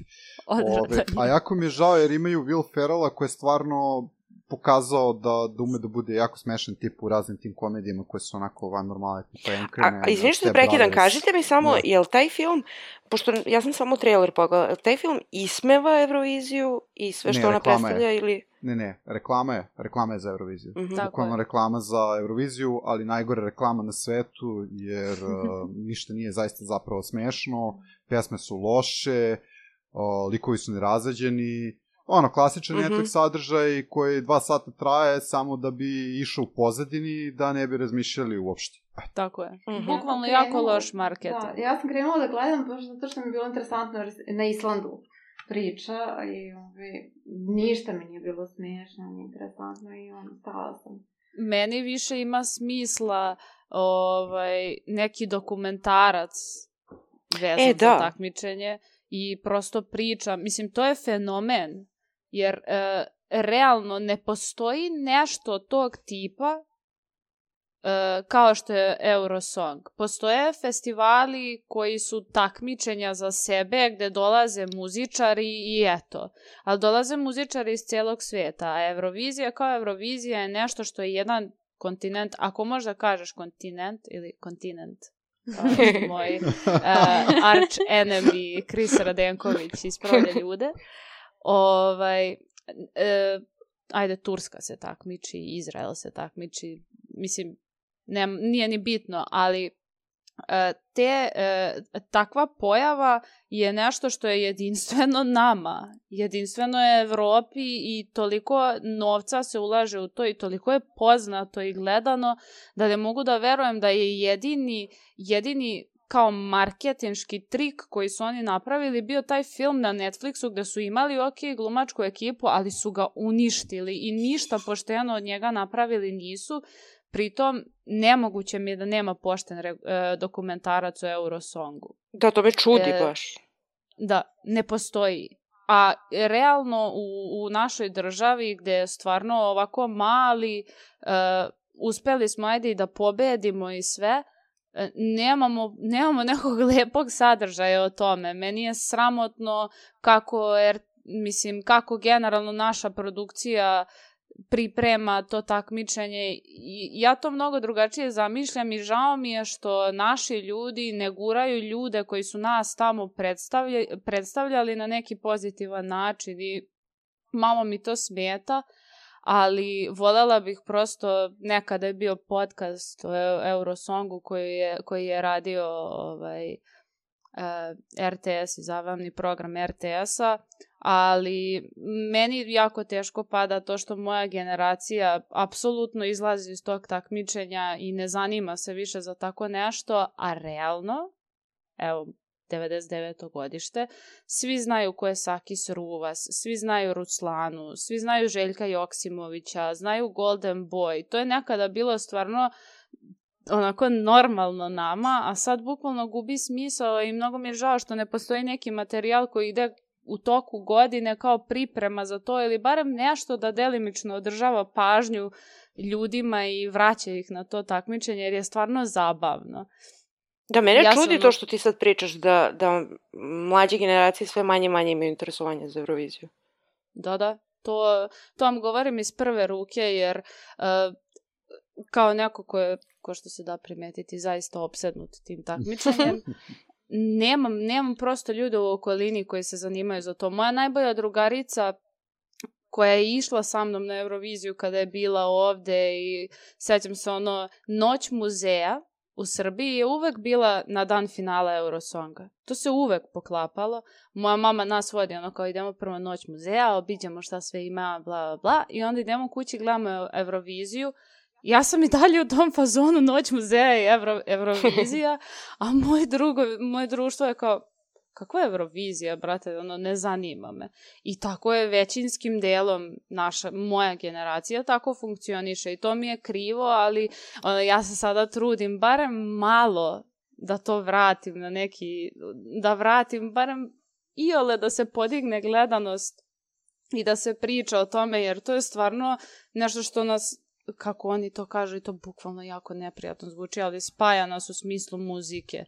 Odvratan Ove, a jako mi je žao jer imaju Will Ferrella koji je stvarno pokazao da, da ume da bude jako smešan tip u raznim tim komedijama koje su onako van normale, tipa Anchorman. A, izvini što te prekidam, Brothers. kažite mi samo, Da. je li taj film, pošto ja sam samo trailer pogledala, je li taj film ismeva Euroviziju i sve što Ne, ona reklama je. predstavlja ili... Ne, ne, reklama je, reklama je za Euroviziju. Mhm. Tako Bukvalno je. reklama za Euroviziju, ali najgore reklama na svetu, jer [laughs] uh, ništa nije zaista zapravo smešno, pesme su loše, uh, likovi su nerazređeni, ono, klasičan Mhm. Netflix sadržaj koji dva sata traje samo da bi išao u pozadini, da ne bi razmišljali uopšte. Tako je. Mhm. Bukvalno Ja jako loš marketing. Da, ja sam krenula da gledam baš zato što mi je bilo interesantno na Islandu priča i ove, ništa mi nije bilo smiješno, ni interesantno i on, stala sam. Meni više ima smisla ovaj, neki dokumentarac vezan E, za da. takmičenje i prosto priča. Mislim, to je fenomen, jer e, realno ne postoji nešto tog tipa e, kao što je Eurosong. Postoje festivali koji su takmičenja za sebe gde dolaze muzičari i eto. Ali dolaze muzičari iz celog sveta, a Eurovizija kao Eurovizija je nešto što je jedan kontinent, ako možda kažeš kontinent ili kontinent, moj uh, arch enemy Kris Radenković ispravlja ljude. Ovaj, e, ajde, Turska se takmiči, Izrael se takmiči, mislim, ne, nije ni bitno, ali e, te, e, takva pojava je nešto što je jedinstveno nama, jedinstveno je Evropi i toliko novca se ulaže u to i toliko je poznato i gledano da ne mogu da verujem da je jedini, jedini kao marketinški trik koji su oni napravili bio taj film na Netflixu gde su imali ok glumačku ekipu, ali su ga uništili i ništa pošteno od njega napravili nisu. Pritom, nemoguće mi je da nema pošten re, e, dokumentarac o Eurosongu. Da, to me čudi E, baš. Da, ne postoji. A realno u, u našoj državi gde je stvarno ovako mali, uh, uspeli smo ajde i da pobedimo i sve, e, nemamo, nemamo [laughs] nekog lepog sadržaja o tome. Meni je sramotno kako, jer, mislim, kako generalno naša produkcija priprema to takmičenje i ja to mnogo drugačije zamišljam i žao mi je što naši ljudi ne guraju ljude koji su nas tamo predstavlja, predstavljali na neki pozitivan način i malo mi to smeta, ali voljela bih prosto, nekada je bio podcast o Eu- Eurosongu koji je, koji je radio ovaj, e, RTS i zabavni program RTS-a, ali meni jako teško pada to što moja generacija apsolutno izlazi iz tog takmičenja i ne zanima se više za tako nešto, a realno, evo, 99. godište, svi znaju ko je Sakis Ruvas, svi znaju Ruslanu, svi znaju Željka Joksimovića, znaju Golden Boy. To je nekada bilo stvarno onako normalno nama, a sad bukvalno gubi smisao i mnogo mi je žao što ne postoji neki materijal koji ide u toku godine kao priprema za to ili barem nešto da delimično održava pažnju ljudima i vraća ih na to takmičenje jer je stvarno zabavno. Da, mene Ja čudi sam- to što ti sad pričaš da, da mlađe generacije sve manje i manje imaju interesovanje za Euroviziju. Da, da. To, to vam govorim iz prve ruke jer uh, kao neko ko je, ko što se da primetiti, zaista opsednut tim takmičenjem, [laughs] nemam, nemam prosto ljude u okolini koji se zanimaju za to. Moja najbolja drugarica koja je išla sa mnom na Euroviziju kada je bila ovde i sećam se ono Noć muzeja u Srbiji je uvek bila na dan finala Eurosonga. To se uvek poklapalo. Moja mama nas vodi ono kao idemo prvo noć muzeja, obiđemo šta sve ima, bla, bla, bla. I onda idemo kući, gledamo Euroviziju. Ja sam i dalje u tom fazonu Noć muzeja i Evro, Eurovizija, a moje, drugo, moje društvo je kao, kakva je Eurovizija, brate, ono, ne zanima me. I tako je većinskim delom naša, moja generacija tako funkcioniše i to mi je krivo, ali ono, ja se sada trudim barem malo da to vratim na neki, da vratim barem iole da se podigne gledanost i da se priča o tome, jer to je stvarno nešto što nas kako oni to kažu i to bukvalno jako neprijatno zvuči, ali spaja nas u smislu muzike.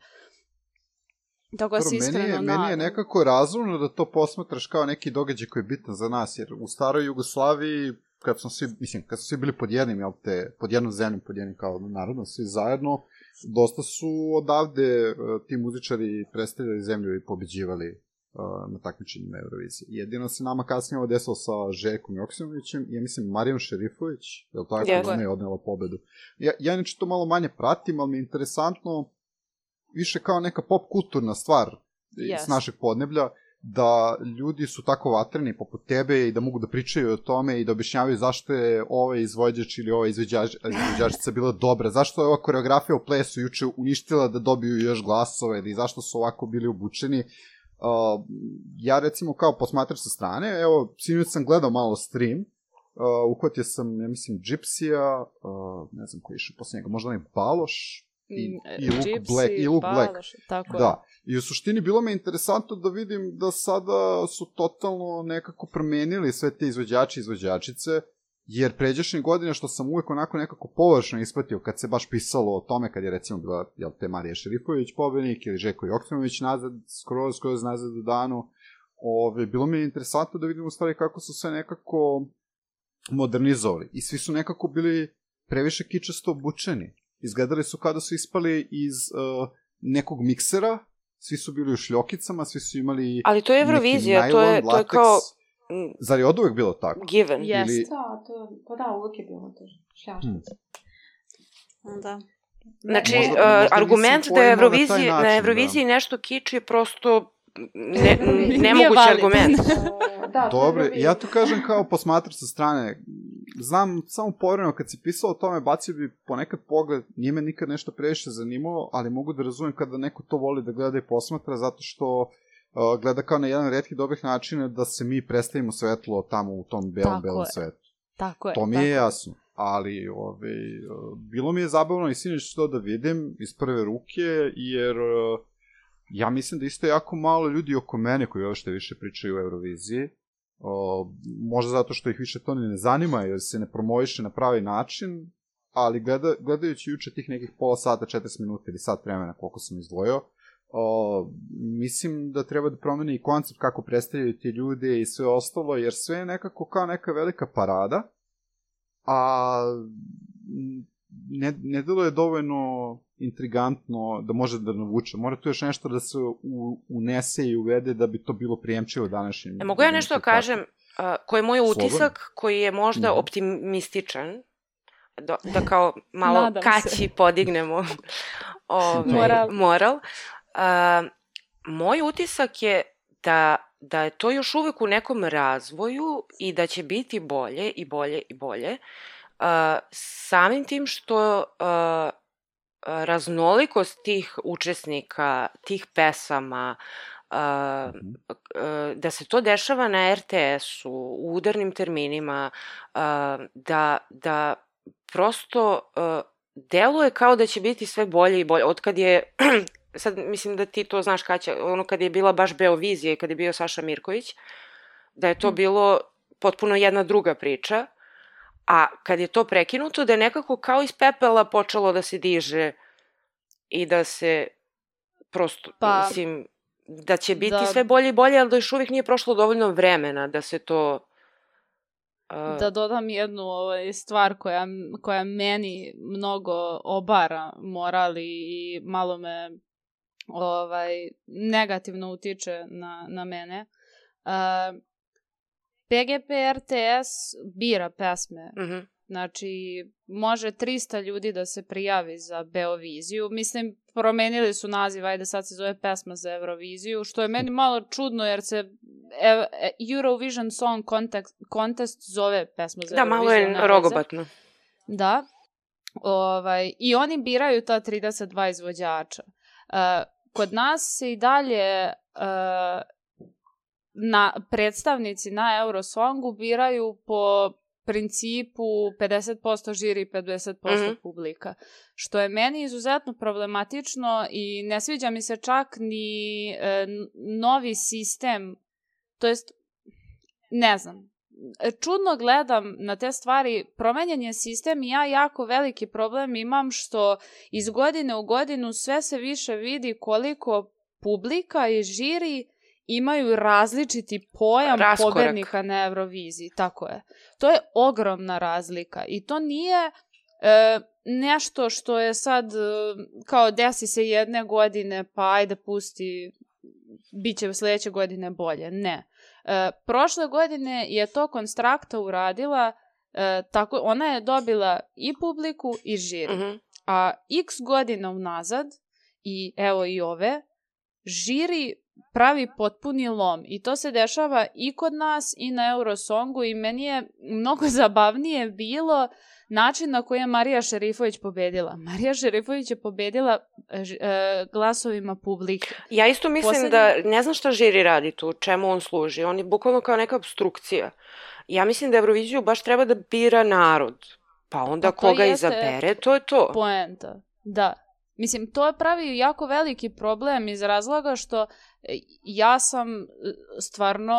Tako da se iskreno meni, je, meni je nadam. nekako razumno da to posmatraš kao neki događaj koji je bitan za nas, jer u staroj Jugoslaviji, kad smo svi, mislim, kad smo svi bili pod jednim, jel te, pod jednom zemljom, pod jednim kao narodom, svi zajedno, dosta su odavde uh, ti muzičari predstavljali zemlju i pobeđivali uh, na takmičenjima Eurovizije. Jedino se nama kasnije ovo desilo sa Željkom Joksimovićem i ja mislim Marijom Šerifović, je li tako? Jeste. Ona je odnela pobedu. Ja, ja inače to malo manje pratim, ali mi je interesantno više kao neka pop kulturna stvar yes. s našeg podneblja, da ljudi su tako vatreni poput tebe i da mogu da pričaju o tome i da objašnjavaju zašto je ovaj izvođač ili ova izvođač, izvođačica bila dobra, zašto je ova koreografija u plesu juče uništila da dobiju još glasove ili zašto su ovako bili obučeni. Uh, ja recimo kao posmatrač sa strane, evo, sinoć sam gledao malo stream, uh, uhvatio sam, ja mislim, Gypsija, uh, ne znam koji je išao posle njega, možda onaj Baloš, i, Mm, i Luke Gypsy, Black, i Luke Black. Tako je. Da, i u suštini bilo me interesantno da vidim da sada su totalno nekako promenili sve te izvođače i izvođačice, jer pređašnje godine što sam uvek onako nekako površno ispratio kad se baš pisalo o tome, kad je recimo bila jel, te Marija Šerifović pobednik ili Žeko Joksimović nazad, skroz, skroz nazad u danu, ove, bilo mi je interesantno da vidim u stvari kako su sve nekako modernizovali i svi su nekako bili previše kičasto obučeni. Izgledali su kada su ispali iz uh, nekog miksera, svi su bili u šljokicama, svi su imali Ali to je Eurovizija, to je, to je kao Zar je od uvek bilo tako? given. Jest. Ili- Da, to, pa da, uvek je bilo to šljaštica. Da. Znači, Možda- uh, možda argument da je na taj Euroviziji, na, način, Euroviziji nešto kiči je prosto ne, [laughs] nemogući argument. [laughs] da, je Dobro, ja to kažem kao posmatrač sa strane. Znam samo povremeno kad si pisao o tome, bacio bi ponekad pogled, nije me nikad nešto previše zanimalo, ali mogu da razumem kada neko to voli da gleda i posmatra, zato što uh, gleda kao na jedan redki dobrih načina da se mi predstavimo svetlo tamo u tom belom, Tako belom je. svetu. Tako je. To mi tako je jasno. Ali, ove, bilo mi je zabavno i sinoć to da vidim iz prve ruke, jer uh, ja mislim da isto jako malo ljudi oko mene koji uopšte više pričaju o Euroviziji. O, možda zato što ih više to ne zanima, jer se ne promoviše na pravi način, ali gleda, gledajući juče tih nekih pola sata, 40 minuta ili sat vremena koliko sam izdvojio, o, mislim da treba da promeni i koncept kako predstavljaju ti ljude i sve ostalo, jer sve je nekako kao neka velika parada, a ne, ne deluje dovoljno intrigantno da može da navuče. Mora tu još nešto da se u, unese i uvede da bi to bilo prijemčivo današnjem. E, mogu ja nešto da kažem, uh, koji je moj Slobodno. utisak, koji je možda Mhm. optimističan, da, da kao malo Nadam kaći se. podignemo [laughs] ovaj, Moral. moral. Uh, moj utisak je da, da je to još uvek u nekom razvoju i da će biti bolje i bolje i bolje. Uh, samim tim što uh, raznolikost tih učesnika, tih pesama, uh, Mhm. uh, da se to dešava na RTS-u, u udarnim terminima, uh, da, da prosto uh, deluje kao da će biti sve bolje i bolje. Od kad je, [clears throat] sad mislim da ti to znaš Kaća, ono kad je bila baš Beovizija i kad je bio Saša Mirković, da je to bilo potpuno jedna druga priča, a kad je to prekinuto, da je nekako kao iz pepela počelo da se diže i da se prosto, Pa, mislim, da će biti da- sve bolje i bolje, ali da još uvijek nije prošlo dovoljno vremena da se to... Uh, Da dodam jednu ovaj, stvar koja, koja meni mnogo obara moral i malo me ovaj, negativno utiče na, na mene. Uh, PGP RTS bira pesme. mhm. Znači, može 300 ljudi da se prijavi za Beoviziju. Mislim, promenili su naziv, ajde sad se zove pesma za Euroviziju, što je meni malo čudno jer se e, Eurovision Song Contest, Contest zove pesma za Da, Euroviziju. malo je rogobatno. Da. Ovaj, I oni biraju ta 32 izvođača. Uh, kod nas se i dalje uh, na, predstavnici na Eurosongu biraju po principu 50% žiri i 50% Mhm. publika. Što je meni izuzetno problematično i ne sviđa mi se čak ni e, novi sistem, to jest, ne znam, čudno gledam na te stvari, promenjen je sistem i ja jako veliki problem imam što iz godine u godinu sve se više vidi koliko publika i žiri imaju različiti pojam Raskorak. pobednika na Euroviziji. Tako je. To je ogromna razlika i to nije e, nešto što je sad e, kao desi se jedne godine pa ajde pusti bit će sledeće godine bolje. Ne. E, prošle godine je to Konstrakta uradila e, tako, ona je dobila i publiku i žiri. Mhm. A x godina unazad, i evo i ove, žiri pravi potpuni lom. I to se dešava i kod nas i na Eurosongu i meni je mnogo [laughs] zabavnije bilo način na koji je Marija Šerifović pobedila. Marija Šerifović je pobedila e, e, glasovima publike. Ja isto mislim Poslednji- da, ne znam šta žiri radi tu, čemu on služi. On je bukvalno kao neka obstrukcija. Ja mislim da Euroviziju baš treba da bira narod. Pa onda Pa koga jeste izabere, to je to. Poenta, da. Mislim, to je pravi jako veliki problem iz razloga što e, ja sam e, stvarno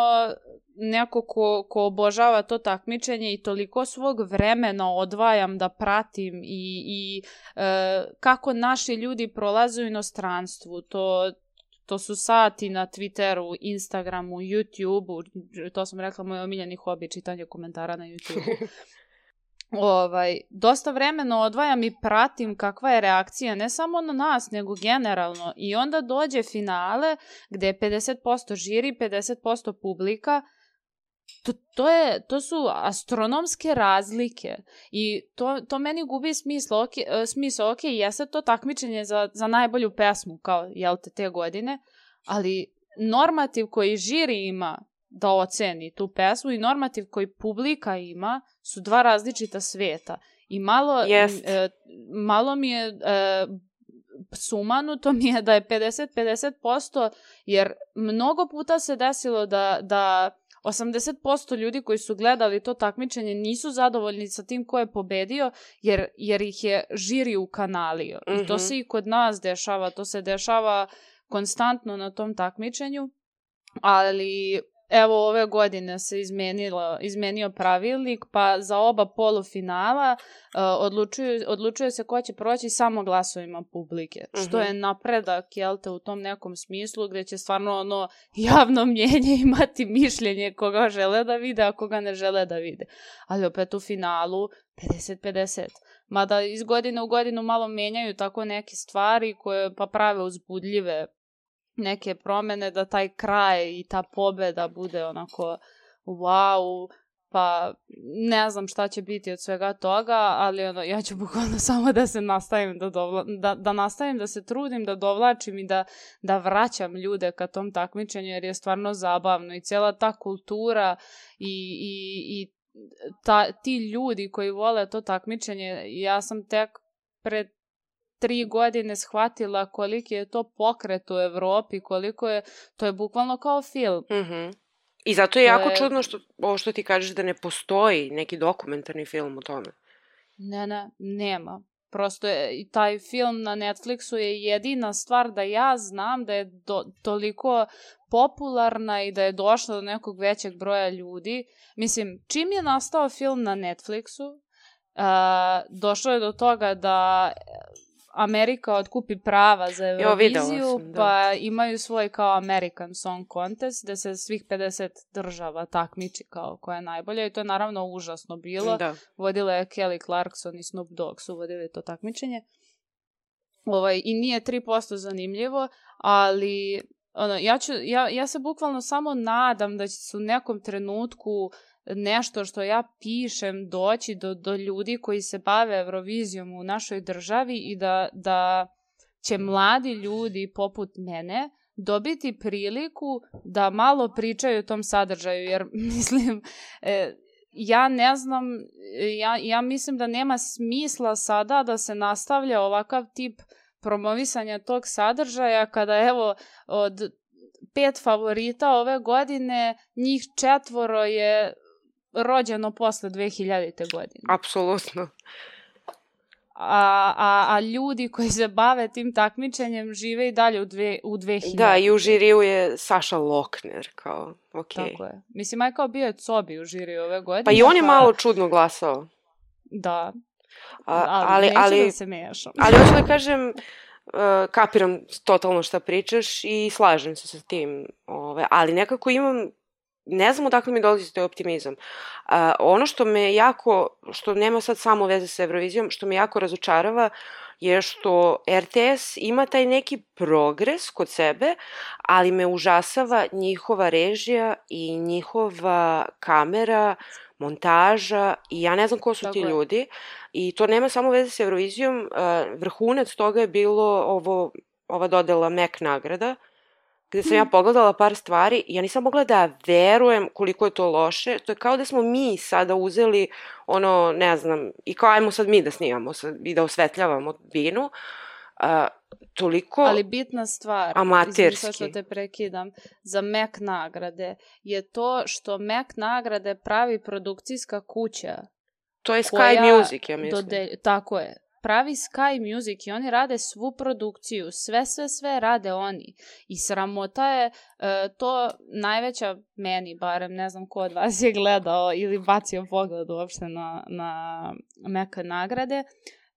neko ko, ko obožava to takmičenje i toliko svog vremena odvajam da pratim i, i e, kako naši ljudi prolaze u inostranstvu. To, to su sati na Twitteru, Instagramu, YouTubeu, to sam rekla moj omiljeni hobi, čitanje komentara na YouTubeu. [laughs] ovaj, dosta vremena odvajam i pratim kakva je reakcija ne samo na nas, nego generalno. I onda dođe finale gde je 50% žiri, 50% publika. To, to, je, to su astronomske razlike i to, to meni gubi smisla. Ok, e, smisla, ok, jeste to takmičenje za, za najbolju pesmu, kao, jel te, te godine, ali normativ koji žiri ima da oceni tu pesmu i normativ koji publika ima su dva različita sveta. I malo, Jest. e, malo mi je e, sumanuto mi je da je 50-50%, jer mnogo puta se desilo da, da 80% ljudi koji su gledali to takmičenje nisu zadovoljni sa tim ko je pobedio, jer, jer ih je žiri ukanalio. I to Mhm. se i kod nas dešava, to se dešava konstantno na tom takmičenju, ali evo ove godine se izmenilo, izmenio pravilnik, pa za oba polufinala uh, odlučuju, odlučuje se ko će proći samo glasovima publike, što Mhm. je napredak, jel te, u tom nekom smislu gde će stvarno ono javno [laughs] mnjenje imati mišljenje koga žele da vide, a koga ne žele da vide. Ali opet u finalu 50-50. Mada iz godine u godinu malo menjaju tako neke stvari koje pa prave uzbudljive neke promene da taj kraj i ta pobeda bude onako wow, pa ne znam šta će biti od svega toga, ali ono, ja ću [laughs] bukvalno samo da se nastavim da, dovla, da, da nastavim da se trudim, da dovlačim i da, da vraćam ljude ka tom takmičenju, jer je stvarno zabavno. I cijela ta kultura i, i, i ta, ti ljudi koji vole to takmičenje, ja sam tek pred tri godine shvatila koliki je to pokret u Evropi, koliko je, to je bukvalno kao film. Mm -hmm. I zato je to jako je... čudno što, ovo što ti kažeš da ne postoji neki dokumentarni film o tome. Ne, ne, nema. Prosto je, i taj film na Netflixu je jedina stvar da ja znam da je do, toliko popularna i da je došla do nekog većeg broja ljudi. Mislim, čim je nastao film na Netflixu, uh, došlo je do toga da Amerika otkupi prava za Euroviziju, sam, da. pa imaju svoj kao American Song Contest, gde se svih 50 država takmiči kao koja je najbolja i to je naravno užasno bilo. Da. Vodila je Kelly Clarkson i Snoop Dogg su vodili to takmičenje. Ovaj, I nije 3% zanimljivo, ali ono, ja, ću, ja, ja se bukvalno samo nadam da će se u nekom trenutku nešto što ja pišem doći do, do ljudi koji se bave Eurovizijom u našoj državi i da, da će mladi ljudi poput mene dobiti priliku da malo pričaju o tom sadržaju, jer [laughs] mislim, e, ja ne znam, ja, ja mislim da nema smisla sada da se nastavlja ovakav tip promovisanja tog sadržaja kada evo od pet favorita ove godine njih četvoro je rođeno posle 2000. godine. Apsolutno. A, a, a ljudi koji se bave tim takmičenjem žive i dalje u, dve, u 2000. Da, i u žiriju je Saša Lokner, kao, okej. Okay. Tako je. Mislim, aj kao bio je Cobi u žiriju ove godine. Pa i on je pa... malo čudno glasao. Da. A, ali, ali, ali, da se mešam. ali hoću da kažem, uh, kapiram totalno šta pričaš i slažem se sa tim. Ove, ali nekako imam ne znam odakle mi dolazi taj optimizam. Uh, ono što me jako, što nema sad samo veze sa Eurovizijom, što me jako razočarava je što RTS ima taj neki progres kod sebe, ali me užasava njihova režija i njihova kamera, montaža i ja ne znam ko su Tako ti je. ljudi. I to nema samo veze sa Eurovizijom. Uh, vrhunac toga je bilo ovo, ova dodela Mac nagrada, gde sam ja pogledala par stvari i ja nisam mogla da verujem koliko je to loše. To je kao da smo mi sada uzeli ono, ne znam, i kao ajmo sad mi da snimamo sad, i da osvetljavamo binu. Uh, toliko Ali bitna stvar, amaterski. što te prekidam, za Mac nagrade je to što Mac nagrade pravi produkcijska kuća. To je Sky Music, ja mislim. Dodelj, tako je pravi Sky Music i oni rade svu produkciju, sve, sve, sve rade oni. I sramota je e, to najveća meni, barem ne znam ko od vas je gledao ili bacio pogled uopšte na, na meka nagrade,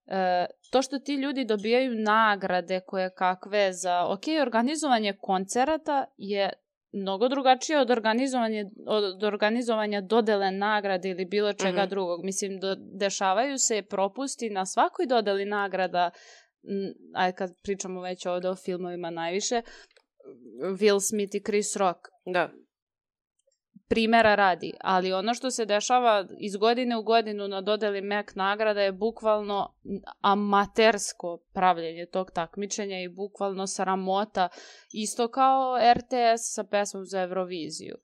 E, to što ti ljudi dobijaju nagrade koje kakve za, ok, organizovanje koncerata je mnogo drugačije od organizovanja, od organizovanja dodele nagrade ili bilo čega mm -hmm. drugog. Mislim, do, dešavaju se propusti na svakoj dodeli nagrada, aj kad pričamo već ovde o filmovima najviše, Will Smith i Chris Rock. Da primera radi, ali ono što se dešava iz godine u godinu na dodeli Mac nagrada je bukvalno amatersko pravljenje tog takmičenja i bukvalno sramota, isto kao RTS sa pesmom za Euroviziju.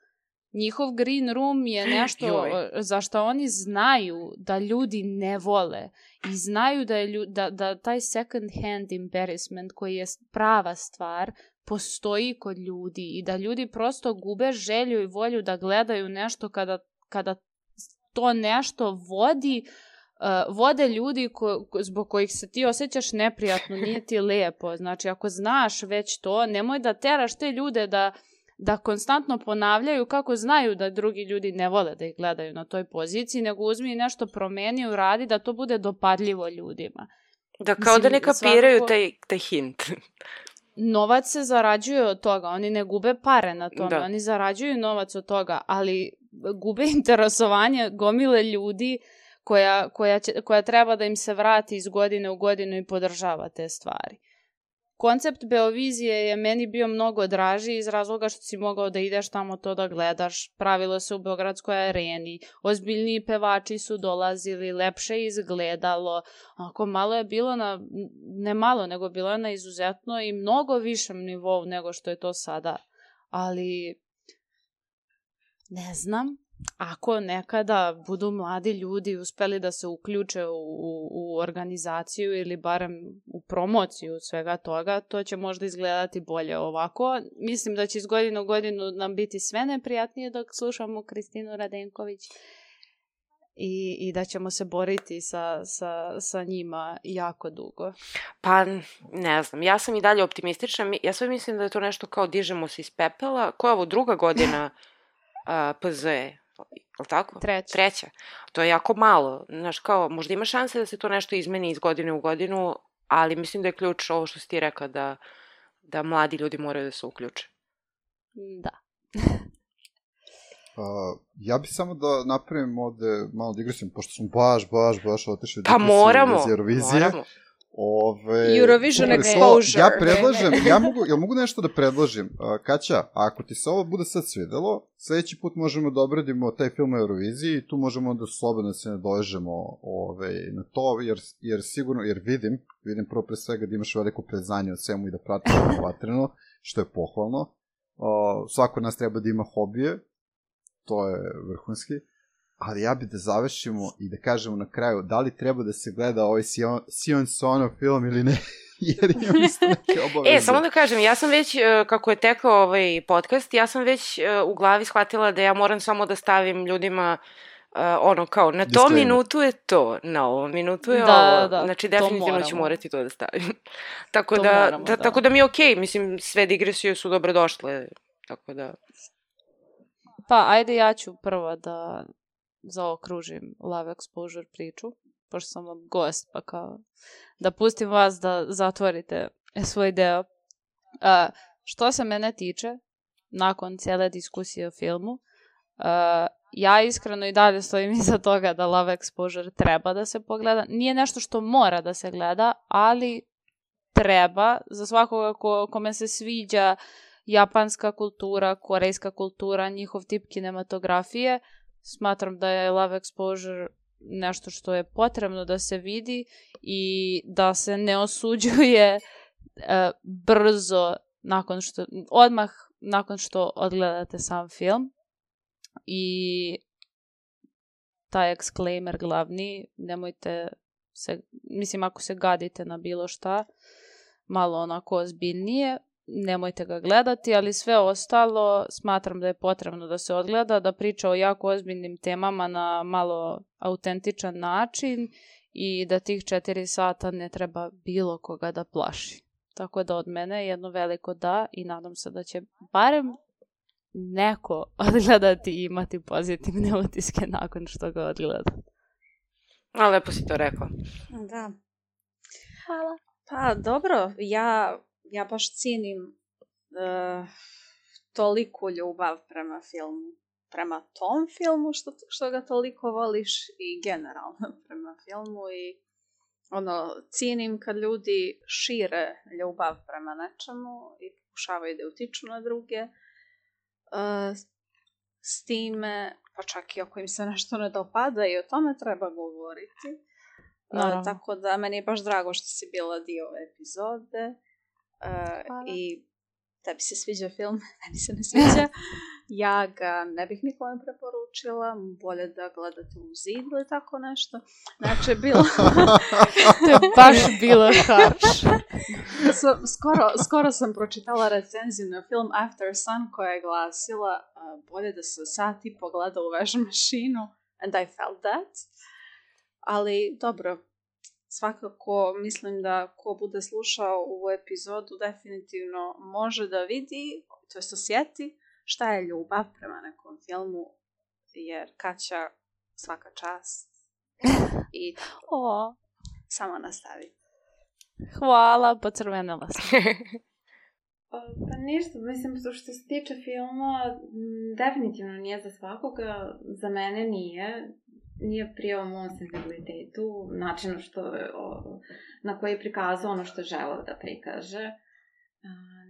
Njihov green room je nešto za što oni znaju da ljudi ne vole i znaju da, je, da, da taj second hand embarrassment koji je prava stvar postoji kod ljudi i da ljudi prosto gube želju i volju da gledaju nešto kada, kada to nešto vodi uh, vode ljudi ko, zbog kojih se ti osjećaš neprijatno, nije ti [laughs] lepo. Znači, ako znaš već to, nemoj da teraš te ljude da, da konstantno ponavljaju kako znaju da drugi ljudi ne vole da ih gledaju na toj poziciji, nego uzmi nešto promeni, uradi da to bude dopadljivo ljudima. Da, kao Mislim, da ne kapiraju svakako... taj, taj hint. [laughs] novac se zarađuje od toga, oni ne gube pare na tome, da. oni zarađuju novac od toga, ali gube [laughs] interesovanje gomile ljudi koja, koja, će, koja treba da im se vrati iz godine u godinu i podržava te stvari. Koncept Beovizije je meni bio mnogo draži iz razloga što si mogao da ideš tamo to da gledaš. Pravilo se u Beogradskoj areni, ozbiljniji pevači su dolazili, lepše izgledalo. Ako malo je bilo na, ne malo, nego bilo je na izuzetno i mnogo višem nivou nego što je to sada. Ali ne znam, ako nekada budu mladi ljudi uspeli da se uključe u, u organizaciju ili barem u promociju svega toga, to će možda izgledati bolje ovako. Mislim da će iz godine u godinu nam biti sve neprijatnije dok slušamo Kristinu Radenković i, i da ćemo se boriti sa, sa, sa njima jako dugo. Pa, ne znam, ja sam i dalje optimistična. Ja sve mislim da je to nešto kao dižemo se iz pepela. Koja je ovo druga godina [laughs] uh, PZ? Li tako? Treća. Treća. To je jako malo. Znaš, kao, možda ima šanse da se to nešto izmeni iz godine u godinu, ali mislim da je ključ ovo što si ti rekao, da, da mladi ljudi moraju da se uključe. Da. [laughs] Uh, ja bih samo da napravim ovde malo digresim, pošto smo baš, baš, baš otišli pa moramo, moramo. Ove, Eurovision exposure. Ja predlažem, ja mogu, jel mogu nešto da predložim? Uh, Kaća, ako ti se ovo bude sad svidelo, sledeći put možemo da obradimo taj film u Euroviziji i tu možemo da slobodno se ne dođemo ove, na to, jer, jer sigurno, jer vidim, vidim prvo pre svega da imaš veliko preznanje od svemu i da pratiš vatreno, što je pohvalno. Uh, svako od nas treba da ima hobije, to je vrhunski ali ja bih da završimo i da kažemo na kraju da li treba da se gleda ovaj Sion, Sion Sono film ili ne, [laughs] jer imam isto neke obaveze. E, samo da kažem, ja sam već, e, kako je tekao ovaj podcast, ja sam već e, u glavi shvatila da ja moram samo da stavim ljudima Uh, ono kao, na tom minutu je to, na ovom minutu je da, ovo. Da, znači, definitivno ću morati to da stavim. [laughs] tako, to da, moramo, da, da. tako da mi je okej, okay. mislim, sve digresije su dobrodošle. Tako da... Pa, ajde ja ću prvo da zaokružim Love Exposure priču, pošto sam vam gost, pa kao da pustim vas da zatvorite svoj deo. Uh, što se mene tiče, nakon cijele diskusije o filmu, uh, ja iskreno i dalje stojim [laughs] iza toga da Love Exposure treba da se pogleda. Nije nešto što mora da se gleda, ali treba za svakoga ko, kome se sviđa japanska kultura, korejska kultura, njihov tip kinematografije, smatram da je Love Exposure nešto što je potrebno da se vidi i da se ne osuđuje e, brzo nakon što, odmah nakon što odgledate sam film. I taj exclaimer glavni, nemojte se, mislim ako se gadite na bilo šta, malo onako ozbiljnije, nemojte ga gledati, ali sve ostalo smatram da je potrebno da se odgleda, da priča o jako ozbiljnim temama na malo autentičan način i da tih četiri sata ne treba bilo koga da plaši. Tako da od mene jedno veliko da i nadam se da će barem neko [laughs] odgledati i imati pozitivne [laughs] utiske nakon što ga odgleda. A lepo si to rekao. Da. Hvala. Pa dobro, ja ja baš cinim uh, toliku ljubav prema filmu, prema tom filmu što, što ga toliko voliš i generalno [laughs] prema filmu i ono, cinim kad ljudi šire ljubav prema nečemu i pokušavaju da utiču na druge. Uh, s time, pa čak i ako im se nešto ne dopada i o tome treba govoriti. Uh, tako da meni je baš drago što si bila dio ove epizode. Uh, I tebi se sviđa film, [laughs] meni se ne [laughs] sviđa. Ja ga ne bih nikome preporučila, bolje da gledate u zid ili tako nešto. Znači, bilo... [laughs] to je baš bilo harš. skoro, skoro sam pročitala recenziju na film After Sun koja je glasila uh, bolje da se sati pogleda u veš mašinu and I felt that. Ali dobro, svakako mislim da ko bude slušao ovu epizodu definitivno može da vidi, to jest osjeti šta je ljubav prema nekom filmu, jer Kaća svaka čast [laughs] i o. samo nastavi. Hvala, pocrvenila sam. [laughs] Pa, pa ništa, mislim, što se tiče filma, definitivno nije za svakoga, za mene nije. Nije prijao mom sensibilitetu, načinu što o, na koji je prikazao ono što je želeo da prikaže.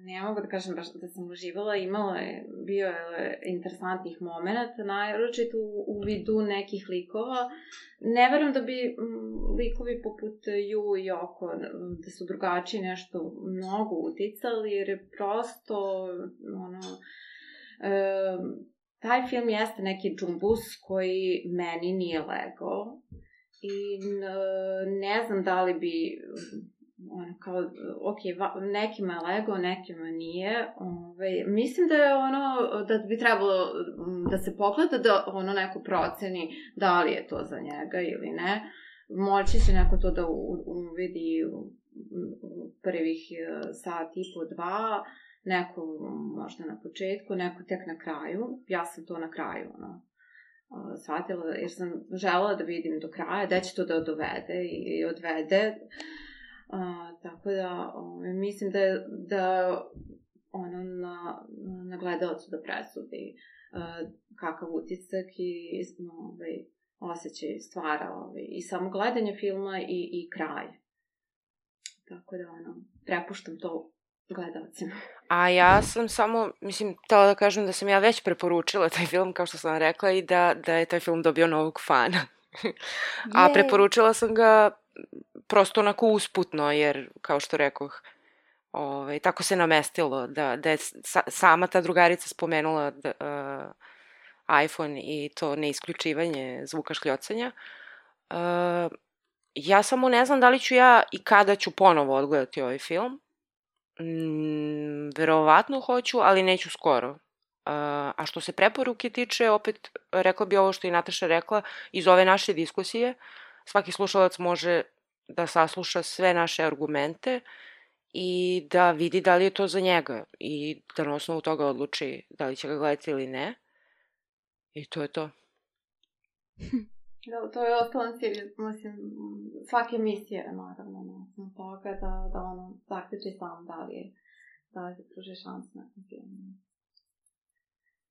Ne mogu da kažem baš da sam uživala, imalo je, bio je interesantnih momenta, naročito u, u vidu nekih likova. Ne verujem da bi m, likovi poput Ju i Oko, da su drugačiji nešto mnogo uticali, jer je prosto, ono, e, taj film jeste neki džumbus koji meni nije legao i ne znam da li bi ono kao, ok, va, nekima je lego, nekima nije. Ove, mislim da je ono, da bi trebalo da se pogleda da ono neko proceni da li je to za njega ili ne. Moći će neko to da uvidi u, u prvih e, sat i po dva, neko možda na početku, neko tek na kraju. Ja sam to na kraju, ono, shvatila, jer sam žela da vidim do kraja, da će to da dovede i odvede. A, tako da, o, ovaj, mislim da, da ono na, na gledalcu da presudi a, kakav utisak i ovaj, osjećaj stvara ovaj, i samo gledanje filma i, i kraj. Tako da, ono, prepuštam to gledalcima. A ja sam samo, mislim, tela da kažem da sam ja već preporučila taj film, kao što sam rekla, i da, da je taj film dobio novog fana. [laughs] A preporučila sam ga prosto onako usputno, jer, kao što rekoh, ovaj, tako se namestilo da, da je sa, sama ta drugarica spomenula da, uh, iPhone i to neisključivanje zvuka škljocanja. Uh, ja samo ne znam da li ću ja i kada ću ponovo odgledati ovaj film. Mm, verovatno hoću, ali neću skoro. Uh, a što se preporuke tiče, opet rekla bi ovo što je Nataša rekla, iz ove naše diskusije, svaki slušalac može da sasluša sve naše argumente i da vidi da li je to za njega i da na osnovu toga odluči da li će ga gledati ili ne. I to je to. Da, to je ostalo cilj, mislim, svake emisije, naravno, na osnovu toga da, da ono, zaključi sam da li je, da li se pruži šans na filmu.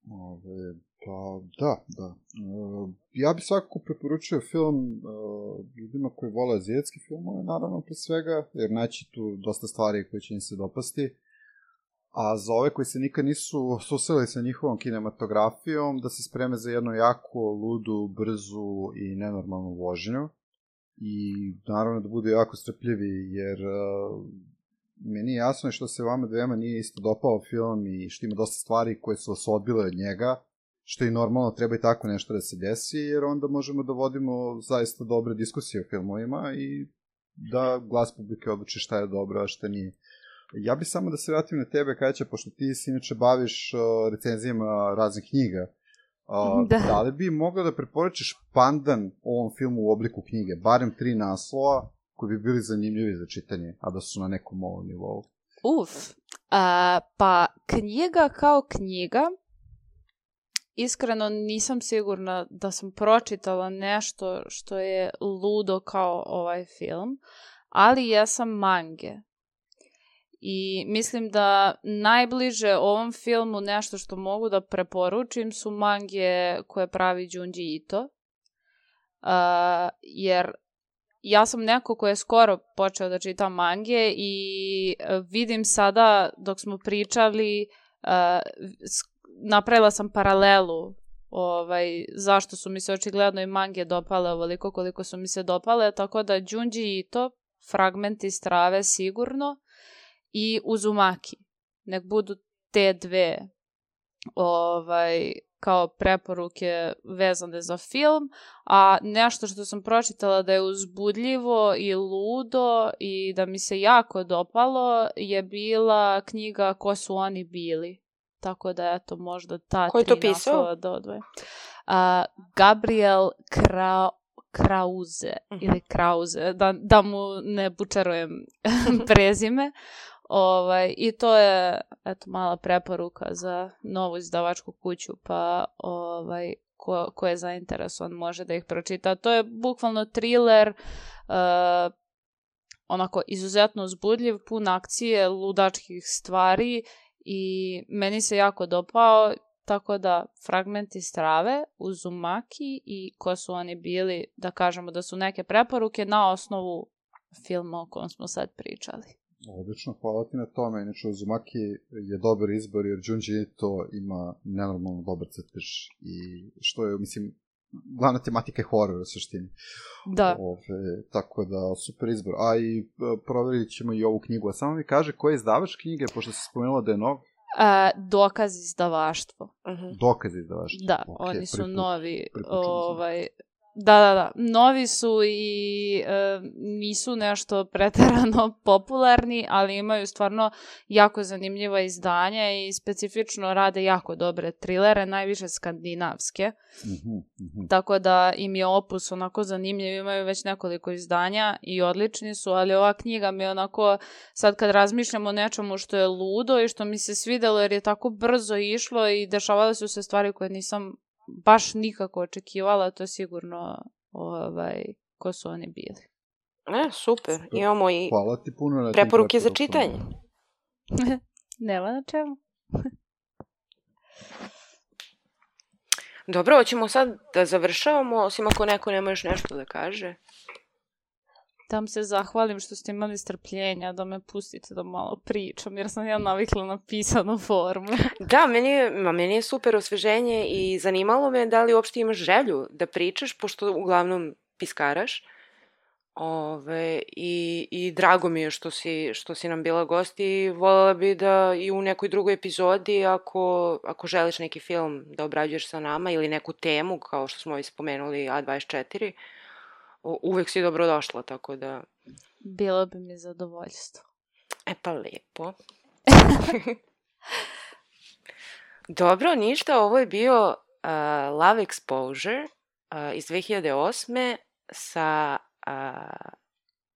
Ove, pa, da, da. E, ja bih svakako preporučio film e, ljudima koji vole azijetski filmove, naravno, pre svega, jer naći tu dosta stvari koje će im se dopasti. A za ove koji se nikad nisu susreli sa njihovom kinematografijom, da se spreme za jednu jako ludu, brzu i nenormalnu vožnju. I naravno da budu jako strpljivi, jer uh, meni je jasno što se vama dvema nije isto dopao film i što ima dosta stvari koje su vas odbile od njega, što i normalno treba i tako nešto da se desi, jer onda možemo da vodimo zaista dobre diskusije o filmovima i da glas publike odluči šta je dobro, a šta nije. Ja bih samo da se vratim na tebe, Kaća, pošto ti se inače baviš uh, recenzijama raznih knjiga. Uh, da. da li bi mogla da preporučiš pandan ovom filmu u obliku knjige? Barem tri naslova koji bi bili zanimljivi za čitanje, a da su na nekom ovom nivou. Uf, a, pa knjiga kao knjiga, iskreno nisam sigurna da sam pročitala nešto što je ludo kao ovaj film, ali jesam mange. I mislim da najbliže ovom filmu nešto što mogu da preporučim su mange koje pravi Junji Ito. Uh, jer ja sam neko ko je skoro počeo da čita mange i e, vidim sada dok smo pričali uh, napravila sam paralelu ovaj, zašto su mi se očigledno i mange dopale ovoliko koliko su mi se dopale, tako da Junji Ito, fragmenti strave sigurno i Uzumaki. Nek budu te dve ovaj, kao preporuke vezane za film, a nešto što sam pročitala da je uzbudljivo i ludo i da mi se jako dopalo je bila knjiga Ko su oni bili. Tako da, eto, možda ta Ko je to pisao? da odvoje. Uh, Gabriel Krau Krauze -huh. ili Krauze, da, da mu ne bučarujem [laughs] prezime. Ovaj, I to je eto, mala preporuka za novu izdavačku kuću, pa ovaj, ko, ko je zainteresovan može da ih pročita. To je bukvalno thriller, uh, onako izuzetno uzbudljiv, pun akcije, ludačkih stvari i meni se jako dopao tako da fragmenti strave, Uzumaki i ko su oni bili, da kažemo da su neke preporuke na osnovu filma o kom smo sad pričali. Odlično, hvala ti na tome. Inače, Uzumaki je dobar izbor jer Junji Ito ima nenormalno dobar crtež i što je, mislim, glavna tematika je horor u suštini. Da. Ove, tako da, super izbor. A i e, proverit ćemo i ovu knjigu. A samo mi kaže ko je izdavač knjige, pošto se spomenula da je nov, E, dokaz izdavaštvo. Mhm. dokaz izdavaštva. Da, Ok, oni su prvi put- novi, ovaj, da, da, da, novi su i e, nisu nešto [laughs] preterano popularni, ali imaju stvarno jako zanimljiva izdanja i specifično rade jako dobre trilere, najviše skandinavske, Mhm, mhm. tako da im je opus onako zanimljiv, imaju već nekoliko izdanja i odlični su, ali ova knjiga mi je onako, sad kad razmišljam o nečemu što je ludo i što mi se svidelo jer je tako brzo išlo i dešavale su se stvari koje nisam baš nikako očekivala, to sigurno ovaj, ko su oni bili. E, super. Imamo i Hvala ti puno na preporuke za čitanje. [laughs] Nema na čemu. Dobro, hoćemo sad da završavamo, osim ako neko nema još nešto da kaže. Da vam se zahvalim što ste imali strpljenja da me pustite da malo pričam, jer sam ja navikla na pisanu formu. [laughs] Da, meni je, ma, meni je super osveženje i zanimalo me da li uopšte imaš želju da pričaš, pošto uglavnom piskaraš. Ove, i, I drago mi je što si, što si nam bila gost i voljela bi da i u nekoj drugoj epizodi, ako, ako želiš neki film da obrađuješ sa nama ili neku temu, kao što smo i spomenuli A24, u- uvek si dobrodošla, tako da, Bilo bi mi zadovoljstvo. e pa lepo. [laughs] Dobro, ništa, ovo je bio uh, Love Exposure uh, iz 2008. sa uh,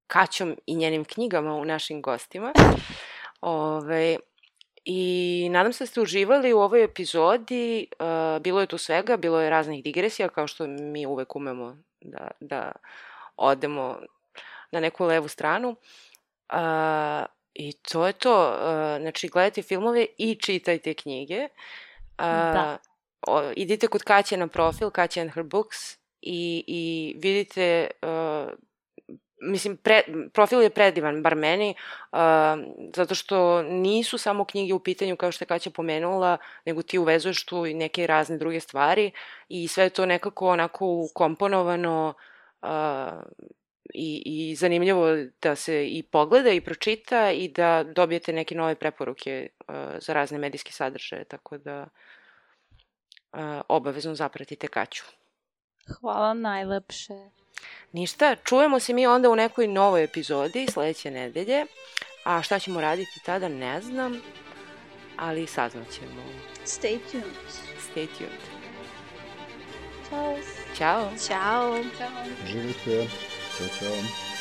Kaćom i njenim knjigama u našim gostima. Ove, I nadam se da ste uživali u ovoj epizodi. Uh, bilo je tu svega, bilo je raznih digresija, kao što mi uvek umemo da, da odemo na neku levu stranu. Uh, I to je to. Uh, znači, gledajte filmove i čitajte knjige. Uh, Da. o, idite kod Kaće na profil, Kaća and her books i, i vidite uh, mislim, pre, profil je predivan, bar meni, uh, zato što nisu samo knjige u pitanju, kao što je Kaća pomenula, nego ti uvezuješ tu i neke razne druge stvari i sve je to nekako onako ukomponovano uh, i, i zanimljivo da se i pogleda i pročita i da dobijete neke nove preporuke uh, za razne medijske sadržaje, tako da uh, obavezno zapratite Kaću. Hvala najlepše. Ništa, čujemo se mi onda u nekoj novoj epizodi sledeće nedelje, a šta ćemo raditi tada ne znam, ali saznaćemo. Stay tuned. Stay tuned. Ćao. Ćao! Ćao. Živite. Ćao, čao.